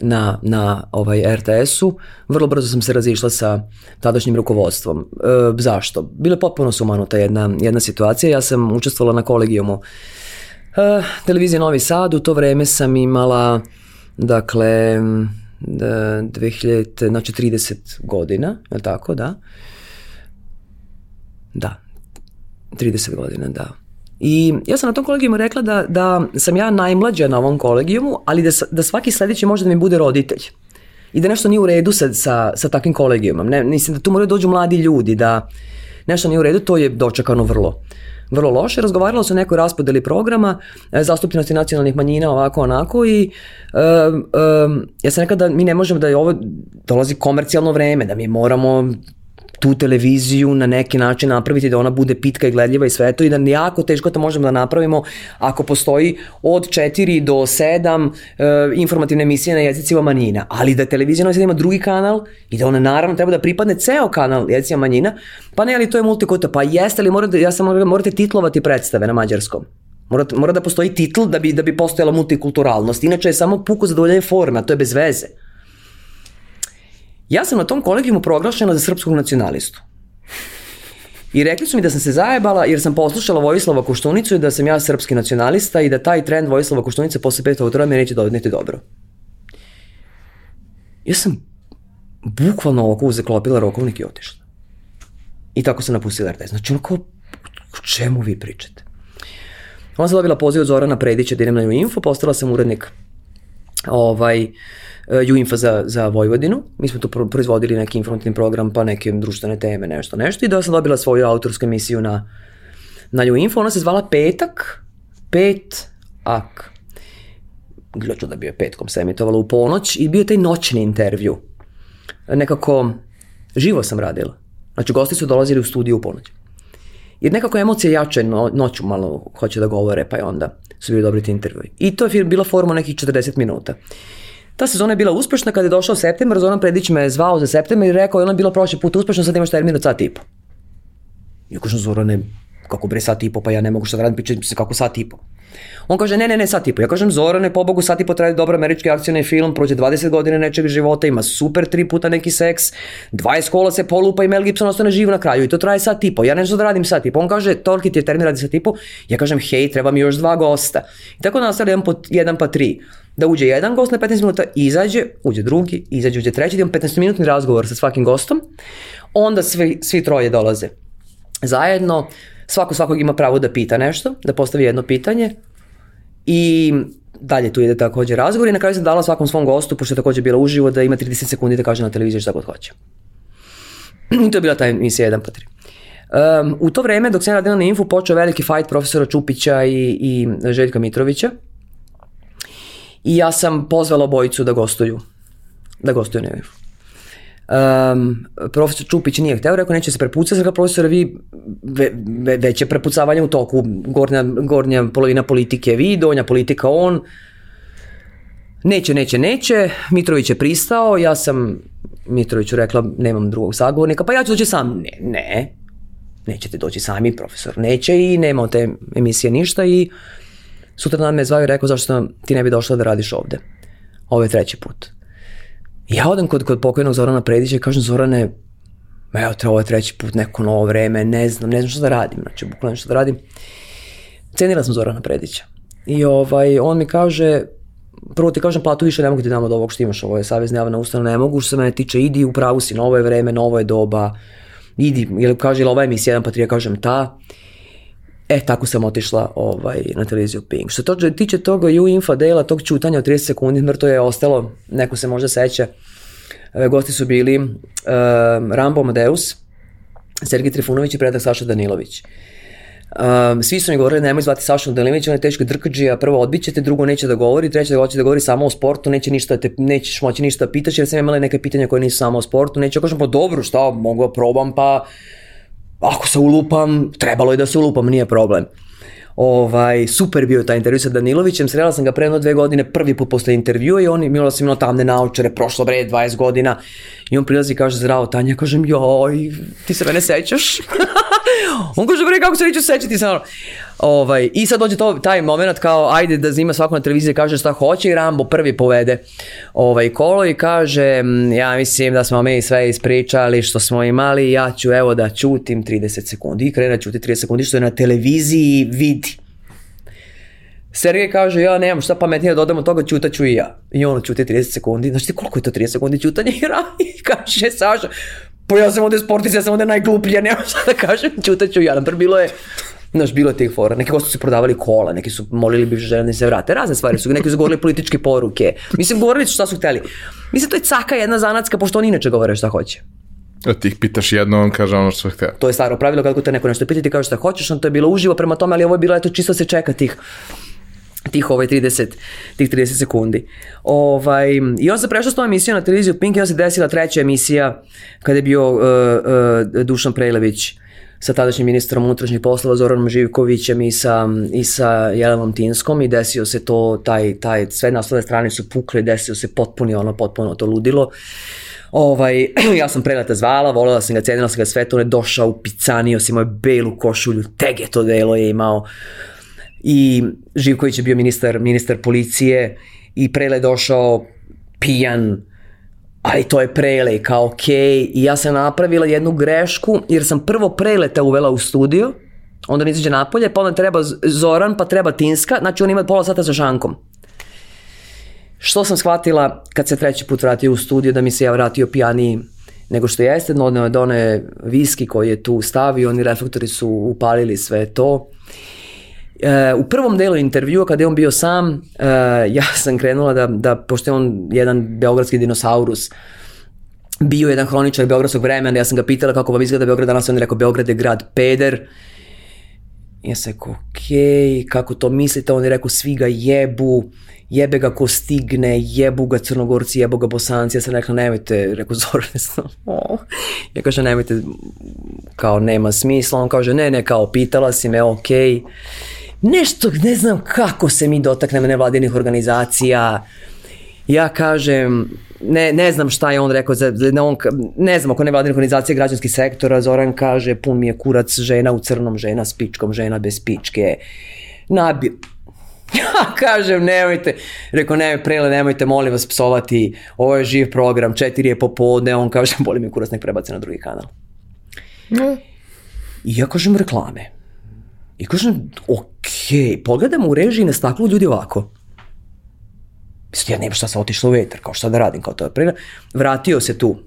na, na ovaj RTS-u, vrlo brzo sam se razišla sa tadašnjim rukovodstvom. E, zašto? Bila je potpuno sumanuta jedna, jedna situacija. Ja sam učestvovala na kolegijumu e, televizije Novi Sad, u to vreme sam imala dakle 2000, znači 30 godina, je li tako, da? Da, 30 godina, da. I ja sam na tom kolegijumu rekla da, da sam ja najmlađa na ovom kolegijumu, ali da, da svaki sledeći može da mi bude roditelj. I da nešto nije u redu sa, sa, sa takvim kolegijumom. Ne, mislim da tu moraju da dođu mladi ljudi, da nešto nije u redu, to je dočekano vrlo vrlo loše. Razgovaralo se o nekoj raspodeli programa, e, zastupljenosti nacionalnih manjina ovako onako i um, um, ja sam rekla da mi ne možemo da je ovo dolazi komercijalno vreme, da mi moramo tu televiziju na neki način napraviti da ona bude pitka i gledljiva i sve to i da jako teško to možemo da napravimo ako postoji od 4 do 7 e, informativne emisije na jezicima manjina, ali da televizija da ima drugi kanal i da ona naravno treba da pripadne ceo kanal jezicima manjina, pa ne, ali to je multikota, pa jeste, ali morate, ja sam morate titlovati predstave na mađarskom. Mora, mora da postoji titl da bi, da bi postojala multikulturalnost. Inače je samo puko zadovoljanje forme, a to je bez veze. Ja sam na tom kolegijumu proglašena za srpskog nacionalistu. I rekli su mi da sam se zajebala jer sam poslušala Vojislava Koštunicu i da sam ja srpski nacionalista i da taj trend Vojislava Koštunice posle petog otrova mi neće dodneti dobro. Ja sam bukvalno ovako uzeklopila rokovnik i otišla. I tako sam napustila RTS. Znači ono kao, o čemu vi pričate? Onda sam dobila poziv od Zorana Predića da idem na Info, postala sam urednik ovaj, UINFA za, za Vojvodinu. Mi smo tu proizvodili neki informativni program, pa neke društvene teme, nešto, nešto. I da sam dobila svoju autorsku emisiju na, na UINFO. Ona se zvala Petak, Pet Ak. Gledaću da bio je petkom se emitovala u ponoć i bio taj noćni intervju. Nekako živo sam radila. Znači, gosti su dolazili u studiju u ponoć. Jer nekako emocije jače no, noću malo hoće da govore, pa je onda su bili dobri ti intervjui. I to je bila forma nekih 40 minuta. Ta sezona je bila uspešna kada je došao septembar, Zoran Predić me je zvao za septembar i rekao je ona bila prošli put uspešna, sad imaš termin od sat i po. I kažem Zorane, kako bre sat i po, pa ja ne mogu šta da radim, pričam se kako sat i po. On kaže, ne, ne, ne, sat i po. Ja kažem, Zorane, pobogu, sat i po traje dobar američki akcijni film, prođe 20 godina nečeg života, ima super tri puta neki seks, 20 kola se polupa i Mel Gibson ostane živ na kraju i to traje sat i po. Ja nešto da radim sat i po. On kaže, toliki ti je termin radi sat i po. Ja kažem, hej, treba mi još dva gosta. I tako nastavlja jedan, po, jedan pa tri da uđe jedan gost na 15 minuta, izađe, uđe drugi, izađe, uđe treći, da imam 15 minutni razgovor sa svakim gostom, onda svi, svi troje dolaze zajedno, svako svakog ima pravo da pita nešto, da postavi jedno pitanje i dalje tu ide takođe razgovor i na kraju sam dala svakom svom gostu, pošto je takođe bila uživo, da ima 30 sekundi da kaže na televiziji šta god hoće. I to je bila ta emisija 1 pa 3. Um, u to vreme, dok sam radila na Infu, počeo veliki fight profesora Čupića i, i Željka Mitrovića. I ja sam pozvala obojicu da gostuju. Da gostuju na Infu. Um, profesor Čupić nije hteo, rekao neće se prepucati, sa profesora vi ve, ve, veće prepucavanje u toku, gornja, gornja polovina politike vi, donja politika on, neće, neće, neće, Mitrović je pristao, ja sam Mitroviću rekla nemam drugog sagovornika, pa ja ću doći sam, ne, ne, nećete doći sami, profesor neće i nema od te emisije ništa i sutra dan me zvaju i rekao zašto ti ne bi došla da radiš ovde. Ovo je treći put. Ja odem kod, kod pokojnog Zorana Predića i kažem Zorane, evo te ovo treći put, neko novo vreme, ne znam, ne znam što da radim, znači bukvalno što da radim. Cenila sam Zorana Predića. I ovaj, on mi kaže, prvo ti kažem platu više ne mogu ti dam od ovog što imaš, ovo je savezna javna ustanova, ne mogu što se mene tiče, idi u pravu si, novo je vreme, novo je doba, idi, ili kaže, ili ova emisija, jedan pa tri, ja kažem ta. E, tako sam otišla ovaj, na televiziju Pink. Što to tiče toga u info dela, tog čutanja od 30 sekundi, mrto je ostalo, neko se možda seća, e, gosti su bili uh, Rambo Amadeus, Sergij Trifunović i predak Saša Danilović. Um, svi su mi govorili nemoj zvati Sašu Danilović, on je teško drkađija, prvo odbićete, drugo neće da govori, treće da hoće da govori samo o sportu, neće ništa, te, nećeš moći ništa da pitaš, jer sam imala neke pitanja koje nisu samo o sportu, neće da kažem pa dobro šta, mogu da probam, pa ako se ulupam, trebalo je da se ulupam, nije problem. Ovaj, super bio taj intervju sa Danilovićem, srela sam ga pre jedno dve godine, prvi put posle intervjua i on imala sam imala tamne naučare, prošlo bre 20 godina i on prilazi i kaže zdravo Tanja, kažem joj, ti se mene sećaš? on kaže bre kako se neću sećati sa Ovaj, I sad dođe to, taj moment kao ajde da zima svako na televiziji kaže šta hoće i Rambo prvi povede ovaj, kolo i kaže ja mislim da smo mi sve ispričali što smo imali ja ću evo da čutim 30 sekundi i krena čuti 30 sekundi što je na televiziji vidi. Sergej kaže, ja nemam šta pametnije da dodam od toga, ćutaću i ja. I on ćuti 30 sekundi. Znaš ti koliko je to 30 sekundi ćutanja i I kaže Saša, pa ja sam ovde sportist, ja sam ovde najgluplja, nemam šta da kažem, ćutaću ja. Napr, bilo je, Znaš, bilo je tih fora. Neki gosti su prodavali kola, neki su molili bivše žene da se vrate. Razne stvari su, neki su govorili političke poruke. Mislim, govorili su šta su hteli. Mislim, to je caka jedna zanatska, pošto on inače govore šta hoće. A ti ih pitaš jedno, on kaže ono što htio. To je staro pravilo, kako te neko nešto pita, ti kaže šta hoćeš, on to je bilo uživo prema tome, ali ovo je bilo, eto, čisto se čeka tih tih ovaj 30, tih 30 sekundi. Ovaj, I on se prešao s tom emisijom na televiziju Pink i on se desila treća emisija kada je bio uh, uh, Dušan Prelević sa tadašnjim ministrom unutrašnjih poslova Zoranom Živkovićem i sa, i sa Jelenom Tinskom i desio se to, taj, taj, sve naslovne strane su pukle, desio se potpuno ono, potpuno to ludilo. Ovaj, ja sam preleta zvala, volela sam ga, cenila sam ga sve to, on je došao u picanio, si moju belu košulju, tege to delo je imao. I Živković je bio ministar, ministar policije i prele došao pijan, ali to je prele, kao ok, i ja sam napravila jednu grešku, jer sam prvo preleta uvela u studio, onda mi izađe napolje, pa onda treba Zoran, pa treba Tinska, znači on ima pola sata sa šankom. Što sam shvatila kad se treći put vratio u studio, da mi se ja vratio pijaniji nego što jeste, odneo je one viski koji je tu stavio, oni reflektori su upalili sve to. E, u prvom delu intervjua kada je on bio sam, e, ja sam krenula da, da pošto je on jedan beogradski dinosaurus, bio jedan hroničar beogradskog vremena, ja sam ga pitala kako vam izgleda Beograd, danas on je rekao Beograd je grad peder. Ja sam rekao, okej, okay, kako to mislite? On je rekao, svi ga jebu, jebe ga ko stigne, jebu ga crnogorci, jebu ga bosanci. Ja sam rekla, nemojte, rekao Zoran, oh. ja kažem, nemojte, kao nema smisla. On kaže, ne, ne, kao pitala si me, okej. Okay nešto, ne znam kako se mi dotaknemo nevladinih organizacija, ja kažem, ne, ne znam šta je on rekao, za, ne, on, ne znam oko nevladinih organizacija građanskih sektora, Zoran kaže, pun mi je kurac žena u crnom, žena s pičkom, žena bez pičke. Nabi, Ja kažem, nemojte, rekao, ne, prele, nemojte, molim vas, psovati, ovo je živ program, četiri je popodne, on kaže, boli mi kurac, nek prebace na drugi kanal. Mm. I ja kažem reklame. I kažem, ok, pogledamo u režiji na staklu ljudi ovako. Mislim, ja nema šta sam otišla u vetar, kao šta da radim, kao to je prega. Vratio se tu,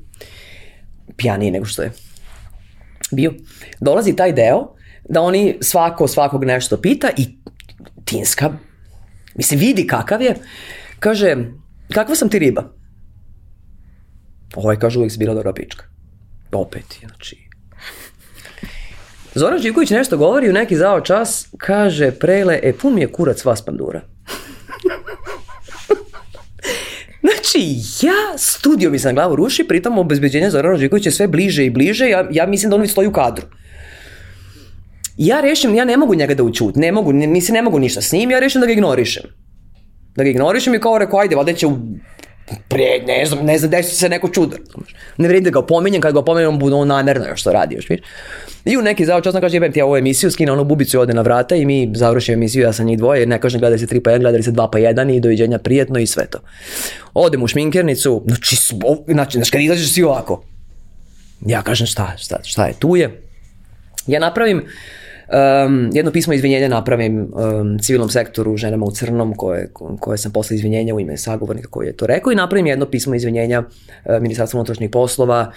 pijaniji nego što je bio. Dolazi taj deo da oni svako svakog nešto pita i Tinska, mislim, vidi kakav je, kaže, kakva sam ti riba? Ovaj kaže uvijek si bila dobra pička. Opet, znači, Zoran Živković nešto govori u neki zao čas, kaže Prele, e pun mi je kurac vas pandura. Znači, ja studio mi se na glavu ruši, pritom obezbeđenje Zorana Živkovića je sve bliže i bliže, ja, ja mislim da on stoji u kadru. Ja rešim, ja ne mogu njega da učut, ne mogu, mislim ne mogu ništa s njim, ja rešim da ga ignorišem. Da ga ignorišem i kao rekao, ajde, valjda će u pre, ne znam, ne znam, desi se neko čudo. Ne vredi da ga opominjem, kad ga opominjem, on bude on namerno još to radi, još vidiš. I u neki zavod časno kaže, jebem ti ja ovu emisiju, skine onu bubicu i ode na vrata i mi završimo emisiju, ja sam njih dvoje, ne kažem gledaj se 3 pa 1, gledali se 2 pa 1 i doviđenja prijetno i sve to. Odem u šminkernicu, znači, znači, znači kad izađeš svi ovako. Ja kažem šta, šta, šta je, tu je. Ja napravim um, jedno pismo izvinjenja napravim um, civilnom sektoru, ženama u crnom, koje, koje sam posle izvinjenja u ime sagovornika koji je to rekao i napravim jedno pismo izvinjenja uh, Ministarstva unutrašnjih poslova,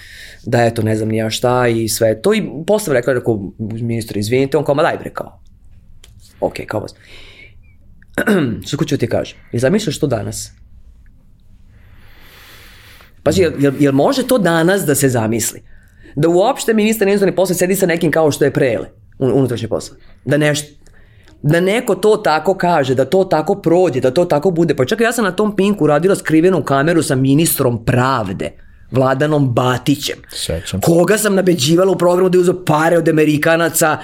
da eto, ne znam nija šta i sve to. I posle rekla, rekao, ministar, izvinite, on kao, ma daj bre, kao. Ok, kao vas. Što ću ti kažem? I zamišljaš to danas? Pazi, jel, jel, jel može to danas da se zamisli? Da uopšte ministar unutrašnjih posla sedi sa nekim kao što je prele unutrašnje posla. Da nešto, da neko to tako kaže, da to tako prođe, da to tako bude. Pa čekaj, ja sam na tom pinku radila skrivenu kameru sa ministrom pravde. Vladanom Batićem. Sećam. Koga sam nabeđivala u programu da je uzeo pare od Amerikanaca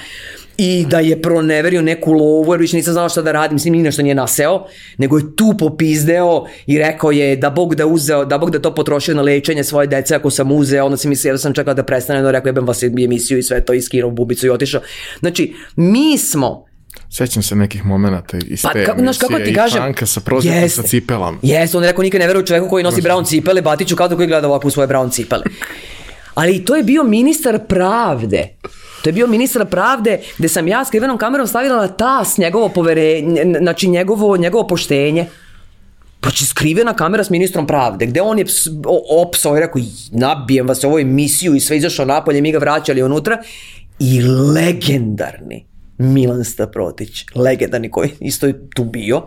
i da je proneverio neku lovu, jer više nisam znala šta da radim, mislim, ni nešto nije naseo, nego je tu popizdeo i rekao je da Bog da uzeo, da Bog da to potrošio na lečenje svoje dece ako sam uzeo, onda sam mislio da sam čekao da prestane, no rekao jebem vas emisiju i sve to, iskinuo bubicu i otišao. Znači, mi smo Sećam se nekih momenta iz Pa, te znaš, kako ti kažem? Čanka sa prozirkom sa cipelama. Jeste, on je rekao nikad ne veruje čoveku koji nosi brown cipele, Batiću kao da koji gleda ovako u svoje brown cipele. Ali to je bio ministar pravde. To je bio ministar pravde gde sam ja skrivenom kamerom stavila na tas njegovo poverenje, znači njegovo, njegovo poštenje. Znači skrivena kamera s ministrom pravde, gde on je opsao i rekao nabijem vas ovu emisiju i sve izašao napolje, mi ga vraćali unutra i legendarni Milan Staprotić, legendarni koji isto je tu bio,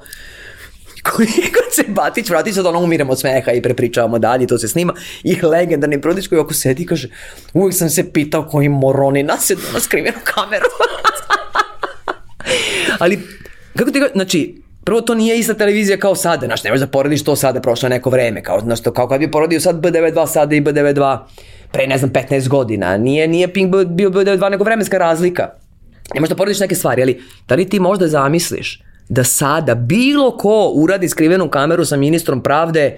koji kad se Batić vrati sad ono umiremo od smeha i prepričavamo dalje, to se snima i legendarni Prodić koji oko sedi i kaže uvijek sam se pitao koji moroni nasedu na skrivenu kameru. Ali, kako ti ga, znači, prvo to nije ista televizija kao sada, znaš, ne možeš da porediš to sada, prošlo je neko vreme, kao, znaš, to, kao kad bi porodio sad B92 sada i B92 pre, ne znam, 15 godina, nije, nije Pink bio B92 nego vremenska razlika. Ne možeš da porediš neke stvari, ali da li ti možda zamisliš da sada bilo ko uradi skrivenu kameru sa ministrom pravde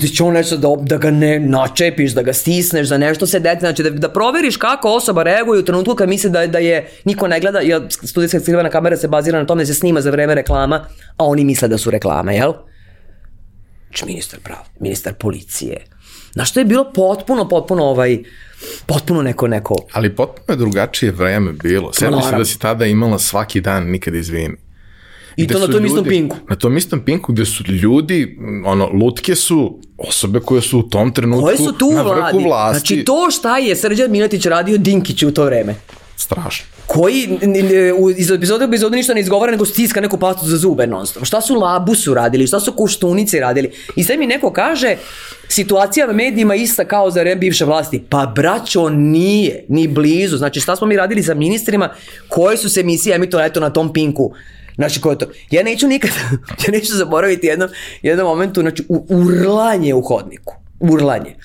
ti će on nešto da, da ga ne načepiš, da ga stisneš, da nešto se deti, znači da, da proveriš kako osoba reaguje u trenutku kad misli da, da je niko ne gleda, jer studijska skrivena kamera se bazira na tome da se snima za vreme reklama, a oni misle da su reklame, jel? Znači ministar pravde, ministar policije. Znaš, to je bilo potpuno, potpuno ovaj, potpuno neko, neko, Ali potpuno je drugačije vreme bilo. Sjeti se da si tada imala svaki dan nikad izvini. I to na tom istom ljudi- pinku. Na tom istom pinku gde su ljudi, ono, lutke su osobe koje su u tom trenutku koje su tu na vrhu vladi. vlasti. Znači to šta je Srđan Miletić radio Dinkiću u to vreme. Strašno. koji u- iz epizode u epizodu ništa ne izgovara nego stiska neku pastu za zube non stop. Šta su Labusu radili, šta su Koštunici radili. I sad mi neko kaže situacija na medijima ista kao za vreme bivše vlasti. Pa braćo nije, ni blizu. Znači šta smo mi radili sa ministrima koje su se emisije emitovale eto na tom pinku. Znači, ko je to? Ja neću nikad, ja neću zaboraviti jednom, jednom momentu, znači, u, urlanje u hodniku. Urlanje.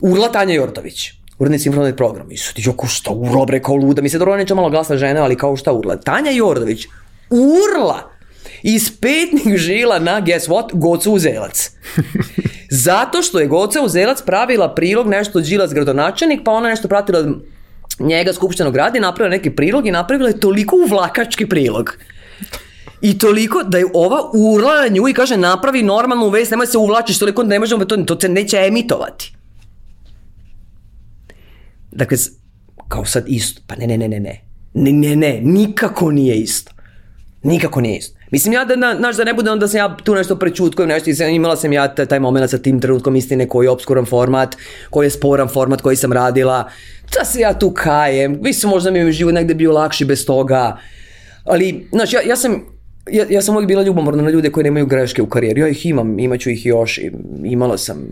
Urla Tanja Jortović. Urednica informativnog programa. I sad, joko šta urla bre kao luda. Mi se dobro neće malo glasna žena, ali kao šta urla. Tanja Jordović urla iz petnih žila na, guess what, Gocu Uzelac. Zato što je Goca Uzelac pravila prilog nešto Đilas gradonačelnik, pa ona nešto pratila njega skupštenog grada i napravila neki prilog i napravila je toliko uvlakački prilog. I toliko da je ova urla na nju i kaže napravi normalnu vest, nemoj se uvlačiš toliko, ne možemo, to, to se neće emitovati. Dakle, kao sad isto. Pa ne, ne, ne, ne, ne. Ne, ne, ne, nikako nije isto. Nikako nije isto. Mislim ja da, na, naš, da ne bude onda sam ja tu nešto prečutkujem, nešto, sam, imala sam ja taj, taj moment sa tim trenutkom istine koji je obskuran format, koji je sporan format koji sam radila, da se ja tu kajem, mislim možda mi je život negde bio lakši bez toga, ali, znaš, ja, ja sam ja, ja sam uvijek bila ljubomorna na ljude koji nemaju greške u karijeri. Ja ih imam, imaću ih još. Imala sam.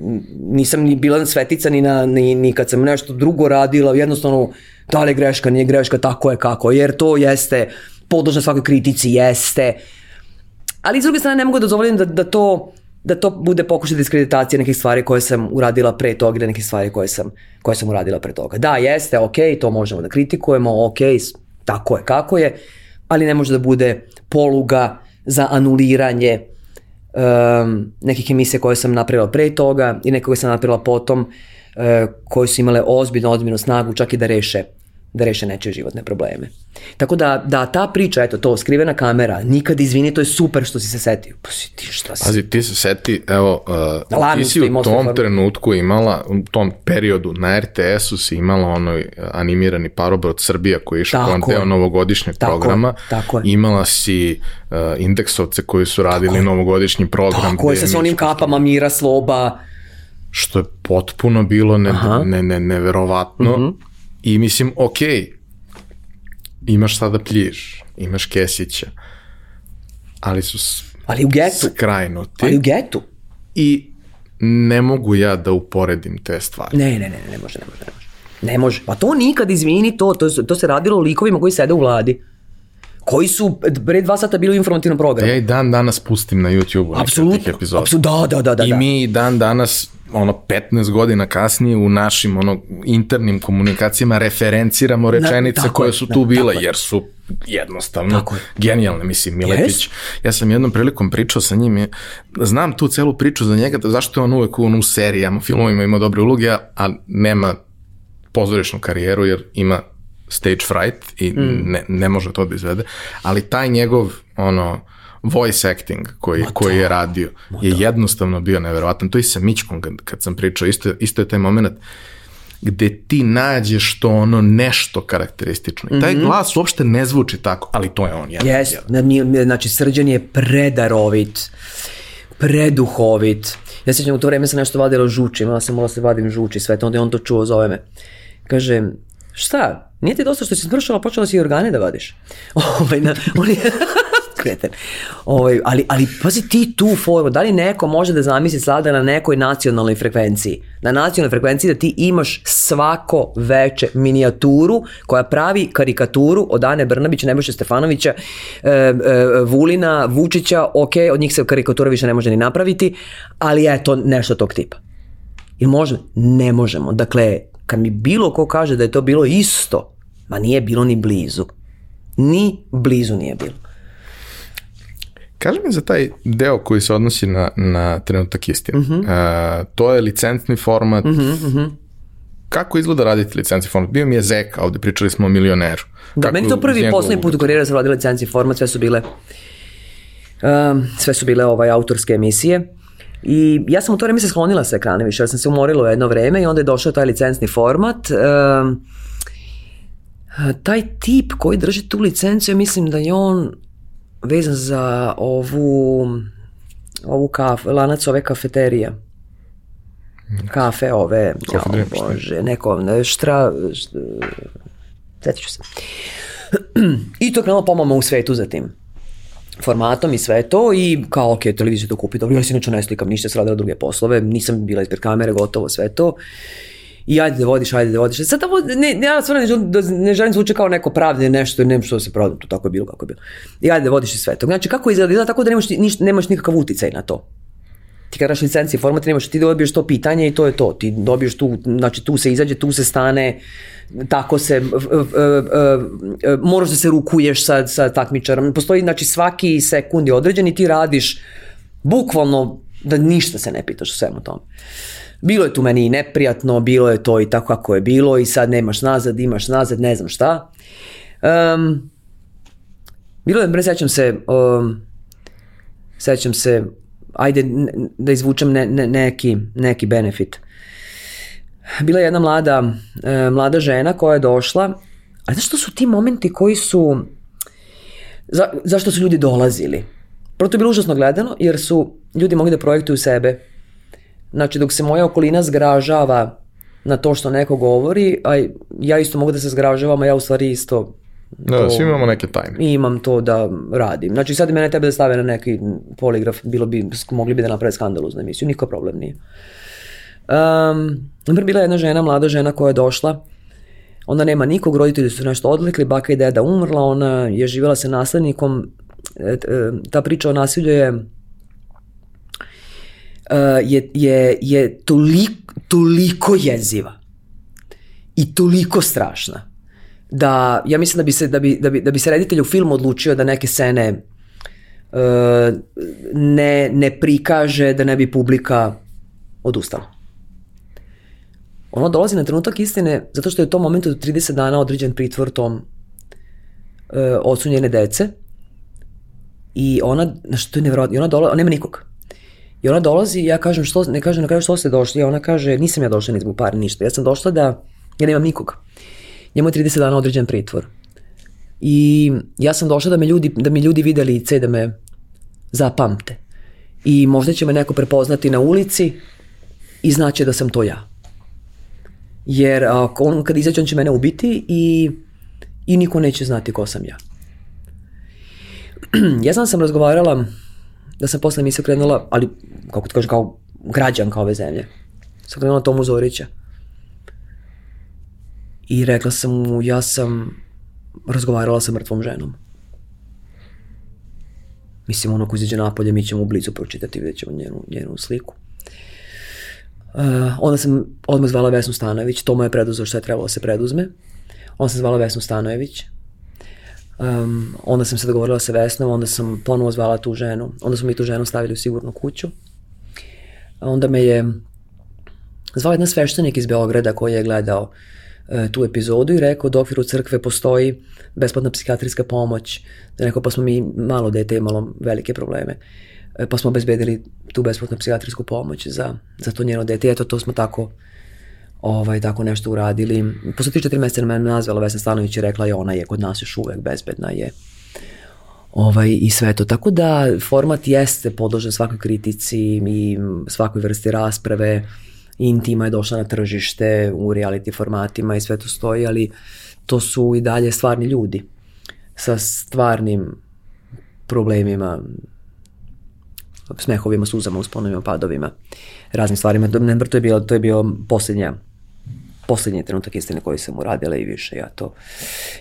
Nisam ni bila svetica ni, na, ni, ni kad sam nešto drugo radila. Jednostavno, da li je greška, nije greška, tako je kako. Jer to jeste podložno svakoj kritici, jeste. Ali s druge strane ne mogu da dozvolim da, da to da to bude pokušaj diskreditacije nekih stvari koje sam uradila pre toga ili nekih stvari koje sam, koje sam uradila pre toga. Da, jeste, ok, to možemo da kritikujemo, ok, s- tako je kako je, ali ne može da bude poluga za anuliranje um, nekih emisija koje sam napravila pre toga i neke koje sam napravila potom uh, koje su imale ozbiljnu, ozbiljnu snagu čak i da reše da reše nečije životne probleme. Tako da, da ta priča, eto to, skrivena kamera, nikad izvini, to je super što si se setio. Pa si ti šta si? Pazi, ti se seti, evo, uh, ti si u tom trenutku imala, u tom periodu na RTS-u si imala onoj animirani parobrod Srbija koji je išao Tako kao deo je. novogodišnjeg Tako programa. tako je. Imala si uh, indeksovce koji su radili novogodišnji program. Tako je, sa onim kapama Mira, Sloba, što je potpuno bilo ne, Aha. ne, ne, neverovatno Mhm. I mislim, ok, imaš sada plješ, imaš Kesića, ali su ali u getu, skrajnuti ali u getu. i ne mogu ja da uporedim te stvari. Ne, ne, ne, ne, ne može, ne može, ne može. Ne može. Pa to nikad, izvini, to, to, to se radilo o likovima koji sede u vladi. Koji su pre dva sata bili u informativnom programu. Ja i dan danas pustim na YouTube neke od tih Apsolutno, epizoda. apsolutno, da, da, da, da. I da. mi dan danas ono 15 godina kasnije u našim ono internim komunikacijama referenciramo rečenice tako koje je, su tu bile tako je. jer su jednostavno Tako je. genijalne mislim Miletić. Jest. Ja sam jednom prilikom pričao sa njim znam tu celu priču za njega da zašto je on uvek u, u serijama, filmovima ima dobre uloge, a nema pozorišnu karijeru jer ima stage fright i Mm. ne, ne može to da izvede, ali taj njegov ono voice acting koji, koji je radio je jednostavno bio neverovatan. To i sa Mićkom kad, kad sam pričao, isto, isto je taj moment gde ti nađeš to ono nešto karakteristično. I taj glas uopšte ne zvuči tako, ali to je on. Jedan. Na- nije- znači srđan je predarovit, preduhovit. Ja se sjećam u to vreme sam nešto vadila žuči, imala sam morala se vadim žuči, sve to, onda je on to čuo, zove me. Kaže, šta, nije ti dosta što si smršala, počela si i organe da vadiš. Ovaj, na, on je, kreten. Ovaj, ali, ali pazi ti tu formu, da li neko može da zamisli sada na nekoj nacionalnoj frekvenciji, na nacionalnoj frekvenciji da ti imaš svako veče minijaturu koja pravi karikaturu od Ane Brnabić, Nebojše Stefanovića, e, e, Vulina, Vučića, ok, od njih se karikatura više ne može ni napraviti, ali eto nešto tog tipa. Ili može? Ne možemo. Dakle, kad mi bilo ko kaže da je to bilo isto, ma nije bilo ni blizu. Ni blizu nije bilo. Kaži mi za taj deo koji se odnosi na, na trenutak istine. Mhm. E, to je licencni format. Kako izgleda raditi licencni format? Bio mi je Zeka, ovde pričali smo o milioneru. Da, Kako meni to prvi poslednji put u ugla? karijeri da sam radila licenci format, sve su bile um, sve su bile ovaj autorske emisije. I ja sam u to vreme se sklonila sa ekrana više, jer sam se umorila u jedno vreme i onda je došao taj licencni format. Um, taj tip koji drži tu licencu, ja mislim da je on vezan za ovu ovu kaf, lanac ove kafeterija. Kafe ove, šta je? bože, neko, ne, štra, štra ću se. I to je krenulo pomama u svetu za tim formatom i sve to i kao ok, televiziju to kupi, dobro, ja se inače ne slikam ništa, sam radila druge poslove, nisam bila ispred kamere, gotovo sve to. I ajde da vodiš, ajde da vodiš. Sad tamo, ne, ja stvarno ne, želim da ne želim zvuče kao neko pravde, nešto, nema što se pravda, to tako je bilo kako je bilo. I ajde da vodiš i sve to. Znači, kako izgleda? Izgleda tako da nemaš, ni- niš, nemaš nikakav uticaj na to. Ti kad daš licenciji format, nemaš, ti dobiješ to pitanje i to je to. Ti dobiješ tu, znači tu se izađe, tu se stane, tako se, moraš da se rukuješ sa, sa takmičarom. Postoji, znači svaki sekund je određen i ti radiš bukvalno da ništa se ne pitaš o svemu tome. Bilo je tu meni i neprijatno, bilo je to i tako kako je bilo i sad nemaš nazad, imaš nazad, ne znam šta. Um, bilo je, bre, sećam se, um, sećam se, ajde da izvučem ne, ne, neki, neki benefit. Bila je jedna mlada, e, mlada žena koja je došla, a znaš što su ti momenti koji su, za, zašto su ljudi dolazili? Prvo to je bilo užasno gledano, jer su ljudi mogli da projektuju sebe. Znači, dok se moja okolina zgražava na to što neko govori, a ja isto mogu da se zgražavam, a ja u stvari isto Da, da, svi imamo neke tajne. i imam to da radim. Znači sad mene tebe da stave na neki poligraf, bilo bi, mogli bi da naprave skandaloznu emisiju, niko problem nije. Um, bila je jedna žena, mlada žena koja je došla, ona nema nikog, roditelji su nešto odlikli, baka i deda umrla, ona je živjela sa naslednikom, E, e, ta priča o nasilju je e, je, je, je toliko, toliko jeziva i toliko strašna da ja mislim da bi se da bi, da bi, da bi se reditelj u filmu odlučio da neke scene ne, ne prikaže da ne bi publika odustala. Ono dolazi na trenutak istine zato što je u tom momentu 30 dana određen pritvor tom e, ocu njene dece i ona, znaš, to je nevjerojatno, i ona dolazi, nema nikog. I ona dolazi, ja kažem, što, ne kažem na kraju što ste došli, ona kaže, nisam ja došla ni zbog para, ništa. Ja sam došla da, ja nemam nikog. Njemu je 30 dana određen pritvor. I ja sam došla da me ljudi, da mi ljudi vide lice, da me zapamte. I možda će me neko prepoznati na ulici i znaće da sam to ja. Jer ako on, kad izađe, on će mene ubiti i, i niko neće znati ko sam ja. ja znam da sam razgovarala da sam posle emisije krenula, ali kako ti kažem, kao građanka ove zemlje. Sam krenula Tomu Zorića. I rekla sam mu, ja sam razgovarala sa mrtvom ženom. Mislim, ono ko izađe napolje, mi ćemo u blizu pročitati, vidjet ćemo njenu, njenu sliku. Uh, onda sam odmah zvala Vesnu Stanojević, to mu je preduzeo što je trebalo da se preduzme. Onda sam zvala Vesnu Stanojević. Um, onda sam se dogovorila sa Vesnom, onda sam ponovo zvala tu ženu. Onda smo mi tu ženu stavili u sigurnu kuću. Onda me je zvao jedan sveštenik iz Beograda koji je gledao uh, tu epizodu i rekao da u okviru crkve postoji besplatna psihijatrijska pomoć. Rekao pa smo mi malo dete imalo velike probleme. E, pa smo obezbedili tu besplatnu psihijatrijsku pomoć za, za to njeno dete. Eto, to smo tako ovaj, tako nešto uradili. Posle 3-4 meseca me nazvala Vesna Stanović i rekla je ona je kod nas još uvek bezbedna je ovaj, i sve to. Tako da format jeste podložen svakoj kritici i svakoj vrsti rasprave. Intima je došla na tržište u reality formatima i sve to stoji, ali to su i dalje stvarni ljudi sa stvarnim problemima, smehovima, suzama, usponovima, padovima, raznim stvarima. To je bio, to je bio posljednja poslednji trenutak istine koji sam uradila i više ja to,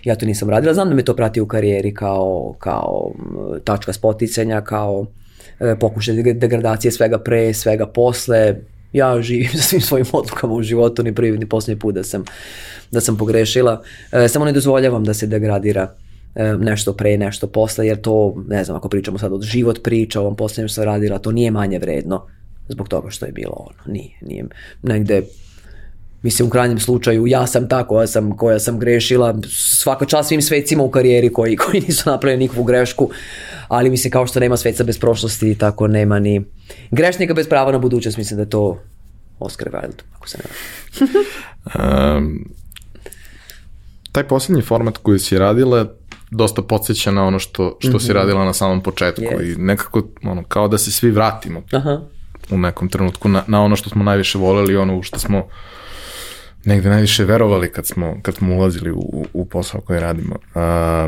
ja to nisam radila. Znam da me to prati u karijeri kao, kao tačka spoticanja, kao e, pokušaj degradacije svega pre, svega posle. Ja živim sa svim svojim odlukama u životu, ni prvi ni posljednji put da sam, da sam pogrešila. E, samo ne dozvoljavam da se degradira nešto pre, nešto posle, jer to, ne znam, ako pričamo sad od život priča, ovom posljednjem što sam radila, to nije manje vredno zbog toga što je bilo ono. Nije, nije. Negde Mislim, u krajnjem slučaju, ja sam ta koja sam, koja sam grešila, svaka čast svim svecima u karijeri koji, koji nisu napravili nikakvu grešku, ali mislim, kao što nema sveca bez prošlosti, tako nema ni grešnika bez prava na budućnost, mislim da je to Oscar Wilde, ako se ne um, taj posljednji format koji si radila dosta podsjeća na ono što, što mm -hmm. si mhm. radila na samom početku yes. i nekako ono, kao da se svi vratimo Aha. u nekom trenutku na, na ono što smo najviše voleli, ono u što smo negde najviše verovali kad smo, kad smo ulazili u, u posao koji radimo. A,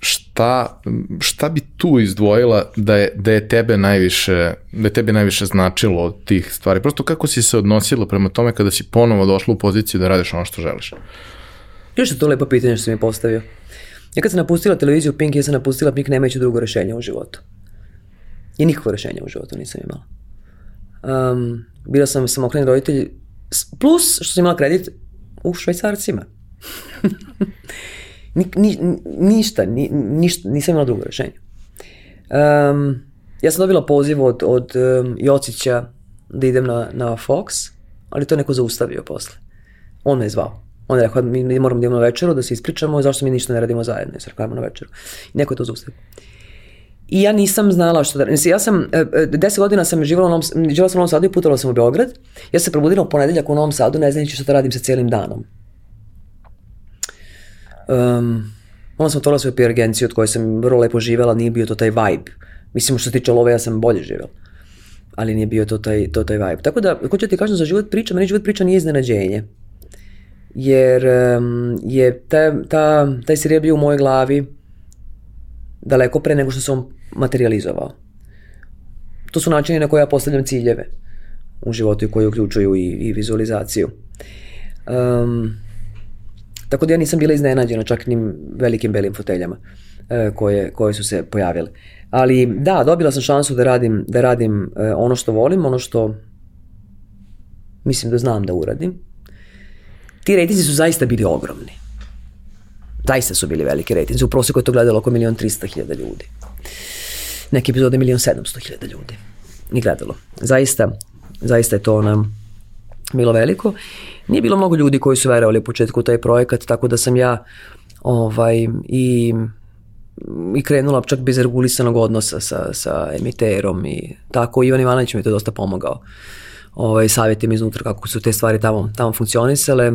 šta, šta bi tu izdvojila da je, da je tebe najviše, da je tebe najviše značilo od tih stvari? Prosto kako si se odnosila prema tome kada si ponovo došla u poziciju da radiš ono što želiš? Još je to lepo pitanje što si mi postavio. Ja kad sam napustila televiziju Pink, ja sam napustila Pink nemajući drugo rešenje u životu. I nikakvo rešenje u životu nisam imala. Um, bila sam samokreni roditelj Plus što sam imala kredit u švajcarcima. ni, ni, ništa, ni, ništa, nisam imala drugo rešenje. Um, ja sam dobila poziv od, od um, Jocića da idem na, na Fox, ali to je neko zaustavio posle. On me je zvao. On je rekao, mi, moramo da na večeru, da se ispričamo, zašto mi ništa ne radimo zajedno, jer rekao, na večeru. I neko je to zaustavio. I ja nisam znala što da... Mislim, ja sam, e, e, deset godina sam živjela u Novom, živjela sam u Novom Sadu i putovala sam u Beograd. Ja sam se probudila u ponedeljak u Novom Sadu, ne znajući što da radim sa cijelim danom. Um, onda sam otvorila svoju PR agenciju od kojoj sam vrlo lepo živjela, nije bio to taj vibe. Mislim, što se tiče love, ja sam bolje živjela. Ali nije bio to taj, to taj vibe. Tako da, ko ću ti kažem za život priča, meni život priča nije iznenađenje. Jer um, je ta, ta, taj serijal bio u mojoj glavi daleko pre nego što on materializovao. To su načini na koje ja postavljam ciljeve u životu i koji uključuju i, i vizualizaciju. Um, tako da ja nisam bila iznenađena čak ni velikim belim foteljama e, koje, koje su se pojavile. Ali da, dobila sam šansu da radim, da radim e, ono što volim, ono što mislim da znam da uradim. Ti rejtinzi su zaista bili ogromni. Zaista su bili veliki rejtinzi. U proseku je to gledalo oko milion 300 hiljada ljudi. Neke epizode milion 700 hiljada ljudi. Ni gledalo. Zaista, zaista je to nam bilo veliko. nije bilo mnogo ljudi koji su verovali u početku taj projekat, tako da sam ja ovaj, i i krenula čak bez regulisanog odnosa sa, sa emiterom i tako. Ivan Ivanović mi je to dosta pomogao. Ovaj, savjetima iznutra kako su te stvari tamo, tamo funkcionisale.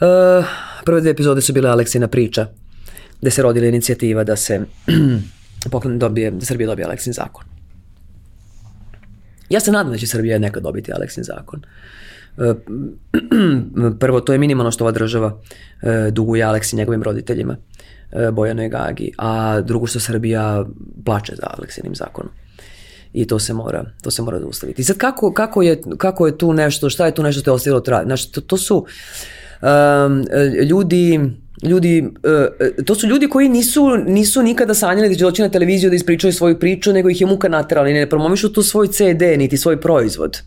Uh, prve dve epizode su bile Aleksina priča, gde se rodila inicijativa da se poklon dobije, da Srbija dobije Aleksin zakon. Ja se nadam da će Srbija nekad dobiti Aleksin zakon. Uh, prvo, to je minimalno što ova država uh, duguje Aleksi njegovim roditeljima. E, Bojanoj Gagi, a drugo što Srbija plače za Aleksinim zakonom. I to se mora, to se mora zaustaviti. I sad kako, kako, je, kako je tu nešto, šta je tu nešto što je ostavilo traj? Znači, to, to su um, ljudi, ljudi, uh, to su ljudi koji nisu, nisu nikada sanjali da će doći na televiziju da ispričaju svoju priču, nego ih je muka naterala i ne promovišu tu svoj CD, niti svoj proizvod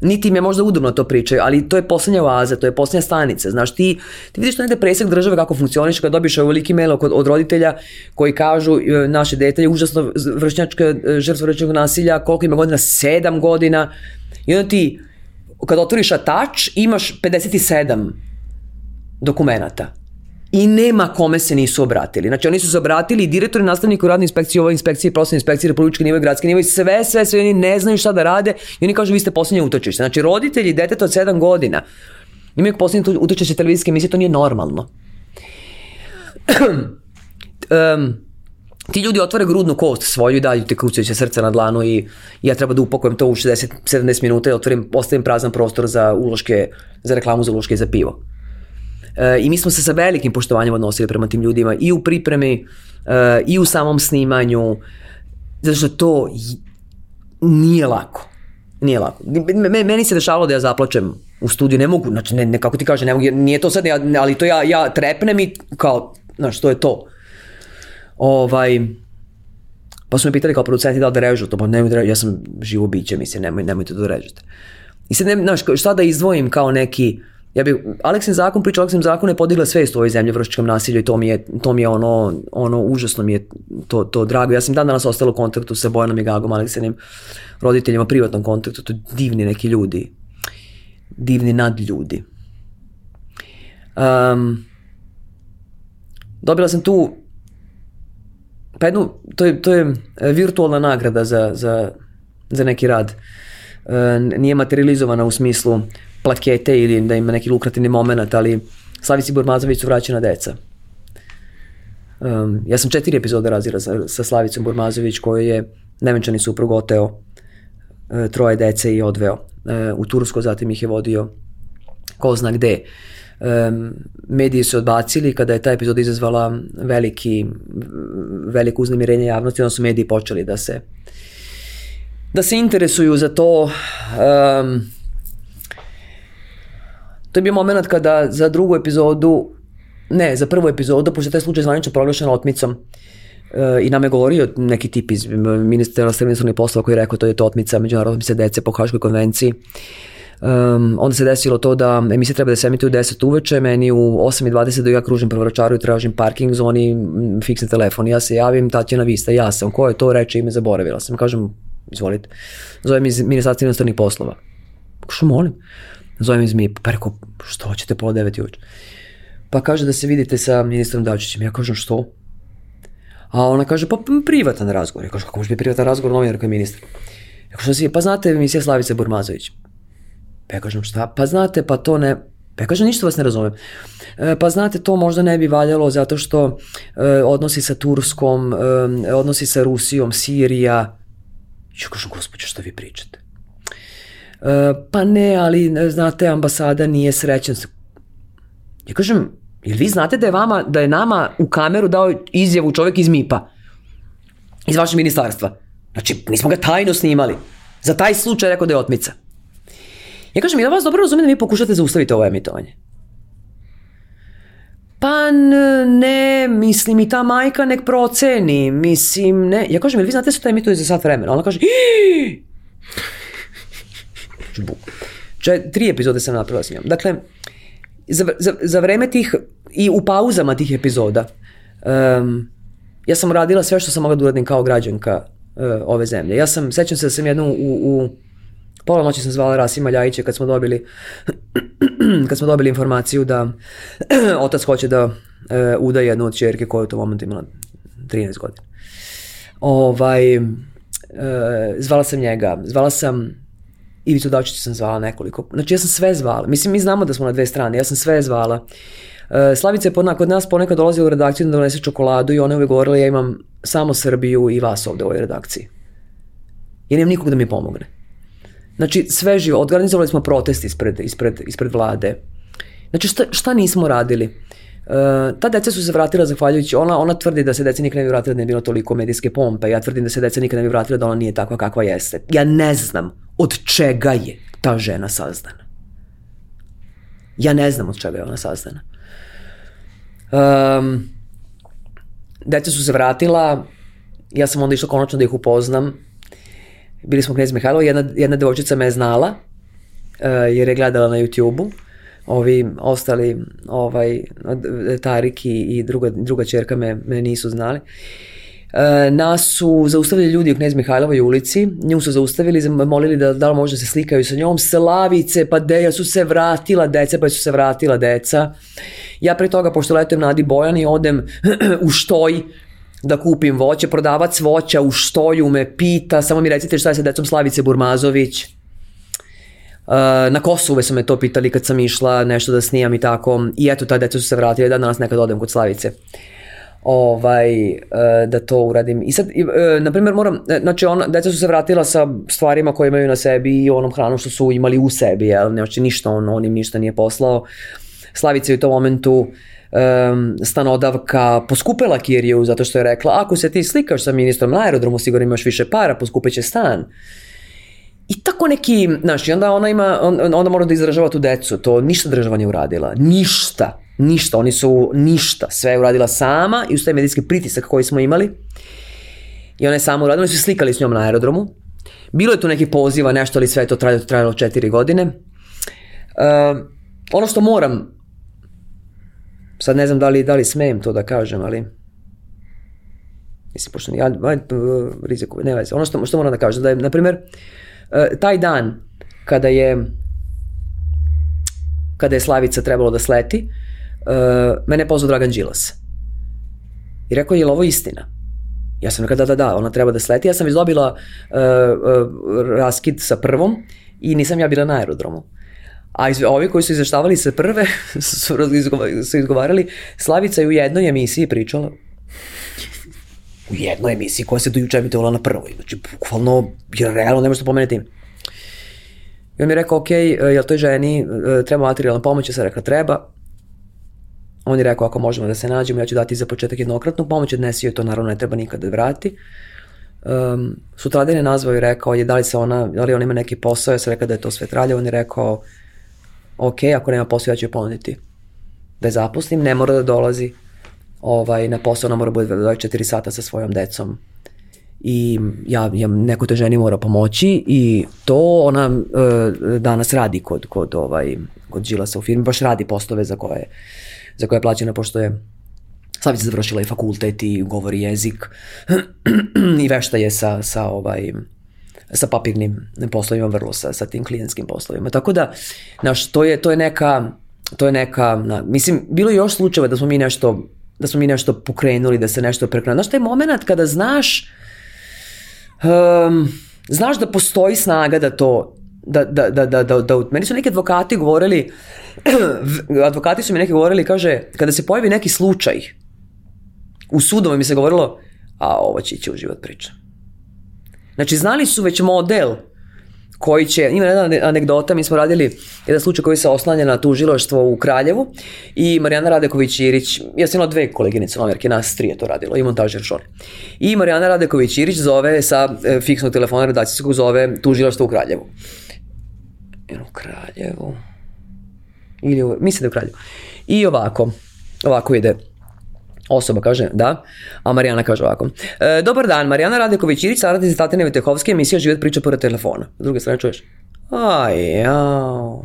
niti im je možda udobno to pričaju, ali to je poslednja oaza, to je poslednja stanica. Znaš, ti, ti vidiš to negde presek države kako funkcioniš kada dobiš ovoliki mail od, od roditelja koji kažu naše dete je užasno vršnjačka žrtva vršnjačkog nasilja, koliko ima godina? Sedam godina. I onda ti, kada otvoriš atač, imaš 57 dokumentata i nema kome se nisu obratili. Znači oni su se obratili i direktori nastavnika u radnoj inspekciji, ovoj inspekciji, prostorne inspekcije, republičke nivo i gradske nivo i sve, sve, sve, oni ne znaju šta da rade i oni kažu vi ste poslednje utočište. Znači roditelji deteta od 7 godina imaju poslednje utočište televizijske emisije, to nije normalno. um, ti ljudi otvore grudnu kost svoju i dalju te kucajuće srca na dlanu i ja treba da upakujem to u 60-70 minuta i otvorim, ostavim prazan prostor za uloške, za reklamu za uloške i za pivo. E, I mi smo se sa velikim poštovanjem odnosili prema tim ljudima i u pripremi e, i u samom snimanju, zato što to nije lako. Nije lako. Meni se dešavalo da ja zaplačem u studiju, ne mogu, znači ne, ne kako ti kaže, ne mogu, nije to sad, ali to ja, ja trepnem i kao, znaš, to je to. Ovaj, pa su me pitali kao producenti da li da režu to, pa nemoj da režu, ja sam živo biće, mislim, nemoj, nemojte da režete. I sad, ne, znaš, šta da izdvojim kao neki, ja bih, Aleksin zakon, priča Aleksin zakon je podigla svest u ovoj zemlji vršičkom nasilju i to mi je, to mi je ono, ono, užasno mi je to, to drago. Ja sam dan danas ostala u kontaktu sa Bojanom i Gagom, Aleksinim roditeljima, privatnom kontaktu, to divni neki ljudi, divni nadljudi. Um, dobila sam tu pa jednu, to je, to je virtualna nagrada za, za, za neki rad. E, nije materializovana u smislu plakete ili da ima neki lukrativni moment, ali Slavici Burmazović su vraćena deca. Um, ja sam četiri epizode razira sa, sa Slavicom Burmazović koji je nevenčani suprug oteo uh, troje dece i odveo uh, u Tursko, zatim ih je vodio ko zna gde. Um, mediji su odbacili kada je ta epizoda izazvala veliki, veliko uznemirenje javnosti, onda su mediji počeli da se da se interesuju za to um, To je bio moment kada za drugu epizodu, ne, za prvu epizodu, pošto je taj slučaj zvanično proglašen otmicom, e, i nam je govorio neki tip iz ministra srednjenstvnih poslova koji je rekao to je to otmica međunarodne otmice dece po Haškoj konvenciji. Um, onda se desilo to da emisija treba da se emituje u 10 uveče, meni u 8.20 da ja kružim po Vračaru i tražim parking zoni, fiksni telefon. Ja se javim, Tatjana Vista, ja sam. Ko je to? Reče ime, zaboravila sam. Kažem, izvolite. Zovem iz ministarstva inostranih poslova. Što molim? Zovem iz MIP, pa rekao, što hoćete pola devet uveče? Pa kaže da se vidite sa ministrom Dačićem. Ja kažem, što? A ona kaže, pa privatan razgovor. Ja kažem, kako može biti privatan razgovor novinar koji je ministar? Ja kažem, si, pa znate emisija Slavice Burmazović. Pa ja kažem, šta? Pa znate, pa to ne... Pa ja kažem, ništa vas ne razumem. E, pa znate, to možda ne bi valjalo zato što e, odnosi sa Turskom, e, odnosi sa Rusijom, Sirija. Ja kažem, gospođo, šta vi pričate? Pa ne, ali znate, ambasada nije srećan. Ja kažem, jel vi znate da je vama, da je nama u kameru dao izjavu čovjek iz MIPA, iz vašeg ministarstva? Znači, nismo ga tajno snimali. Za taj slučaj rekao da je otmica. Ja kažem, da vas dobro razumijem da vi pokušate zaustaviti ovo emitovanje? Pa ne, mislim i ta majka nek proceni, mislim ne. Ja kažem, jel vi znate da su to emituje za sat vremena? Ona kaže, Ii! bu. Če, tri epizode sam napravila s njom. Dakle, za, za, za vreme tih i u pauzama tih epizoda um, ja sam radila sve što sam mogla da uradim kao građanka uh, ove zemlje. Ja sam, sećam se da sam jednu u, u Pola noći sam zvala Rasima Ljajića kad smo dobili kad smo dobili informaciju da otac hoće da e, uda jednu od čerke koja je u tom momentu imala 13 godina. Ovaj, e, zvala sam njega, zvala sam Ivicu Dačića sam zvala nekoliko. Znači ja sam sve zvala. Mislim, mi znamo da smo na dve strane, ja sam sve zvala. E, Slavica je kod nas ponekad dolazila u redakciju da donese čokoladu i ona je uvijek govorila ja imam samo Srbiju i vas ovde u ovoj redakciji. Ja nemam nikog da mi pomogne. Znači, sve živo. Organizovali smo protest ispred, ispred, ispred vlade. Znači, šta, šta nismo radili? Uh, ta deca su se vratila zahvaljujući, ona, ona tvrdi da se deca nikad ne bi vratila da ne bilo toliko medijske pompe, ja tvrdim da se deca nikad ne bi vratila da ona nije takva kakva jeste. Ja ne znam od čega je ta žena sazdana. Ja ne znam od čega je ona sazdana. Um, deca su se vratila, ja sam onda išla konačno da ih upoznam, bili smo knjez Mihajlo, jedna, jedna devojčica me je znala, uh, jer je gledala na YouTube-u, ovi ostali, ovaj, Tarik i, i druga, druga čerka me, me nisu znali. E, nas su zaustavili ljudi u Knez Mihajlovoj ulici, nju su zaustavili, molili da, da li može da se slikaju sa njom, Slavice, pa deja su se vratila deca, pa su se vratila deca. Ja pre toga, pošto letujem na Adi Bojani, odem u štoj, da kupim voće, prodavac voća u štoju me pita, samo mi recite šta je sa decom Slavice Burmazović. Uh, na Kosovu su me to pitali kad sam išla nešto da snijam i tako. I eto, ta deca su se vratili da danas nekad odem kod Slavice ovaj, uh, da to uradim. I sad, uh, na primjer, moram, znači, ona, deca su se vratila sa stvarima koje imaju na sebi i onom hranom što su imali u sebi, jel? Znači, ništa on, on im ništa nije poslao. Slavica je u tom momentu um, stanodavka poskupila Kiriju zato što je rekla ako se ti slikaš sa ministrom na aerodromu sigurno imaš više para, poskupeće stan. I tako neki, znaš, i onda ona ima, on, onda mora da izražava tu decu, to ništa država nije uradila, ništa, ništa, oni su ništa, sve je uradila sama i uz taj medijski pritisak koji smo imali i ona je sama uradila, oni su slikali s njom na aerodromu, bilo je tu nekih poziva, nešto, ali sve je to trajalo, trajalo četiri godine. Uh, ono što moram Sad ne znam da li, da li smem to da kažem, ali... Mislim, pošto ja, riziku, ne veze. Ono što, što moram da kažem, da je, na primjer, e, taj dan kada je kada je Slavica trebalo da sleti, e, mene je pozvao Dragan Đilas. I rekao je, je li ovo istina? Ja sam rekao da, da, da, ona treba da sleti. Ja sam već dobila uh, uh, raskid sa prvom i nisam ja bila na aerodromu. A iz, ovi koji su izveštavali se prve su, su izgovarali, Slavica je u jednoj emisiji pričala, u jednoj emisiji koja se do juče emitovala na prvoj. Znači, bukvalno, jer realno ne možete pomenuti. I on mi je rekao, ok, jel toj ženi e, treba materijalna pomoć? Ja sam rekla, treba. On je rekao, ako možemo da se nađemo, ja ću dati za početak jednokratnu pomoć, odnesi joj to naravno ne treba nikada da vrati. Um, sutradan je nazvao i rekao je da li se ona, da li ona ima neki posao, ja sam rekao da je to sve tralje, on je rekao ok, ako nema posao ja ću je ponuditi da je zaposlim, ne mora da dolazi ovaj, na posao, ona mora bude 24 sata sa svojom decom i ja, ja neko te ženi mora pomoći i to ona uh, danas radi kod, kod, ovaj, kod Đilasa u firmi, baš radi postove za koje, za koje je plaćena, pošto je Slavica završila i fakultet i govori jezik i vešta je sa, sa ovaj, sa papirnim poslovima, vrlo sa, sa tim klijentskim poslovima. Tako da, znaš, to je, to je neka, to je neka, na, mislim, bilo je još slučajeva da smo mi nešto, da smo mi nešto pokrenuli, da se nešto prekrenuli. Znaš, taj moment kada znaš, um, znaš da postoji snaga da to, da, da, da, da, da, da, meni su neki advokati govorili, advokati su mi neki govorili, kaže, kada se pojavi neki slučaj, u sudovu mi se govorilo, a ovo će ići u život priča. Znači, znali su već model koji će, ima jedna anegdota, mi smo radili jedan slučaj koji se oslanja na tužiloštvo u Kraljevu i Marijana Radeković-Irić, ja sam imala dve koleginice novinarke, nas tri je to radilo i montažer žone. I Marijana Radeković-Irić zove sa e, fiksnog telefona redakcijskog zove tužiloštvo u Kraljevu. U Kraljevu. Ili mislim da je u Kraljevu. I ovako, ovako ide Osoba kaže da, a Marijana kaže ovako. E, dobar dan, Marijana Radeković-Irić, saradnica Tatjane Vitehovske, emisija Život priča pored telefona. S druge strane čuješ? Aj, jao.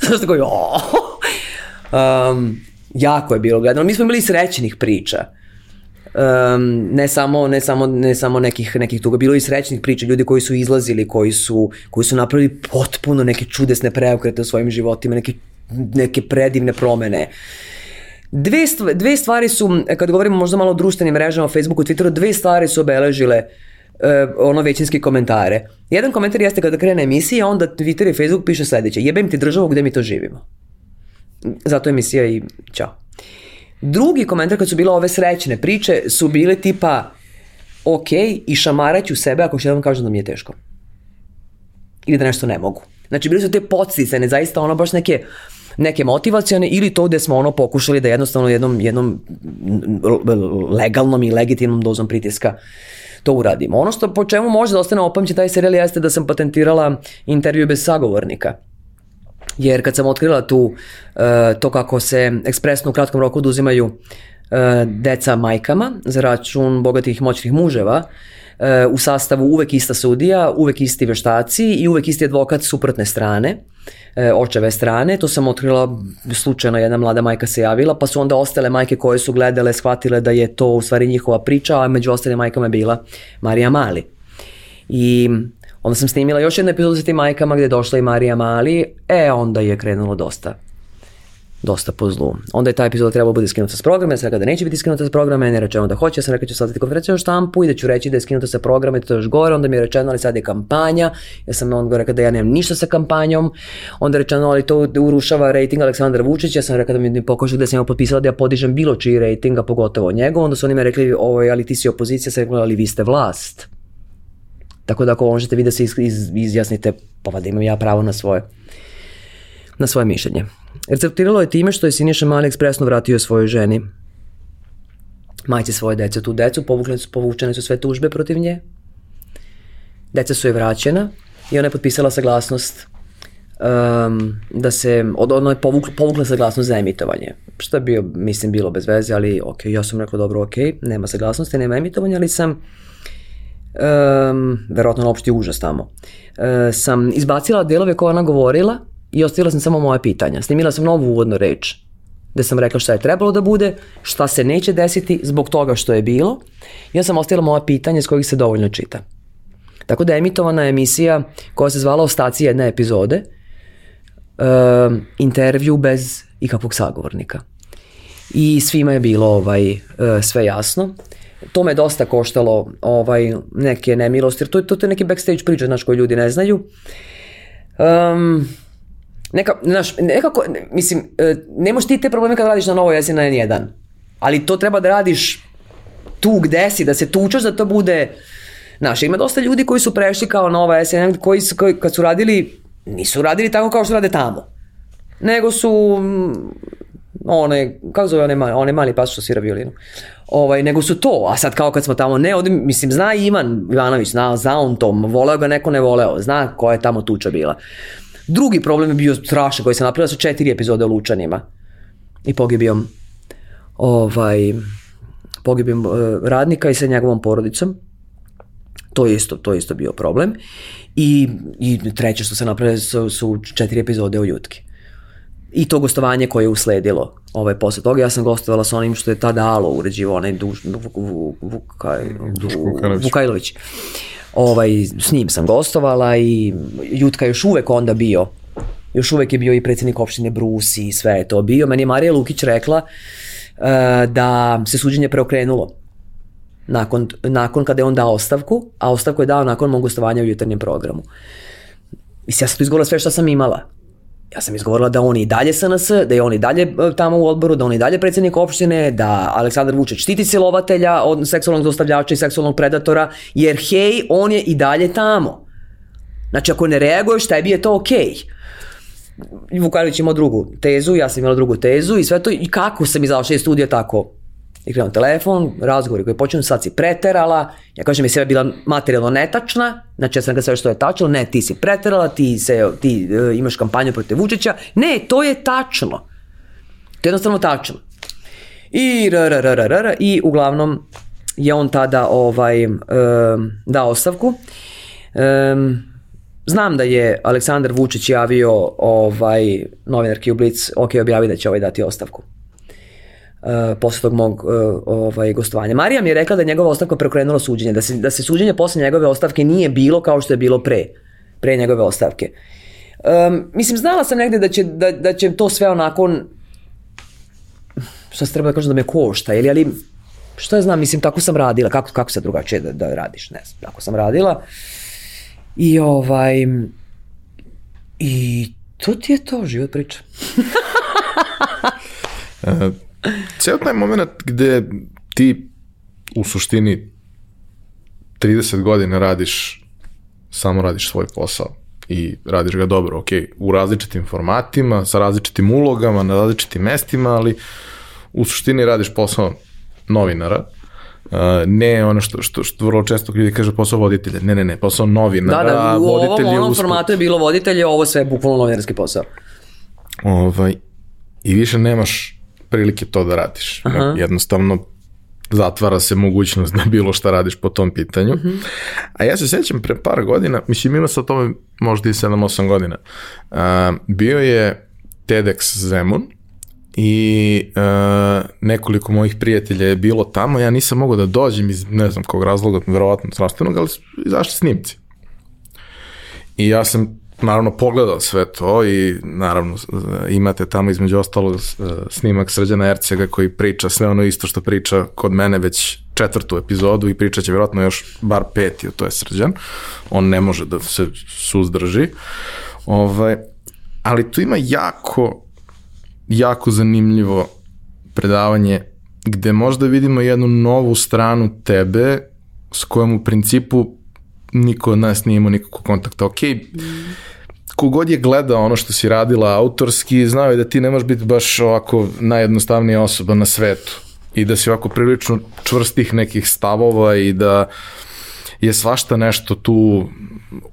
Znaš tako, um, jako je bilo gledano. Mi smo imali srećenih priča. Um, ne samo ne samo ne samo nekih nekih tuga bilo i srećnih priča ljudi koji su izlazili koji su koji su napravili potpuno neke čudesne preokrete u svojim životima neke neke predivne promene Dve, stvari, dve stvari su, kad govorimo možda malo o društvenim mrežama, Facebooku, Twitteru, dve stvari su obeležile uh, ono većinski komentare. Jedan komentar jeste kada krene emisija, onda Twitter i Facebook piše sledeće, jebem ti državu gde mi to živimo. Zato emisija i čao. Drugi komentar kad su bile ove srećne priče su bile tipa ok i šamaraću sebe ako što jednom kažem da mi je teško. Ili da nešto ne mogu. Znači bili su te podsticane, zaista ono baš neke neke motivacione ili to gde smo ono pokušali da jednostavno jednom, jednom legalnom i legitimnom dozom pritiska to uradimo. Ono što po čemu može da ostane opamće taj serijal jeste da sam patentirala intervju bez sagovornika jer kad sam otkrila tu uh, to kako se ekspresno u kratkom roku oduzimaju uh, deca majkama za račun bogatih moćnih muževa, uh, u sastavu uvek ista sudija, uvek isti veštaci i uvek isti advokat suprotne strane, očeve strane. To sam otkrila slučajno jedna mlada majka se javila, pa su onda ostale majke koje su gledale, shvatile da je to u stvari njihova priča, a među ostalim majkama je bila Marija Mali. I Onda sam snimila još jednu epizodu sa tim majkama gde je došla i Marija Mali, e onda je krenulo dosta dosta po zlu. Onda je ta epizoda trebala bude skinuta s programa, ja sam rekao da neće biti skinuta s programa, meni je rečeno da hoće, ja sam rekao da ću saznati konferenciju na štampu i da ću reći da je skinuta sa programa i to još gore, onda mi je rečeno ali sad je kampanja, ja sam onda rekao da ja nemam ništa sa kampanjom, onda je rečeno ali to urušava rating Aleksandra Vučića, ja sam rekao da mi pokošu da sam ja potpisala da ja podižem bilo čiji rating, a pogotovo njegov, onda su oni me rekli, ovo je ali ti si opozicija, sam rekao ali vi ste vlast. Tako da ako možete vi da se iz, iz, izjasnite, pa da imam ja pravo na svoje na svoje mišljenje. Receptiralo je time što je Siniša Mali ekspresno vratio svojoj ženi majci svoje dece tu decu, su, povučene su sve tužbe protiv nje. Deca su je vraćena i ona je potpisala saglasnost um, da se, od, ona je povukla, povukla saglasnost za emitovanje. Što je bio, mislim, bilo bez veze, ali ok, ja sam rekao dobro, ok, nema saglasnosti, nema emitovanja, ali sam um, verovatno na opšti užas tamo, uh, sam izbacila delove koje ona govorila i ostavila sam samo moje pitanja. Snimila sam novu uvodnu reč gde sam rekla šta je trebalo da bude, šta se neće desiti zbog toga što je bilo. I ja sam ostavila moja pitanja s kojih se dovoljno čita. Tako da je emitovana emisija koja se zvala Ostaci jedne epizode, uh, intervju bez ikakvog sagovornika. I svima je bilo ovaj, uh, sve jasno to me dosta koštalo ovaj, neke nemilosti, jer to, to, je neki backstage priča, znaš, koji ljudi ne znaju. Um, neka, znaš, nekako, mislim, e, ne možeš ti te probleme kad radiš na novoj jesi na N1, ali to treba da radiš tu gde si, da se tučaš da to bude, znaš, ima dosta ljudi koji su prešli kao nova SN, koji su, koji, kad su radili, nisu radili tako kao što rade tamo, nego su one, kako zove one mali, one mali pas što svira violinu. Ovaj, nego su to, a sad kao kad smo tamo, ne, ovdje, mislim, zna Ivan Ivanović, zna, zna on to, voleo ga neko ne voleo, zna koja je tamo tuča bila. Drugi problem je bio strašan koji se napravila su četiri epizode o Lučanima i pogibijom ovaj, pogibijom uh, radnika i sa njegovom porodicom. To je isto, to je isto bio problem. I, i treće što se napravili su, su četiri epizode o Jutki i to gostovanje koje je usledilo ovaj, posle toga. Ja sam gostovala sa onim što je tada Alo uređivo, onaj Duš, Vuk, Vuk, Vukaj, Vukajlović. Ovaj, s njim sam gostovala i Jutka još uvek onda bio još uvek je bio i predsednik opštine Brusi i sve je to bio. Meni je Marija Lukić rekla uh, da se suđenje preokrenulo nakon, nakon kada je on dao ostavku, a ostavku je dao nakon mog gostovanja u jutarnjem programu. Mislim, ja sam tu izgovorila sve što sam imala ja sam izgovorila da on i dalje SNS, da je on i dalje e, tamo u odboru, da on i dalje predsednik opštine, da Aleksandar Vučić štiti silovatelja od seksualnog dostavljača i seksualnog predatora, jer hej, on je i dalje tamo. Znači, ako ne reaguješ, tebi je to okej. Okay. Vukanović imao drugu tezu, ja sam imala drugu tezu i sve to, i kako sam izašla iz studija tako I krenuo telefon, razgovori koji počinu, sad si preterala, ja kažem je sve bila materijalno netačna, znači ja sam ga sve što je tačno, ne, ti si preterala, ti, se, ti uh, imaš kampanju protiv Vučića, ne, to je tačno. To je jednostavno tačno. I r, r, r, i uglavnom je on tada ovaj, um, dao ostavku. Um, znam da je Aleksandar Vučić javio ovaj, novinarki u ok, objavi da će ovaj dati ostavku. Uh, posle tog mog uh, ovaj, gostovanja. Marija mi je rekla da je njegova ostavka preokrenula suđenje, da se, da se suđenje posle njegove ostavke nije bilo kao što je bilo pre, pre njegove ostavke. Um, mislim, znala sam negde da će, da, da će to sve onako šta se treba da kažem da me košta, ili, ali šta ja znam, mislim, tako sam radila, kako, kako se drugačije da, da radiš, ne znam, tako sam radila. I ovaj, i to ti je to, život priča. Ceo taj moment gde ti u suštini 30 godina radiš, samo radiš svoj posao i radiš ga dobro, ok, u različitim formatima, sa različitim ulogama, na različitim mestima, ali u suštini radiš posao novinara, Uh, ne ono što, što, što vrlo često ljudi kaže posao voditelja. Ne, ne, ne, posao novinara. Da, da, u ovom, je onom usput- formatu je bilo voditelje, ovo sve je bukvalno novinarski posao. Ovaj, I više nemaš prilike to da radiš. Aha. Jednostavno zatvara se mogućnost da bilo šta radiš po tom pitanju. Mhm. A ja se sećam pre par godina, mislim ima sa tome možda i 7-8 godina, a, bio je TEDx Zemun i a, nekoliko mojih prijatelja je bilo tamo, ja nisam mogao da dođem iz ne znam kog razloga, verovatno zdravstvenog, ali izašli snimci. I ja sam naravno pogledao sve to i naravno imate tamo između ostalog snimak Srđana Ercega koji priča sve ono isto što priča kod mene već četvrtu epizodu i pričat će vjerojatno još bar peti, to je Srđan. On ne može da se suzdrži. Ovaj, ali tu ima jako, jako zanimljivo predavanje gde možda vidimo jednu novu stranu tebe s kojom u principu niko od nas nije imao nikakvog kontakta. Ok, kogod je gledao ono što si radila autorski, znao je da ti ne možeš biti baš ovako najjednostavnija osoba na svetu i da si ovako prilično čvrstih nekih stavova i da je svašta nešto tu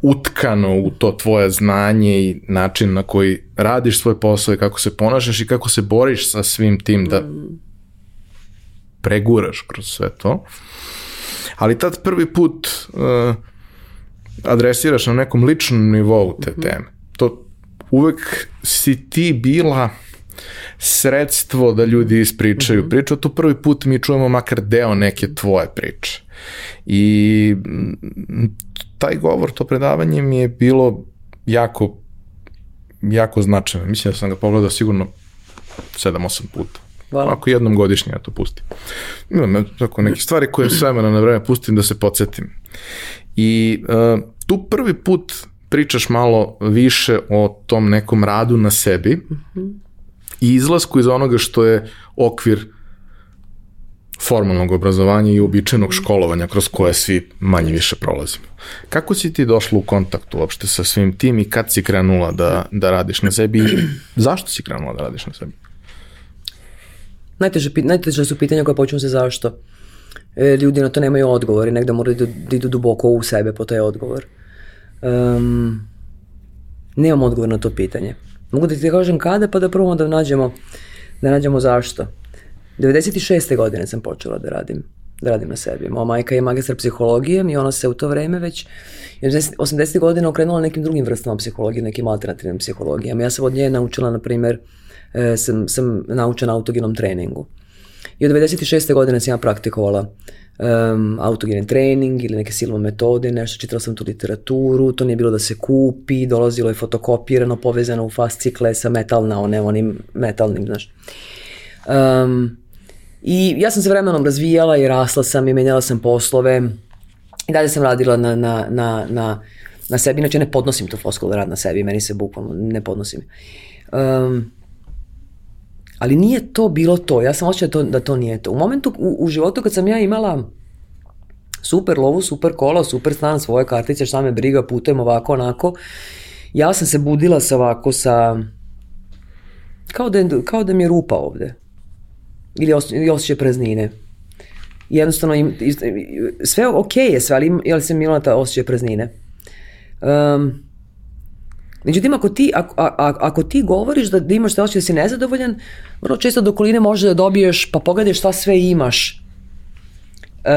utkano u to tvoje znanje i način na koji radiš svoj posao i kako se ponašaš i kako se boriš sa svim tim da preguraš kroz sve to. Ali tad prvi put uh, adresiraš na nekom ličnom nivou te teme. To uvek si ti bila sredstvo da ljudi ispričaju priču, a tu prvi put mi čujemo makar deo neke tvoje priče. I mm, taj govor, to predavanje mi je bilo jako jako značajno. Mislim da sam ga pogledao sigurno 7-8 puta. Hvala. Ako jednom godišnje ja to pustim. Imam tako neke stvari koje s vremena na vreme pustim da se podsjetim. I uh, tu prvi put pričaš malo više o tom nekom radu na sebi i izlasku iz onoga što je okvir formalnog obrazovanja i uobičajenog školovanja kroz koje svi manje više prolazimo. Kako si ti došla u kontakt uopšte sa svim tim i kad si krenula da, da radiš na sebi i zašto si krenula da radiš na sebi? Najteže, najteže su pitanja koja počnu se zašto. E, ljudi na to nemaju odgovor i negde moraju da, da idu duboko u sebe po taj odgovor. Um, nemam odgovor na to pitanje. Mogu da ti kažem kada, pa da probamo da nađemo, da nađemo zašto. 96. godine sam počela da radim, da radim na sebi. Moja majka je magistar psihologije i ona se u to vreme već 80. godina okrenula nekim drugim vrstama psihologije, nekim alternativnim psihologijama. Ja sam od nje naučila, na primjer, sam, sam naučena autogenom treningu. I od 96. godine sam ja praktikovala um, autogeni trening ili neke silove metode, nešto, čitala sam tu literaturu, to nije bilo da se kupi, dolazilo je fotokopirano, povezano u fascikle sa metalna, one, onim metalnim, znaš. Um, I ja sam se vremenom razvijala i rasla sam i menjala sam poslove i dalje sam radila na, na, na, na, na sebi, inače ne podnosim tu floskulu rad na sebi, meni se bukvalno ne podnosim. Um, ali nije to bilo to, ja sam osjećala da to, nije to. U momentu u, u životu kad sam ja imala super lovu, super kola, super stan, svoje kartice, šta me briga, putujem ovako, onako, ja sam se budila sa ovako sa, kao da, kao da mi je rupa ovde. Ili, os, ili osjećaj praznine. Jednostavno, im, sve ok je sve, ali, ali sam imala ta osjećaj praznine. Um, Međutim, ako ti, ako, a, ako ti govoriš da, da imaš te osjećaj da si nezadovoljan, vrlo često do okoline može da dobiješ, pa pogledaj šta sve imaš. E,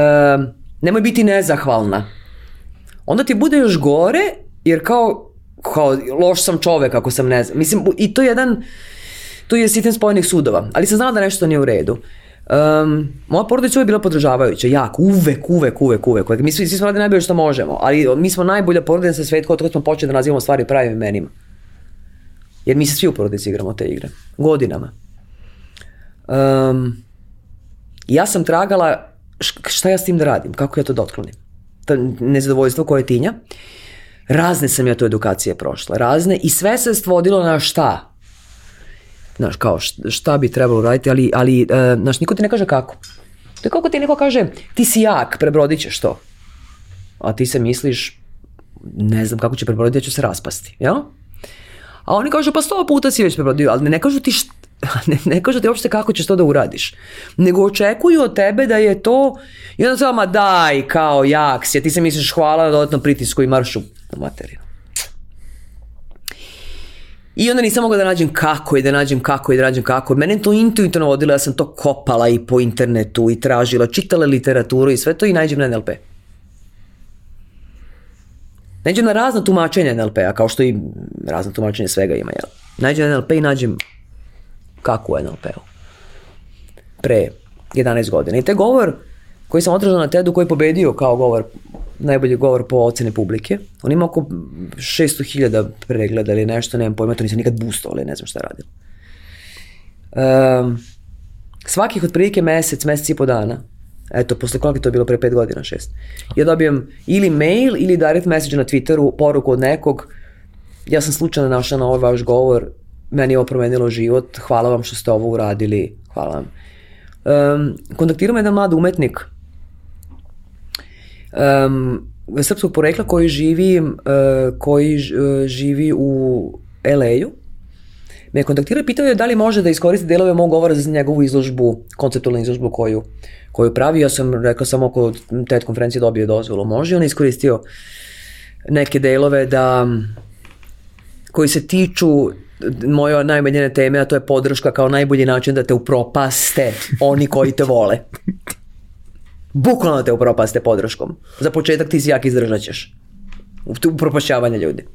nemoj biti nezahvalna. Onda ti bude još gore, jer kao, kao loš sam čovek ako sam nezahvalna. Mislim, i to je jedan, tu je sistem spojenih sudova, ali sam znala da nešto nije u redu. Um, moja porodica uvek bila podržavajuća, jak, uvek, uvek, uvek, uvek. Mi svi, svi smo radili najbolje što možemo, ali mi smo najbolja porodica sa svet kod smo počeli da nazivamo stvari pravim imenima. Jer mi se svi u porodici igramo te igre. Godinama. Um, ja sam tragala šta ja s tim da radim, kako ja to da otklonim. To nezadovoljstvo koje tinja. Razne sam ja to edukacije prošla, razne i sve se stvodilo na šta? Znaš, kao šta bi trebalo raditi, ali, ali uh, znaš, niko ti ne kaže kako. To je kako ti neko kaže, ti si jak, prebrodit ćeš to. A ti se misliš, ne znam kako će prebroditi, ja ću se raspasti, jel? A oni kažu, pa sto puta si već prebrodio, ali ne kažu ti šta, ne, ne kažu ti uopšte kako ćeš to da uradiš, nego očekuju od tebe da je to, i onda se ma daj, kao jak si, ti se misliš hvala na dodatnom pritisku i maršu na materiju. I onda nisam mogla da nađem kako i da nađem kako i da nađem kako. Mene to intuitivno vodilo, ja sam to kopala i po internetu i tražila, čitala literaturu i sve to i nađem na NLP. Nađem na razna tumačenja NLP-a, kao što i razna tumačenja svega ima. Jel? Nađem na NLP i nađem kako u NLP-u. Pre 11 godina. I te govor koji sam održao na TED-u koji je pobedio kao govor, najbolji govor po ocene publike. On ima oko 600.000 pregleda ili nešto, nemam pojma, to nisam nikad boostovali, ne znam šta radim. Um, svakih otprilike mesec, mesec i po dana, eto, posle koliko je to bilo pre 5 godina, 6, ja dobijem ili mail ili direct message na Twitteru, poruku od nekog, ja sam slučajno našla na ovaj vaš govor, meni je ovo promenilo život, hvala vam što ste ovo uradili, hvala vam. Um, kontaktirao me jedan mlad umetnik um, srpskog porekla koji živi, uh, koji uh, živi u LA-u. Me kontaktirao i pitao je da li može da iskoristi delove mog govora za njegovu izložbu, konceptualnu izložbu koju, koju pravi. Ja sam rekao samo oko TED konferencije dobio dozvolu. Može. On je iskoristio neke delove da koji se tiču moje najmanjene teme, a to je podrška kao najbolji način da te upropaste oni koji te vole. Bukvalno te upropaste podrškom. Za početak ti si jak izdržat ćeš. Upropašćavanje ljudi.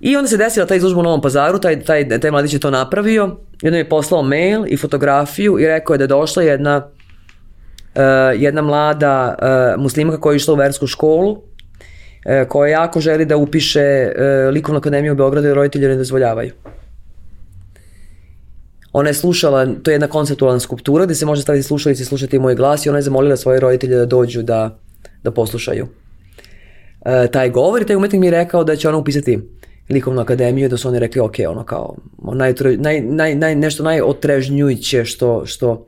I onda se desila ta izložba u Novom pazaru, taj, taj, taj mladić je to napravio, i onda mi je poslao mail i fotografiju i rekao je da je došla jedna, uh, jedna mlada uh, muslimka koja je išla u versku školu, uh, koja jako želi da upiše likovnu akademiju u Beogradu i roditelji ne dozvoljavaju. Ona je slušala, to je jedna konceptualna skulptura gde se može staviti slušalice i slušati moj glas i ona je zamolila svoje roditelje da dođu da, da poslušaju e, taj govor i taj umetnik mi je rekao da će ona upisati likovnu akademiju i da su oni rekli ok, ono kao naj, naj, naj, naj, nešto najotrežnjujuće što, što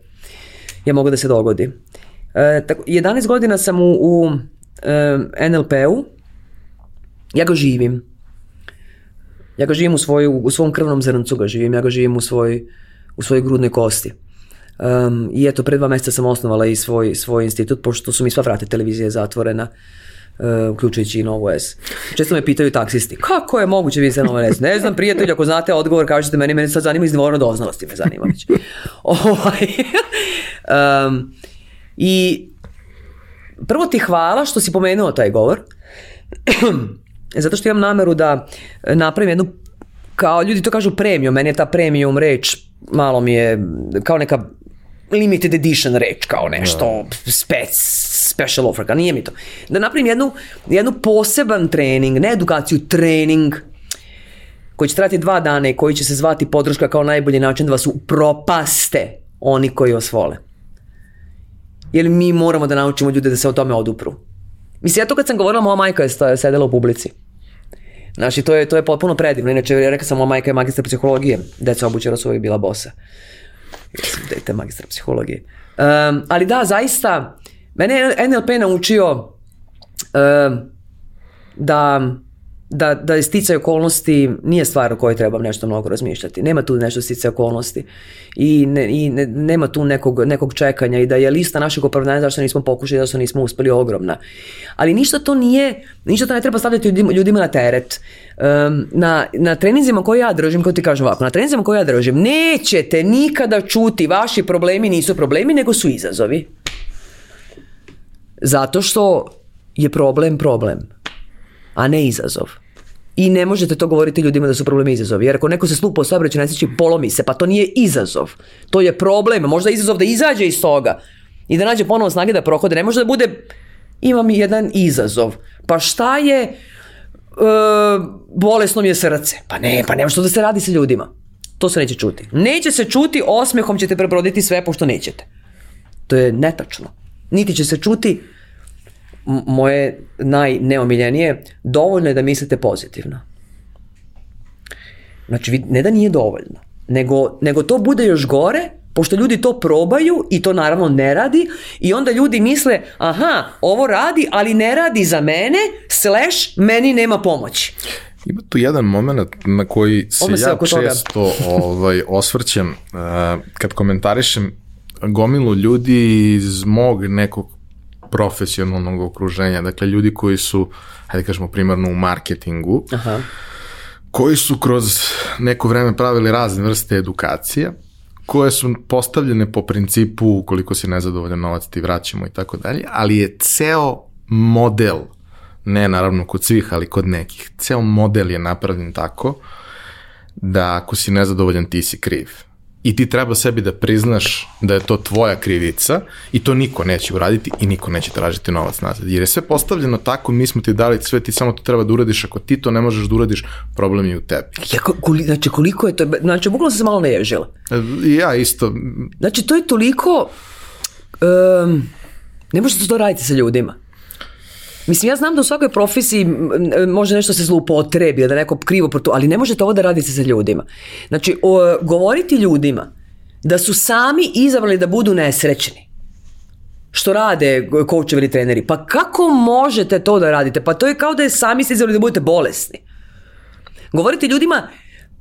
je moglo da se dogodi. E, tako, 11 godina sam u, u e, NLP-u, ja ga živim. Ja ga živim u, svoju, u svom krvnom zrncu ga živim, ja ga živim u svoj, u svojoj grudnoj kosti. Um, I eto, pre dva meseca sam osnovala i svoj, svoj institut, pošto su mi sva vrate televizije zatvorena, uh, uključujući i Novo S. Često me pitaju taksisti, kako je moguće vidjeti Novo S? Ne znam, prijatelj, ako znate odgovor, kažete meni, meni sad zanima iz doznalosti, me zanima već. ovaj, um, I prvo ti hvala što si pomenuo taj govor, zato što imam nameru da napravim jednu kao ljudi to kažu premium, meni je ta premium reč malo mi je kao neka limited edition reč, kao nešto da. spec, special offer, kao nije mi to. Da napravim jednu, jednu poseban trening, ne edukaciju, trening, koji će trati dva dana i koji će se zvati podrška kao najbolji način da vas propaste oni koji vas vole. Jer mi moramo da naučimo ljude da se o tome odupru. Mislim, ja to kad sam govorila, moja majka je sedela u publici. Znači, to je, to je potpuno predivno. Inače, rekao sam, moja majka je magistra psihologije. Deca obućera su uvijek bila bosa. Ja sam dete magistra psihologije. Um, ali da, zaista, mene je NLP naučio um, da da, da je sticaj okolnosti nije stvar o kojoj trebam nešto mnogo razmišljati. Nema tu nešto sticaj okolnosti i, ne, i ne, nema tu nekog, nekog čekanja i da je lista našeg opravdanja zašto nismo pokušali, zašto nismo uspeli ogromna. Ali ništa to nije, ništa to ne treba stavljati ljudima, na teret. Um, na, na treninzima koje ja držim, kao ti kažem ovako, na treninzima koje ja držim, nećete nikada čuti vaši problemi nisu problemi, nego su izazovi. Zato što je problem problem, a ne izazov. I ne možete to govoriti ljudima da su problemi izazovi. Jer ako neko se slupa u saobraćaju nesreći, polomi se, pa to nije izazov. To je problem. Možda je izazov da izađe iz toga i da nađe ponovo snage da prohode. Ne može da bude, imam jedan izazov. Pa šta je, e, bolesno mi je srce. Pa ne, pa nema što da se radi sa ljudima. To se neće čuti. Neće se čuti, osmehom ćete prebroditi sve pošto nećete. To je netačno. Niti će se čuti moje najneomiljenije, dovoljno je da mislite pozitivno. Znači, ne da nije dovoljno, nego, nego to bude još gore, pošto ljudi to probaju i to naravno ne radi i onda ljudi misle, aha, ovo radi, ali ne radi za mene, slash, meni nema pomoći. Ima tu jedan moment na koji se se ja često ovaj, osvrćem uh, kad komentarišem gomilu ljudi iz mog nekog profesionalnog okruženja, dakle ljudi koji su, hajde kažemo primarno u marketingu, Aha. koji su kroz neko vreme pravili razne vrste edukacije, koje su postavljene po principu ukoliko si nezadovoljan novac ti vraćamo i tako dalje, ali je ceo model, ne naravno kod svih, ali kod nekih, ceo model je napravljen tako da ako si nezadovoljan ti si kriv. I ti treba sebi da priznaš da je to tvoja krivica i to niko neće uraditi i niko neće tražiti novac nazad. Jer je sve postavljeno tako, mi smo ti dali sve, ti samo to treba da uradiš, ako ti to ne možeš da uradiš, problem je u tebi. Ja, ko- koli, znači, koliko je to, znači, bukvalno sam se malo naježila. I ja isto, Znači, to je toliko... Um, ne možete to raditi sa ljudima. Mislim, ja znam da u svakoj profesiji može nešto se zloupotrebi, da neko krivo protu, ali ne možete ovo da radite sa ljudima. Znači, o, govoriti ljudima da su sami izabrali da budu nesrećni, što rade koučevi ili treneri, pa kako možete to da radite? Pa to je kao da je sami ste izabrali da budete bolesni. Govoriti ljudima,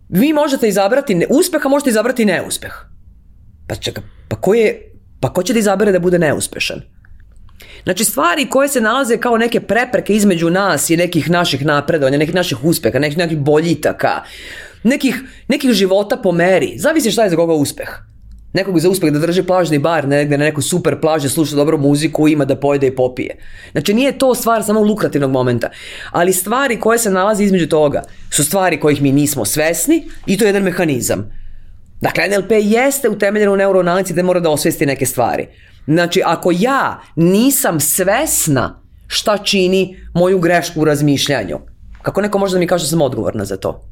vi možete izabrati ne, uspeh, a možete izabrati neuspeh. Pa čekaj, pa ko je, pa ko će da izabere da bude neuspešan? Znači stvari koje se nalaze kao neke prepreke između nas i nekih naših napredovanja, nekih naših uspeha, nekih, nekih boljitaka, nekih, nekih života po meri. Zavisi šta je za koga uspeh. Nekog za uspeh da drži plažni bar negde na nekoj super plaži, sluša dobru muziku, ima da pojede i popije. Znači nije to stvar samo lukrativnog momenta, ali stvari koje se nalaze između toga su stvari kojih mi nismo svesni i to je jedan mehanizam. Dakle, NLP jeste utemeljen u neuroanalizi da mora da osvesti neke stvari. Znači, ako ja nisam svesna šta čini moju grešku u razmišljanju, kako neko može da mi kaže da sam odgovorna za to?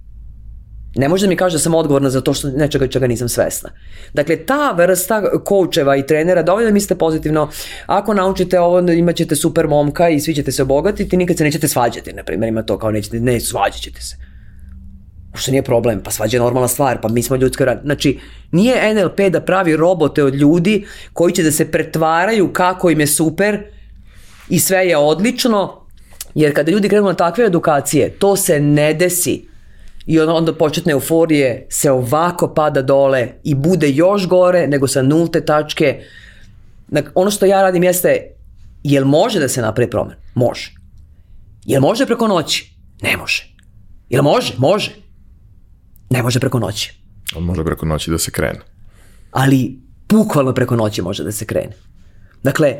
Ne može da mi kaže da sam odgovorna za to što nečega čega nisam svesna. Dakle, ta vrsta koučeva i trenera dovoljno da mislite pozitivno. Ako naučite ovo, imat ćete super momka i svi ćete se obogatiti, nikad se nećete svađati, na primjer, ima to kao nećete, ne, svađat ćete se. Što nije problem, pa svađa je normalna stvar, pa mi smo ljudska rad. Znači, nije NLP da pravi robote od ljudi koji će da se pretvaraju kako im je super i sve je odlično, jer kada ljudi krenu na takve edukacije, to se ne desi. I onda, onda početne euforije se ovako pada dole i bude još gore nego sa nulte tačke. Ono što ja radim jeste, jel može da se napravi promen? Može. Jel može preko noći? Ne može. Jel može? Može. Ne može preko noći. on može preko noći da se krene. Ali bukvalno preko noći može da se krene. Dakle,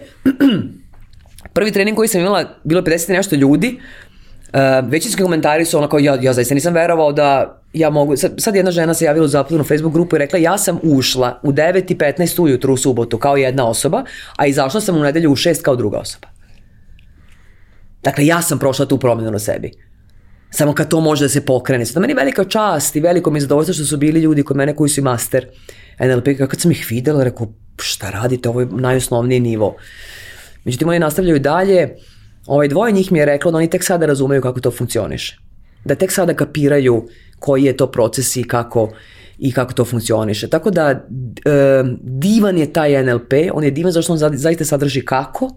prvi trening koji sam imala, bilo je 50 i nešto ljudi, uh, većinski komentari su onako, ja, ja zaista nisam verovao da ja mogu, sad, sad jedna žena se javila u zapletnu Facebook grupu i rekla, ja sam ušla u 9.15 ujutru u subotu kao jedna osoba, a izašla sam u nedelju u 6 kao druga osoba. Dakle, ja sam prošla tu promjenu na sebi. Samo kad to može da se pokrene. Sada meni velika čast i veliko mi je zadovoljstvo što su bili ljudi kod mene koji su i master NLP. Kad sam ih videla, rekao, šta radite, ovo je najosnovniji nivo. Međutim, oni nastavljaju dalje. Ovaj dvoje njih mi je reklo da oni tek sada razumeju kako to funkcioniše. Da tek sada kapiraju koji je to proces i kako i kako to funkcioniše. Tako da divan je taj NLP, on je divan zašto on za- zaista sadrži kako,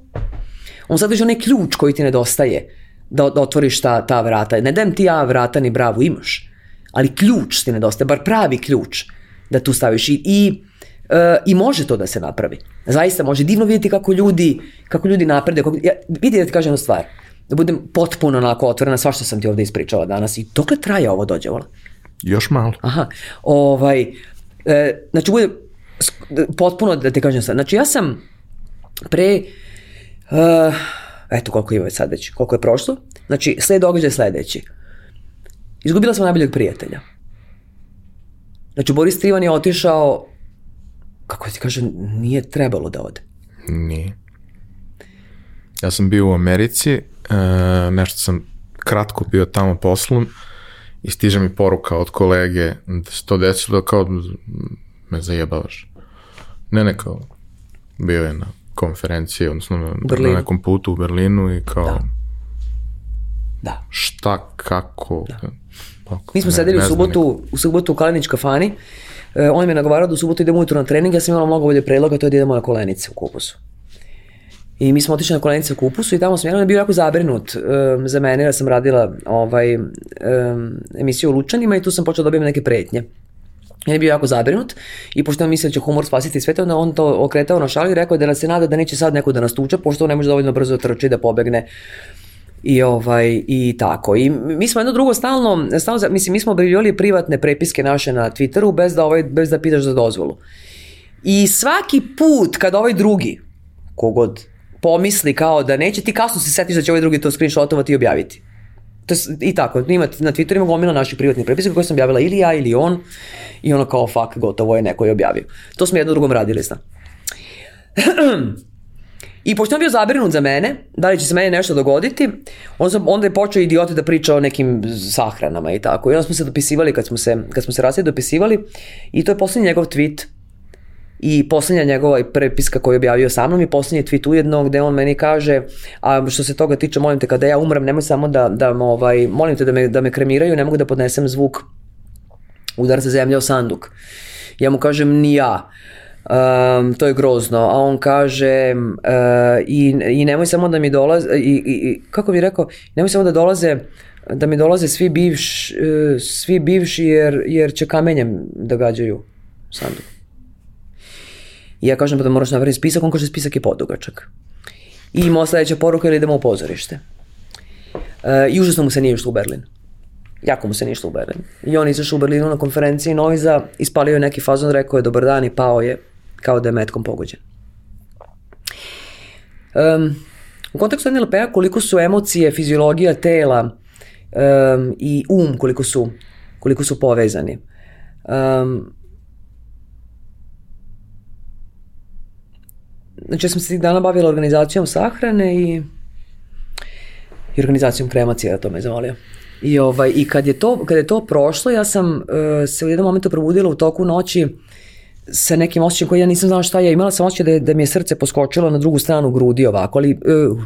on sadrži onaj ključ koji ti nedostaje da, da otvoriš ta, ta vrata. Ne dajem ti ja vrata ni bravu, imaš. Ali ključ ti nedostaje, bar pravi ključ da tu staviš. I, i, e, i može to da se napravi. Zaista može. Divno vidjeti kako ljudi, kako ljudi naprede. Kako, ja, vidi da ti kažem jednu stvar. Da budem potpuno onako otvorena, sva što sam ti ovde ispričala danas. I dokle traje ovo dođe, vola? Još malo. Aha, ovaj, e, znači bude sk- potpuno da ti kažem sad, znači ja sam pre, uh, eto koliko ima sad već, koliko je prošlo, znači sled događaj je sledeći. Izgubila sam najboljeg prijatelja. Znači, Boris Trivan je otišao, kako ti kažem, nije trebalo da ode. Nije. Ja sam bio u Americi, e, nešto sam kratko bio tamo poslom i stiže mi poruka od kolege da se to desilo kao me zajebavaš. Ne, ne kao bio je na konferenciji, odnosno na, Berlinu. na nekom putu u Berlinu i kao Da. Da. šta, kako, da. Mi smo sedeli u subotu, u subotu u Kalenić kafani. E, on mi je nagovarao da u subotu idemo ujutru na trening, ja sam imala mnogo bolje predloga, to je da idemo na kolenice u kupusu. I mi smo otišli na kolenice u kupusu i tamo sam jedan bio jako zabrinut um, za mene, jer sam radila ovaj, um, emisiju o Lučanima i tu sam počela da dobijem neke pretnje. On je bio jako zabrinut i pošto on mislio da će humor spasiti sve, onda on to okretao na šalu i rekao da se nada da neće sad neko da nas tuče, pošto on ne može dovoljno brzo trči da pobegne i ovaj i tako. I mi smo jedno drugo stalno, stalno mislim mi smo objavljivali privatne prepiske naše na Twitteru bez da ovaj bez da pitaš za dozvolu. I svaki put kad ovaj drugi kogod pomisli kao da neće ti kasno se setiš da će ovaj drugi to screenshotovati i objaviti. To je, I tako, ima na Twitteru ima gomila naših privatnih prepiska koje sam objavila ili ja ili on i ono kao fuck, gotovo je neko je objavio. To smo jedno drugom radili, zna. I pošto on bio zabrinut za mene, da li će se meni nešto dogoditi, on sam, onda je počeo idioti da priča o nekim sahranama i tako. I onda smo se dopisivali, kad smo se, kad smo se rasli dopisivali, i to je poslednji njegov tweet i poslednja njegova prepiska koju je objavio sa mnom i poslednji tweet ujedno gde on meni kaže a što se toga tiče molim te kada ja umrem nemoj samo da, da ovaj, molim te da me, da me kremiraju ne mogu da podnesem zvuk udarca zemlje o sanduk. Ja mu kažem ni ja. Um, to je grozno, a on kaže uh, i, i nemoj samo da mi dolaze i, i, kako bi rekao, nemoj samo da dolaze da mi dolaze svi bivš, uh, svi bivši jer, jer će kamenjem da gađaju sanduk. I ja kažem pa da moraš napraviti spisak, on kaže spisak je podugačak. I moja sledeća poruka je da idemo u pozorište. E, I užasno mu se nije išlo u Berlin. Jako mu se nije išlo u Berlin. I on izašao u Berlinu na konferenciji Noiza, ispalio je neki fazon, rekao je dobar dan i pao je kao da je metkom pogođen. Um, u kontekstu NLP-a koliko su emocije, fiziologija tela um, i um koliko su, koliko su povezani. Um, znači ja sam se tih dana bavila organizacijom sahrane i, i organizacijom kremacije, to me zamolio. I, ovaj, I kad je to, kad je to prošlo, ja sam uh, se u jednom momentu probudila u toku noći sa nekim osjećajem koji ja nisam znala šta je. Imala sam osjećaj da, je, da mi je srce poskočilo na drugu stranu grudi ovako, ali uh,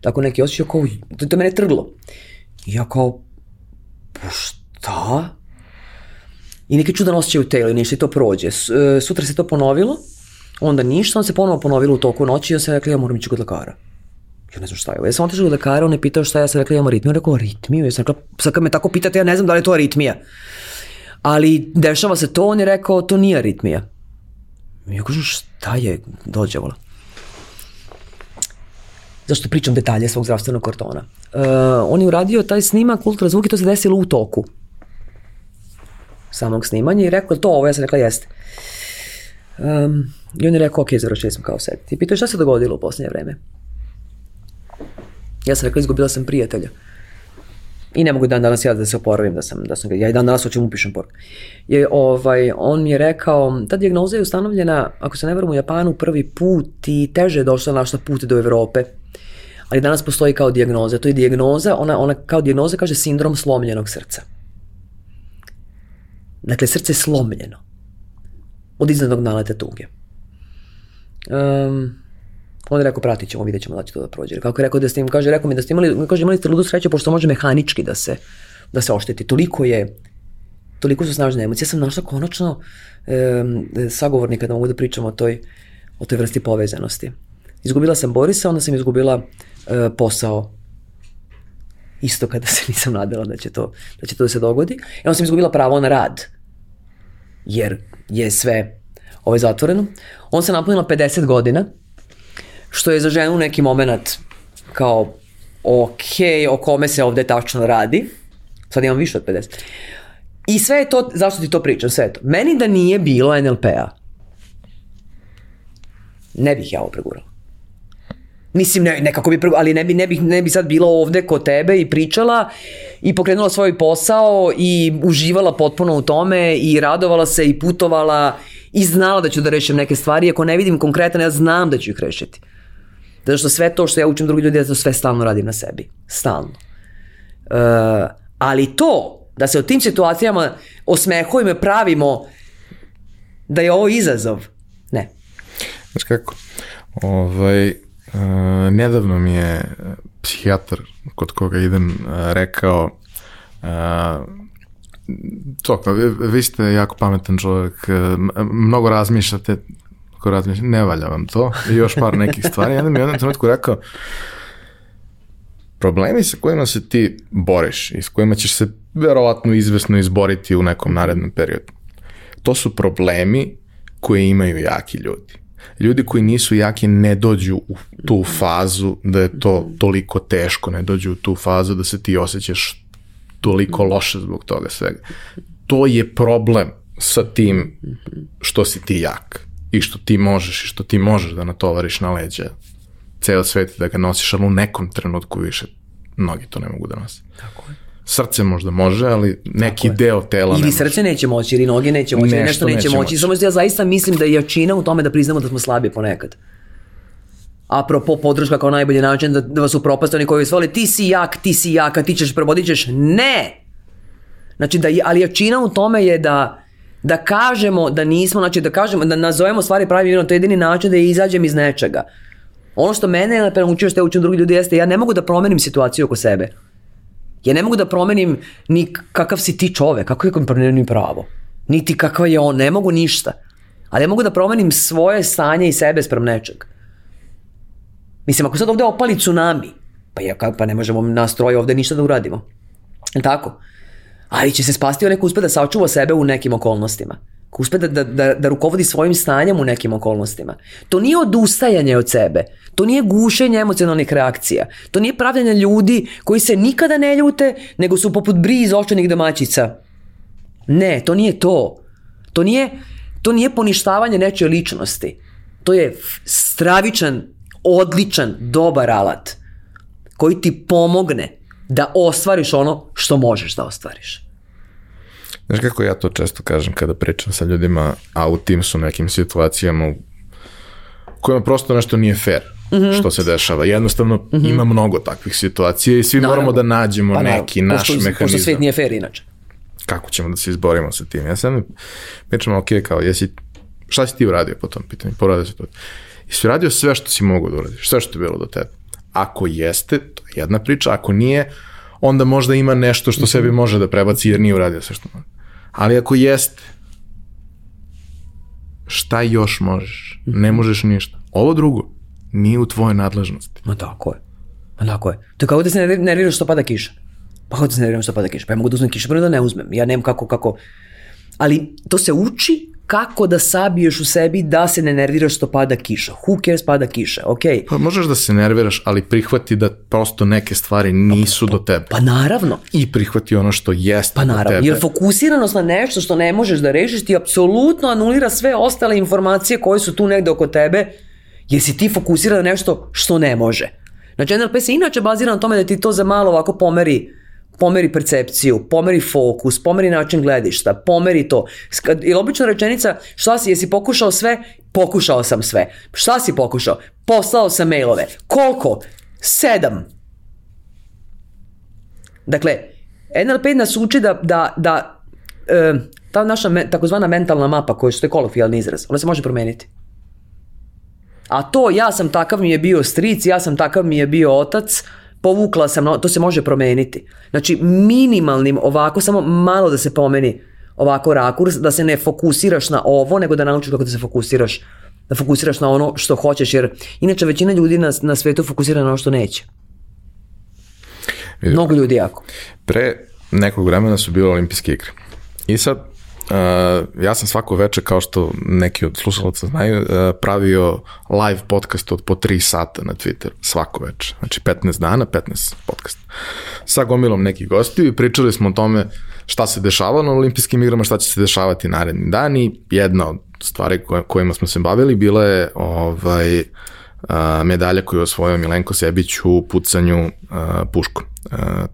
tako neki osjećaj kao, to, to mene trglo. I ja kao, pa šta? I neki čudan osjećaj u telu i i to prođe. E, sutra se to ponovilo, onda ništa, on se ponovo ponovilo u toku noći i ja sam rekla ja moram ići kod lekara. Ja ne znam šta je ovo. Ja sam otišla kod lekara, on je pitao šta je, ja sam rekla imam aritmiju. On rekao aritmiju, ja sam rekla, sad kad me tako pitate, ja ne znam da li je to aritmija. Ali dešava se to, on je rekao to nije aritmija. Ja kažem šta je, dođevala. Zašto pričam detalje svog zdravstvenog kartona? Uh, on je uradio taj snimak ultrazvuk i to se desilo u toku samog snimanja i rekao to ovo, ja sam rekla jeste. Um, I on je rekao, ok, završili smo kao sediti. I pitao šta se dogodilo u posljednje vreme. Ja sam rekla, izgubila sam prijatelja. I ne mogu dan danas ja da se oporavim da sam, da sam ja i dan danas hoću mu pišem poruku. Je, ovaj, on mi je rekao, ta dijagnoza je ustanovljena, ako se ne varam u Japanu, prvi put i teže je došla našla put do Evrope. Ali danas postoji kao dijagnoza. To je dijagnoza, ona, ona kao dijagnoza kaže sindrom slomljenog srca. Dakle, srce je slomljeno od iznadnog naleta tuge. Um, on je rekao, pratit ćemo, vidjet ćemo da će to da prođe. Kako je rekao da ste im, kaže, rekao mi da ste imali, kaže, imali ste ludu sreće, pošto može mehanički da se, da se ošteti. Toliko je, toliko su snažne emocije. Ja sam našla konačno um, sagovornika da mogu da pričam o toj, o toj vrsti povezanosti. Izgubila sam Borisa, onda sam izgubila uh, posao isto kada se nisam nadala da će to da će to da se dogodi. I onda sam izgubila pravo na rad. Jer je sve ovaj zatvoreno. On se napunila 50 godina, što je za ženu neki moment kao ok, o kome se ovde tačno radi. Sad imam više od 50. I sve je to, zašto ti to pričam, sve je to. Meni da nije bilo NLP-a, ne bih ja ovo pregurala. Mislim, ne, nekako bi, prvo- ali ne bi, ne, bi, ne bi sad bila ovde kod tebe i pričala i pokrenula svoj posao i uživala potpuno u tome i radovala se i putovala i znala da ću da rešim neke stvari. Ako ne vidim konkretan, ja znam da ću ih rešiti. Zato što sve to što ja učim drugi ljudi, ja to sve stalno radim na sebi. Stalno. E, ali to, da se u tim situacijama osmehujemo i pravimo da je ovo izazov, ne. Znaš kako, ovaj, uh, nedavno mi je e, psihijatar kod koga idem uh, rekao uh, to, kao, vi, vi ste jako pametan čovjek, uh, mnogo razmišljate, ko razmišljate, ne valja vam to, i još par nekih stvari. Jedan mi je u jednom trenutku rekao, problemi sa kojima se ti boriš i s kojima ćeš se verovatno izvesno izboriti u nekom narednom periodu, to su problemi koje imaju jaki ljudi. Ljudi koji nisu jaki ne dođu u tu fazu da je to toliko teško, ne dođu u tu fazu da se ti osjećaš toliko loše zbog toga svega. To je problem sa tim što si ti jak i što ti možeš i što ti možeš da natovariš na leđa ceo svet da ga nosiš, ali u nekom trenutku više mnogi to ne mogu da nose. Tako je. Srce možda može, ali neki deo tela ne Ili može. srce neće moći, ili noge neće moći, ili Nešto nešto neće, neće moći. moći. Samo što ja zaista mislim da je jačina u tome da priznamo da smo slabi ponekad. Apropo podrška kao najbolji način da, da vas upropaste oni koji svole ti si jak, ti si jaka, ti ćeš probodit ćeš. Ne! Znači da, je- ali jačina u tome je da da kažemo da nismo, znači da kažemo, da nazovemo stvari pravim imenom, to je jedini način da izađem iz nečega. Ono što mene je naučio, što ja učim drugi ljudi jeste, ja ne mogu da promenim situaciju oko sebe. Ja ne mogu da promenim ni kakav si ti čovek, kako je promenim pravo. Niti kakav je on, ne mogu ništa. Ali ja mogu da promenim svoje stanje i sebe sprem nečeg. Mislim, ako sad ovde opali tsunami, pa, je, ka- pa ne možemo nas troje ovde ništa da uradimo. Je tako? Ali će se spasti onaj ko uspe da sačuva sebe u nekim okolnostima. Uspe da, da, da, da rukovodi svojim stanjem u nekim okolnostima. To nije odustajanje od sebe. To nije gušenje emocionalnih reakcija. To nije pravljanje ljudi koji se nikada ne ljute, nego su poput briz očenih domaćica. Ne, to nije to. To nije, to nije poništavanje nečije ličnosti. To je stravičan, odličan, dobar alat koji ti pomogne da ostvariš ono što možeš da ostvariš. Znaš kako ja to često kažem kada pričam sa ljudima, a u tim su nekim situacijama u kojima prosto nešto nije fair Mhm. što se dešava. Jednostavno ima mnogo takvih situacija i svi Naravno. moramo da nađemo Pa naravno, neki naš pošto, mehanizam. Pošto svet nije fair inače. Kako ćemo da se izborimo sa tim? Ja sam pričam, ok, kao, jesi, šta si ti uradio po tom pitanju? Poradio se to. Jesi uradio sve što si mogu da uradiš, sve što je bilo do tebe. Ako jeste, to je jedna priča, ako nije, onda možda ima nešto što sebi može da prebaci jer nije uradio sve što može. Ali ako jeste, šta još možeš? Ne možeš ništa. Ovo drugo nije u tvojoj nadležnosti. Ma tako je. Ma tako je. To je kao da se nervi- nerviraš što pada kiša. Pa kako da se nerviram što pada kiša? Pa ja mogu da uzmem kišu, pa da ne uzmem. Ja nemam kako, kako. Ali to se uči kako da sabiješ u sebi da se ne nerviraš što pada kiša. Who cares pada kiša, okej. Pa možeš da se nerviraš, ali prihvati da prosto neke stvari nisu do tebe. Pa naravno. I prihvati ono što jeste Pa do naravno, tebe. jer fokusiranost na nešto što ne možeš da rešiš ti apsolutno anulira sve ostale informacije koje su tu negde oko tebe, jer si ti fokusiran na nešto što ne može. Znači NLP se inače bazira na tome da ti to za malo ovako pomeri pomeri percepciju, pomeri fokus, pomeri način gledišta, pomeri to. Ili obična rečenica, šta si, jesi pokušao sve? Pokušao sam sve. Šta si pokušao? Poslao sam mailove. Koliko? Sedam. Dakle, NLP nas uči da, da, da e, ta naša me, takozvana mentalna mapa, koja što je kolokvijalni izraz, ona se može promeniti. A to ja sam takav mi je bio stric, ja sam takav mi je bio otac, povukla sam, to se može promeniti. Znači minimalnim ovako, samo malo da se pomeni ovako rakurs, da se ne fokusiraš na ovo, nego da naučiš kako da se fokusiraš da fokusiraš na ono što hoćeš, jer inače većina ljudi na, na svetu fokusira na ono što neće. Mnogo ljudi jako. Pre nekog vremena su bile olimpijske igre. I sad, uh, ja sam svako veče, kao što neki od slušalaca znaju, uh, pravio live podcast od po 3 sata na Twitter, svako veče. Znači 15 dana, 15 podcast. Sa gomilom nekih gostiju i pričali smo o tome šta se dešava na olimpijskim igrama, šta će se dešavati naredni dan i jedna od stvari kojima smo se bavili bila je ovaj, uh, medalja koju je osvojio Milenko Sebić u pucanju puškom.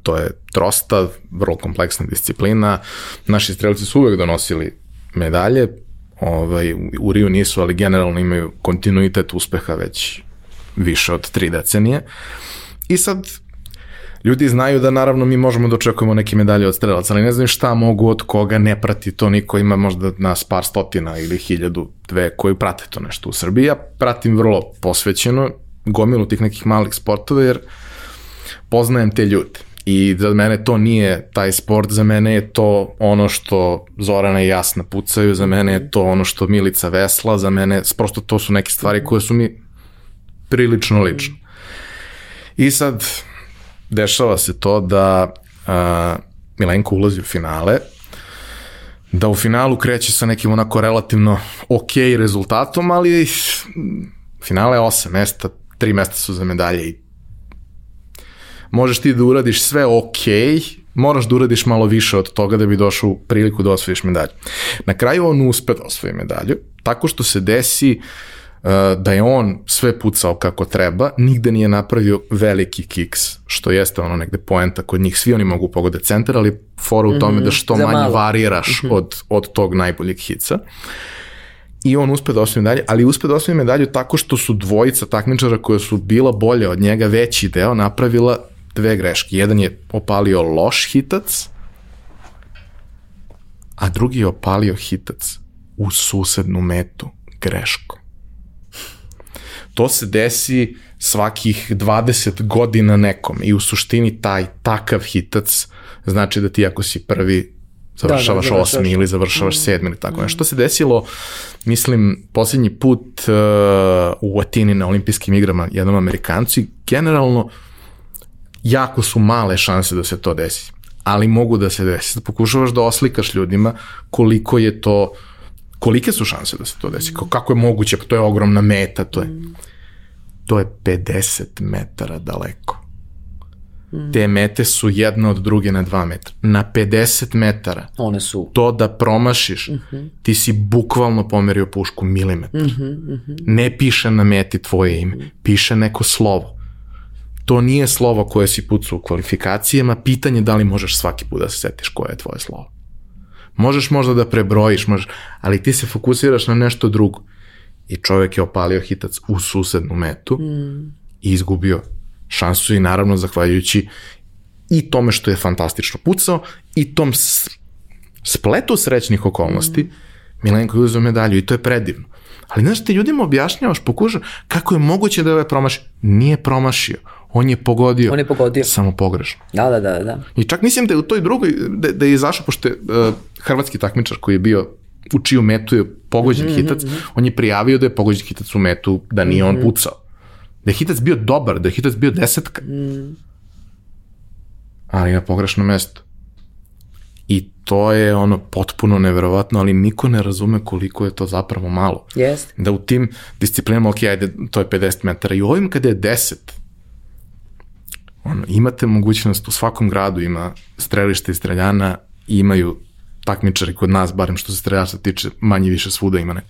To je trostav, vrlo kompleksna disciplina. Naši strelci su uvek donosili medalje, ovaj, u Riju nisu, ali generalno imaju kontinuitet uspeha već više od tri decenije. I sad, ljudi znaju da naravno mi možemo da očekujemo neke medalje od strelaca, ali ne znaju šta mogu od koga ne prati to, niko ima možda nas par stotina ili hiljadu, dve koji prate to nešto u Srbiji. Ja pratim vrlo posvećeno gomilu tih nekih malih sportova jer poznajem te ljude. I za mene to nije taj sport, za mene je to ono što Zorana i Jasna pucaju, za mene je to ono što Milica vesla, za mene, prosto to su neke stvari koje su mi prilično lične. I sad, dešava se to da a, Milenko ulazi u finale, da u finalu kreće sa nekim onako relativno ok rezultatom, ali finale je osam mesta, tri mesta su za medalje i možeš ti da uradiš sve ok, moraš da uradiš malo više od toga da bi došao u priliku da osvojiš medalju. Na kraju on uspe da osvoji medalju, tako što se desi uh, da je on sve pucao kako treba, nigde nije napravio veliki kiks, što jeste ono negde poenta kod njih, svi oni mogu pogodati centar, ali fora u tome mm -hmm, da što manje malo. variraš mm -hmm. od, od tog najboljeg hica. I on uspe da osvoji medalju, ali uspe da osvoji medalju tako što su dvojica takmičara koja su bila bolje od njega veći deo napravila dve greške. Jedan je opalio loš hitac, a drugi je opalio hitac u susednu metu greškom. To se desi svakih 20 godina nekom i u suštini taj takav hitac znači da ti ako si prvi završavaš da, da, osmi ili završavaš mm. sedmi ili tako nešto. se desilo, mislim, posljednji put uh, u Atini na olimpijskim igrama jednom Amerikancu i generalno jako su male šanse da se to desi, ali mogu da se desi. Pokušavaš da oslikaš ljudima koliko je to, kolike su šanse da se to desi, kako je moguće, pa to je ogromna meta, to je, to je 50 metara daleko. Te mete su jedna od druge na 2 metra. Na 50 metara. One su. To da promašiš, mhm. -huh. ti si bukvalno pomerio pušku milimetar. Uh -huh, uh -huh. Ne piše na meti tvoje ime, piše neko slovo to nije slovo koje si pucao u kvalifikacijama, pitanje da li možeš svaki put da se setiš koje je tvoje slovo. Možeš možda da prebrojiš, možeš, ali ti se fokusiraš na nešto drugo. I čovek je opalio hitac u susednu metu mm. i izgubio šansu i naravno zahvaljujući i tome što je fantastično pucao i tom spletu srećnih okolnosti mm. Milenko je uzeo medalju i to je predivno. Ali znaš, ti ljudima objašnjavaš, pokušaš kako je moguće da je ovaj promašio. Nije promašio on je pogodio. On je pogodio. Samo pogrešno. Da, da, da, da. I čak mislim da je u toj drugoj, da, da je izašao, pošto je uh, hrvatski takmičar koji je bio u čiju metu je pogođen mm -hmm, hitac, mm -hmm. on je prijavio da je pogođen hitac u metu, da nije mm -hmm. on mhm. pucao. Da je hitac bio dobar, da je hitac bio desetka. Mm. Ali na pogrešno mesto. I to je ono potpuno neverovatno, ali niko ne razume koliko je to zapravo malo. Yes. Da u tim disciplinama, ok, ajde, to je 50 metara. I u ovim kada je 10, ono, imate mogućnost, u svakom gradu ima strelište i streljana imaju takmičari kod nas, barem što se streljača tiče, manje više svuda ima ne.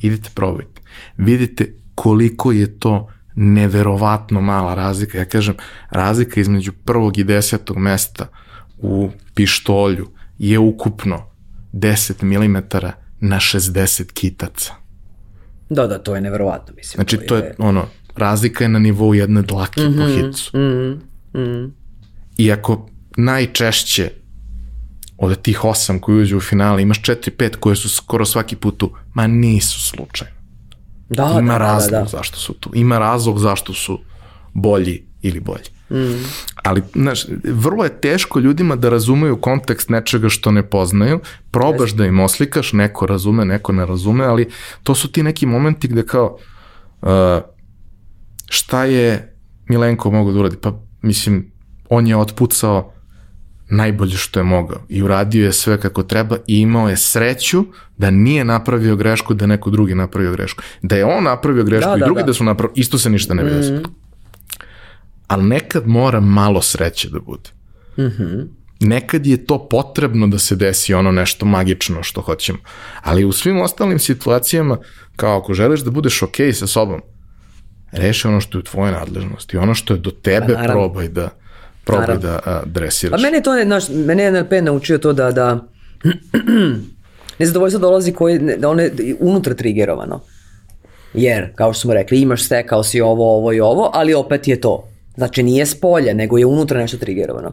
Idite probajte. Vidite koliko je to neverovatno mala razlika. Ja kažem, razlika između prvog i desetog mesta u pištolju je ukupno 10 mm na 60 kitaca. Da, da, to je neverovatno, mislim. Znači, to je, to je ono, razlika je na nivou jedne dlake mm -hmm, po hicu. Mm -hmm. Mm. Iako najčešće od tih osam koji uđu u finale imaš četiri, pet koje su skoro svaki put tu, ma nisu slučajno. Da, Ima da, razlog da, da. zašto su tu. Ima razlog zašto su bolji ili bolji. Mm. Ali, znaš, vrlo je teško ljudima da razumeju kontekst nečega što ne poznaju, probaš da im oslikaš, neko razume, neko ne razume, ali to su ti neki momenti gde kao, uh, šta je Milenko mogo da uradi? Pa mislim, on je otpucao najbolje što je mogao i uradio je sve kako treba i imao je sreću da nije napravio grešku, da neko drugi napravio grešku. Da je on napravio grešku da, i da, drugi da. da su napravili, isto se ništa ne bi desilo. Mm. Ali nekad mora malo sreće da bude. Mm -hmm. Nekad je to potrebno da se desi ono nešto magično što hoćemo. Ali u svim ostalim situacijama, kao ako želiš da budeš okej okay sa sobom, Reši ono što je u tvojoj nadležnosti, ono što je do tebe Pa, probaj da probaj Naravno. da a, dresiraš. Pa mene je to, naš, mene je NLP naučio to da, da nezadovoljstvo dolazi koji, ne- da ono je unutra trigerovano. Jer, kao što smo rekli, imaš stekao si ovo, ovo i ovo, ali opet je to. Znači nije s polja, nego je unutra nešto trigerovano.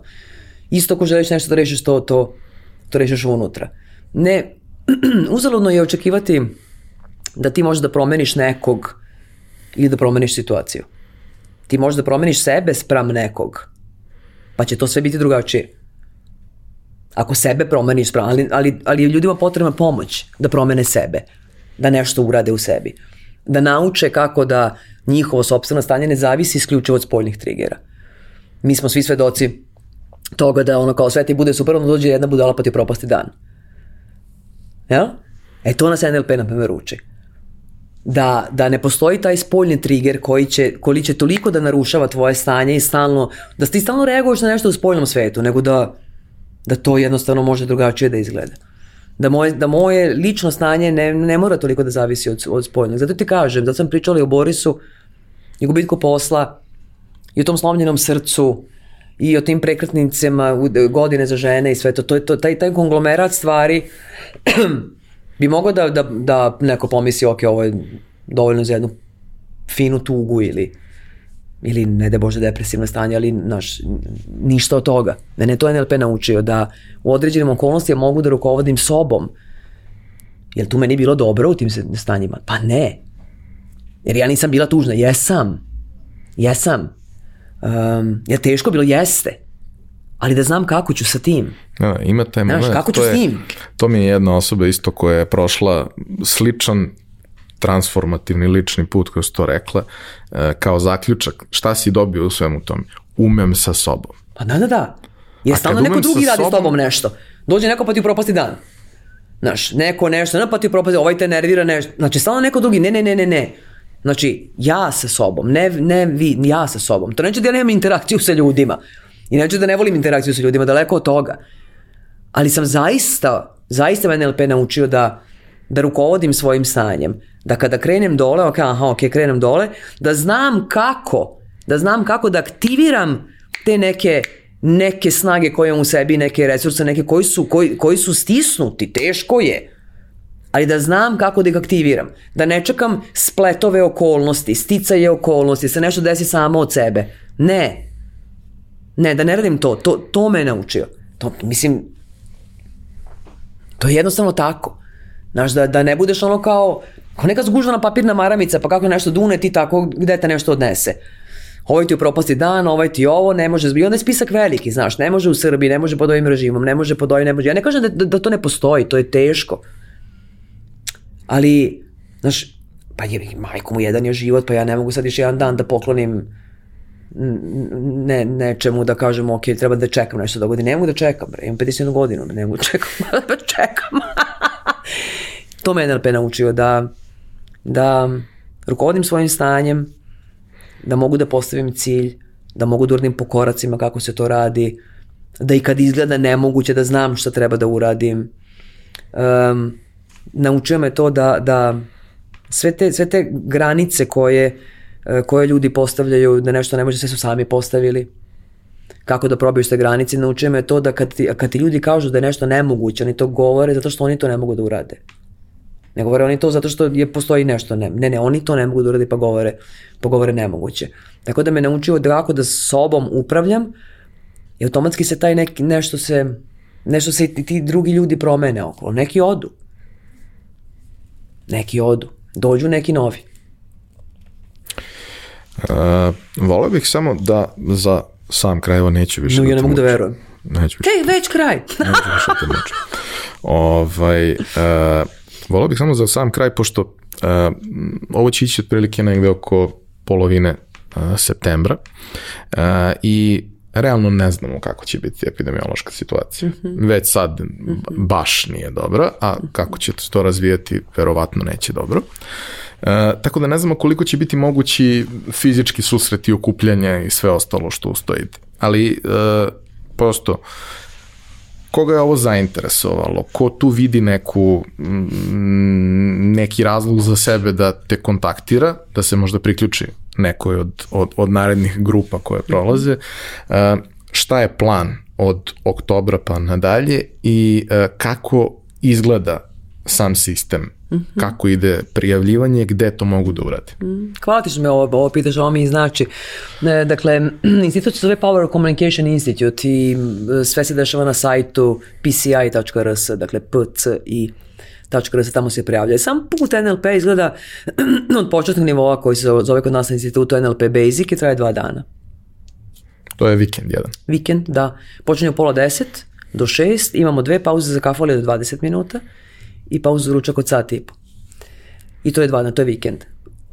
Isto ako želiš nešto da rešiš, to, to, to rešiš unutra. Ne, uzaludno je očekivati da ti možeš da promeniš nekog ili da promeniš situaciju. Ti možeš da promeniš sebe spram nekog, pa će to sve biti drugačije. Ako sebe promeniš, ali, ali, ali ljudima potrebna pomoć da promene sebe, da nešto urade u sebi, da nauče kako da njihovo sopstveno stanje ne zavisi isključivo od spoljnih trigera. Mi smo svi svedoci toga da ono kao sve ti bude super, onda dođe jedna budala pa ti propasti dan. Jel? E to nas NLP na primjer uči. Da, da ne postoji taj spoljni trigger koji će, koji će toliko da narušava tvoje stanje i stalno, da ti stalno reaguješ na nešto u spoljnom svetu, nego da, da to jednostavno može drugačije da izgleda. Da moje, da moje lično stanje ne, ne mora toliko da zavisi od, od spoljnog. Zato ti kažem, da sam pričala i o Borisu i gubitku posla i o tom slomljenom srcu i o tim prekretnicama godine za žene i sve to, to je to, taj, taj konglomerat stvari bi mogao da, da, da neko pomisli, ok, ovo je dovoljno za jednu finu tugu ili ili ne da Bože depresivno stanje, ali naš, ništa od toga. Mene to NLP naučio da u određenim okolnostima mogu da rukovodim sobom. Jel tu meni bilo dobro u tim stanjima? Pa ne. Jer ja nisam bila tužna. Jesam. Jesam. Um, je teško bilo? Jeste. Ali da znam kako ću sa tim. Da, ima taj Znaš, moment. kako ću to s je- njim? To mi je jedna osoba isto koja je prošla sličan transformativni lični put, kao su to rekla, e, kao zaključak. Šta si dobio u svemu tome? Umem sa sobom. Pa da, da, da. Jer A stalno neko drugi radi s sobom- tobom nešto. Dođe neko pa ti propasti dan. Znaš, neko nešto, ne, pa ti propasti, ovaj te nervira nešto. Znači, stalno neko drugi, ne, ne, ne, ne, ne. Znači, ja sa sobom, ne, ne vi, ja sa sobom. To neće da ja nemam interakciju sa ljudima. I neće da ne volim interakciju sa ljudima, daleko od toga. Ali sam zaista, zaista me NLP naučio da, da rukovodim svojim stanjem. Da kada krenem dole, ok, aha, ok, krenem dole, da znam kako, da znam kako da aktiviram te neke neke snage koje imam u sebi, neke resurse, neke koji su, koji, koji su stisnuti, teško je. Ali da znam kako da ih aktiviram. Da ne čekam spletove okolnosti, sticaje okolnosti, se nešto desi samo od sebe. Ne. Ne, da ne radim to. To, to me je naučio. To, mislim, to je jednostavno tako. Znaš, da, da ne budeš ono kao, kao neka zgužvana papirna maramica, pa kako nešto dune ti tako, gde te nešto odnese. Ovaj ti u propasti dan, ovaj ti ovo, ne može, i onda je spisak veliki, znaš, ne može u Srbiji, ne može pod ovim režimom, ne može pod ovim, ne može. Ja ne kažem da, da, da to ne postoji, to je teško. Ali, znaš, pa je, majko mu jedan je život, pa ja ne mogu sad još jedan dan da poklonim ne, nečemu da kažem, ok, treba da čekam nešto dogodi. Ne mogu da čekam, bre, imam 51 godinu, ne mogu da čekam, da čekam. to me NLP naučio da, da rukovodim svojim stanjem, da mogu da postavim cilj, da mogu da uradim po koracima kako se to radi, da i kad izgleda nemoguće da znam šta treba da uradim. Um, naučio me to da, da sve, te, sve te granice koje, koje ljudi postavljaju, da nešto ne može, sve su sami postavili. Kako da probiješ te granice, naučio me to da kad ti, kad ti ljudi kažu da je nešto nemoguće, oni to govore zato što oni to ne mogu da urade. Ne govore oni to zato što je postoji nešto. Ne, ne, ne oni to ne mogu da urade pa govore, pa govore nemoguće. Tako da me naučio da kako da sobom upravljam i automatski se taj neki, nešto se, nešto se i ti drugi ljudi promene okolo. Neki odu. Neki odu. Dođu neki novi. Uh, voleo bih samo da za sam kraj, evo neću više No, da ja ne mogu da verujem. Neću više, Ej, već kraj. neću više da mučim. Ovaj, uh, voleo bih samo za sam kraj, pošto uh, ovo će ići otprilike negde oko polovine uh, septembra uh, i realno ne znamo kako će biti epidemiološka situacija. Već sad baš nije dobra, a kako će to razvijati, verovatno neće dobro. E, tako da ne znamo koliko će biti mogući fizički susreti, okupljanja i sve ostalo što ustoji. Ali e, prosto koga je ovo zainteresovalo, ko tu vidi neku, mm, neki razlog za sebe da te kontaktira, da se možda priključi nekoj od, od, od narednih grupa koje prolaze. Uh, šta je plan od oktobra pa nadalje i uh, kako izgleda sam sistem Mm -hmm. kako ide prijavljivanje, gde to mogu da urade. Mm, hvala ti što me ovo, ovo pitaš, ovo mi znači. E, dakle, institut se zove Power Communication Institute i sve se dešava na sajtu pci.rs, dakle pci.rs, tamo se prijavlja. Sam put NLP izgleda od početnog nivoa koji se zove kod nas na institutu NLP Basic i traje dva dana. To je vikend jedan. Vikend, da. Počinje u pola deset do šest, imamo dve pauze za kafu do 20 minuta i pauzu za ručak od sat i po. I to je dva, to je vikend.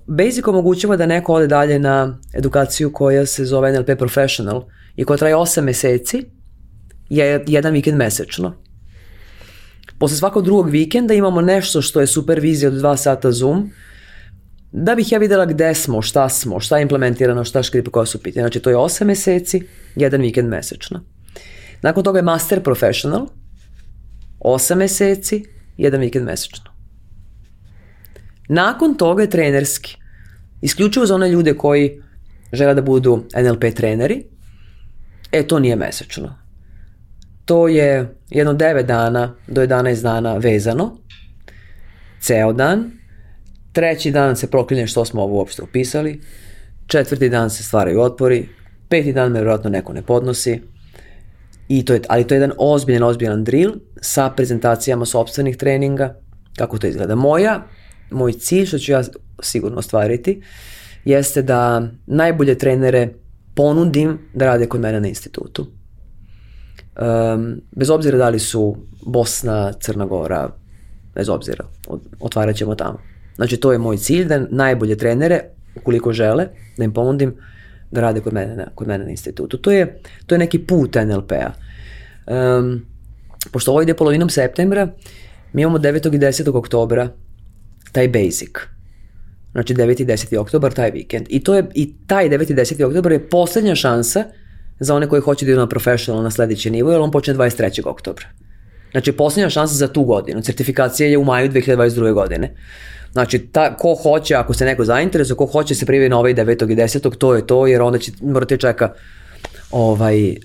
Basic omogućava da neko ode dalje na edukaciju koja se zove NLP Professional i koja traje 8 meseci, je jedan vikend mesečno. Posle svakog drugog vikenda imamo nešto što je supervizija od 2 sata Zoom, da bih ja videla gde smo, šta smo, šta je implementirano, šta škripe koja su pitanja. Znači to je 8 meseci, jedan vikend mesečno. Nakon toga je Master Professional, 8 meseci, jedan vikend mesečno. Nakon toga je trenerski. Isključivo za one ljude koji žele da budu NLP treneri, e to nije mesečno. To je jedno 9 dana do 11 dana vezano, ceo dan, treći dan se proklinje što smo ovo uopšte upisali, četvrti dan se stvaraju otpori, peti dan me vjerojatno neko ne podnosi, I to je, ali to je jedan ozbiljan, ozbiljan drill sa prezentacijama sobstvenih treninga, kako to izgleda. Moja, moj cilj, što ću ja sigurno ostvariti, jeste da najbolje trenere ponudim da rade kod mene na institutu. Um, bez obzira da li su Bosna, Crna Gora, bez obzira, otvarat ćemo tamo. Znači to je moj cilj, da najbolje trenere, ukoliko žele, da im ponudim da rade kod mene na, kod mene na institutu. To je, to je neki put NLP-a. Um, pošto ovo ide polovinom septembra, mi imamo 9. i 10. oktobra taj basic. Znači 9. i 10. oktobar, taj vikend. I, to je, i taj 9. i 10. oktobar je poslednja šansa za one koji hoće da idu na professional na sledeći nivo, jer on počne 23. oktobra. Znači, poslednja šansa za tu godinu. Certifikacija je u maju 2022. godine. Znači, ta, ko hoće, ako se neko zainteresuje, ko hoće se prijavi na ovaj 9. i 10. to je to, jer onda će, morate čeka ovaj, uh,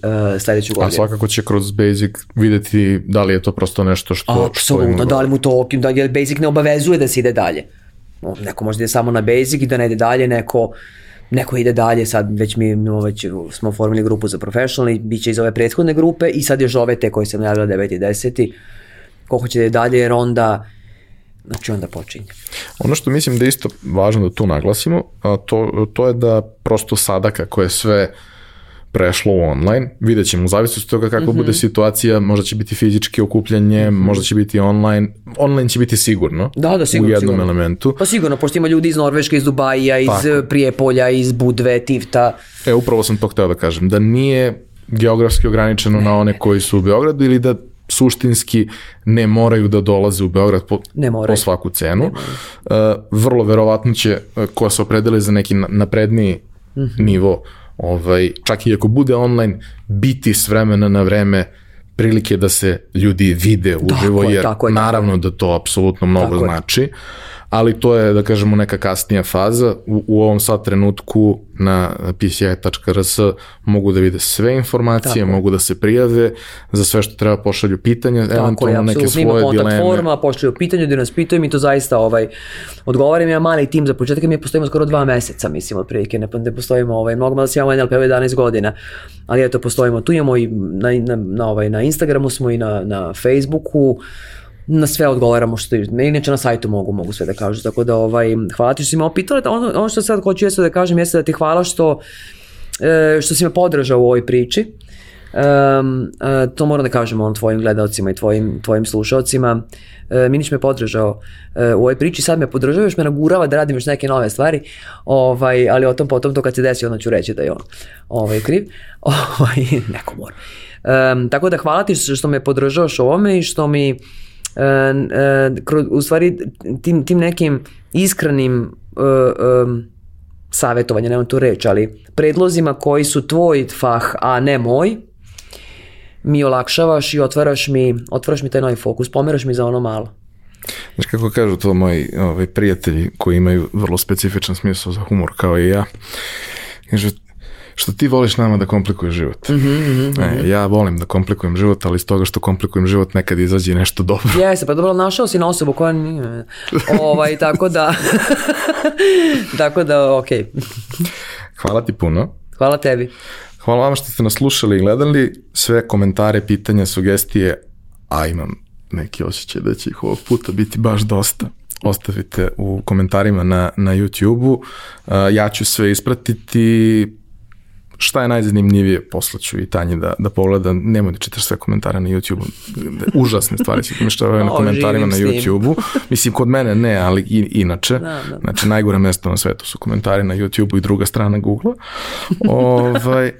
sledeću godinu. A svakako će kroz Basic videti da li je to prosto nešto što... Apsolutno, da li mu to, da je Basic ne obavezuje da se ide dalje. Neko može da ide samo na Basic i da ne ide dalje, neko neko ide dalje, sad već mi već smo formili grupu za professional i bit će iz ove prethodne grupe i sad još ove te koje sam najavila 9. i 10. Ko hoće da ide dalje jer onda znači onda počinje. Ono što mislim da je isto važno da tu naglasimo, a to, to je da prosto sada kako je sve prešlo u online, vidjet ćemo u zavisnosti od toga kako mm -hmm. bude situacija, možda će biti fizički okupljanje, mm -hmm. možda će biti online, online će biti sigurno, da, da, sigurno u jednom sigurno. elementu. Pa sigurno, pošto ima ljudi iz Norveške, iz Dubaja, iz Tako. Prijepolja, iz Budve, Tivta. E, upravo sam to hteo da kažem, da nije geografski ograničeno ne, na one koji su u Beogradu ili da suštinski ne moraju da dolaze u Beograd po, ne po svaku cenu. Uh, vrlo verovatno će, uh, ko se opredeli za neki napredniji mm -hmm. nivo, ovaj, čak i ako bude online, biti s vremena na vreme prilike da se ljudi vide uživo, jer tako je, naravno da to apsolutno mnogo tako znači. Je ali to je, da kažemo, neka kasnija faza. U, u ovom sad trenutku na pci.rs mogu da vide sve informacije, Tako. mogu da se prijave za sve što treba pošalju pitanja, Tako eventualno neke svoje dileme. Ima kontakt forma, pošalju pitanje, da nas pitaju, mi to zaista ovaj, odgovaram ja mali tim za početak, mi postojimo skoro dva meseca, mislim, otprilike, ne, ne postojimo, ovaj, mnogo malo si imamo NLP 11 godina, ali eto, postojimo, tu imamo i na, na, na, ovaj, na Instagramu smo i na, na Facebooku, na sve odgovaramo što inače na sajtu mogu mogu sve da kažu tako da ovaj hvala ti što si me opitala ono, ono što sad hoću jeste da kažem jeste da ti hvala što e, što si me podržao u ovoj priči Um, uh, to moram da kažem on tvojim gledalcima i tvojim, tvojim slušalcima. Uh, Minić me podržao uh, u ovoj priči, sad me podržava, još me nagurava da radim još neke nove stvari, ovaj, ali o tom potom to kad se desi, onda ću reći da je on ovaj, kriv. Ovaj, neko mora. Um, tako da hvala ti što me podržavaš ovome i što mi u stvari tim, tim nekim iskrenim um, savjetovanja, nemam tu reći, ali predlozima koji su tvoj fah, a ne moj, mi olakšavaš i otvaraš mi, otvaraš mi taj novi fokus, pomeraš mi za ono malo. Znaš kako kažu to moji ovaj, prijatelji koji imaju vrlo specifičan smisao za humor kao i ja. Kažu, što ti voliš nama da komplikuješ život. Mm -hmm, e, ja volim da komplikujem život, ali iz toga što komplikujem život nekad izađe nešto dobro. Jeste, pa dobro, našao si na osobu koja nije. Ovaj, tako da, tako da, okej. Okay. Hvala ti puno. Hvala tebi. Hvala vama što ste nas slušali i gledali. Sve komentare, pitanja, sugestije, a imam neki osjećaj da će ih ovog puta biti baš dosta ostavite u komentarima na, na YouTube-u. Uh, ja ću sve ispratiti, šta je najzanimljivije, poslaću i Tanji da, da pogleda, nemoj da čitaš sve komentare na YouTube-u, užasne stvari se mištavaju na komentarima na YouTube-u, mislim kod mene ne, ali i, inače, da, da. znači najgore mesto na svetu su komentari na YouTube-u i druga strana Google-a, ovaj,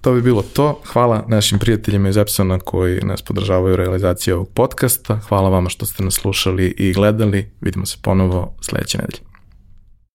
to bi bilo to. Hvala našim prijateljima iz Epsona koji nas podržavaju u realizaciji ovog podcasta. Hvala vama što ste nas slušali i gledali. Vidimo se ponovo sledeće nedelje.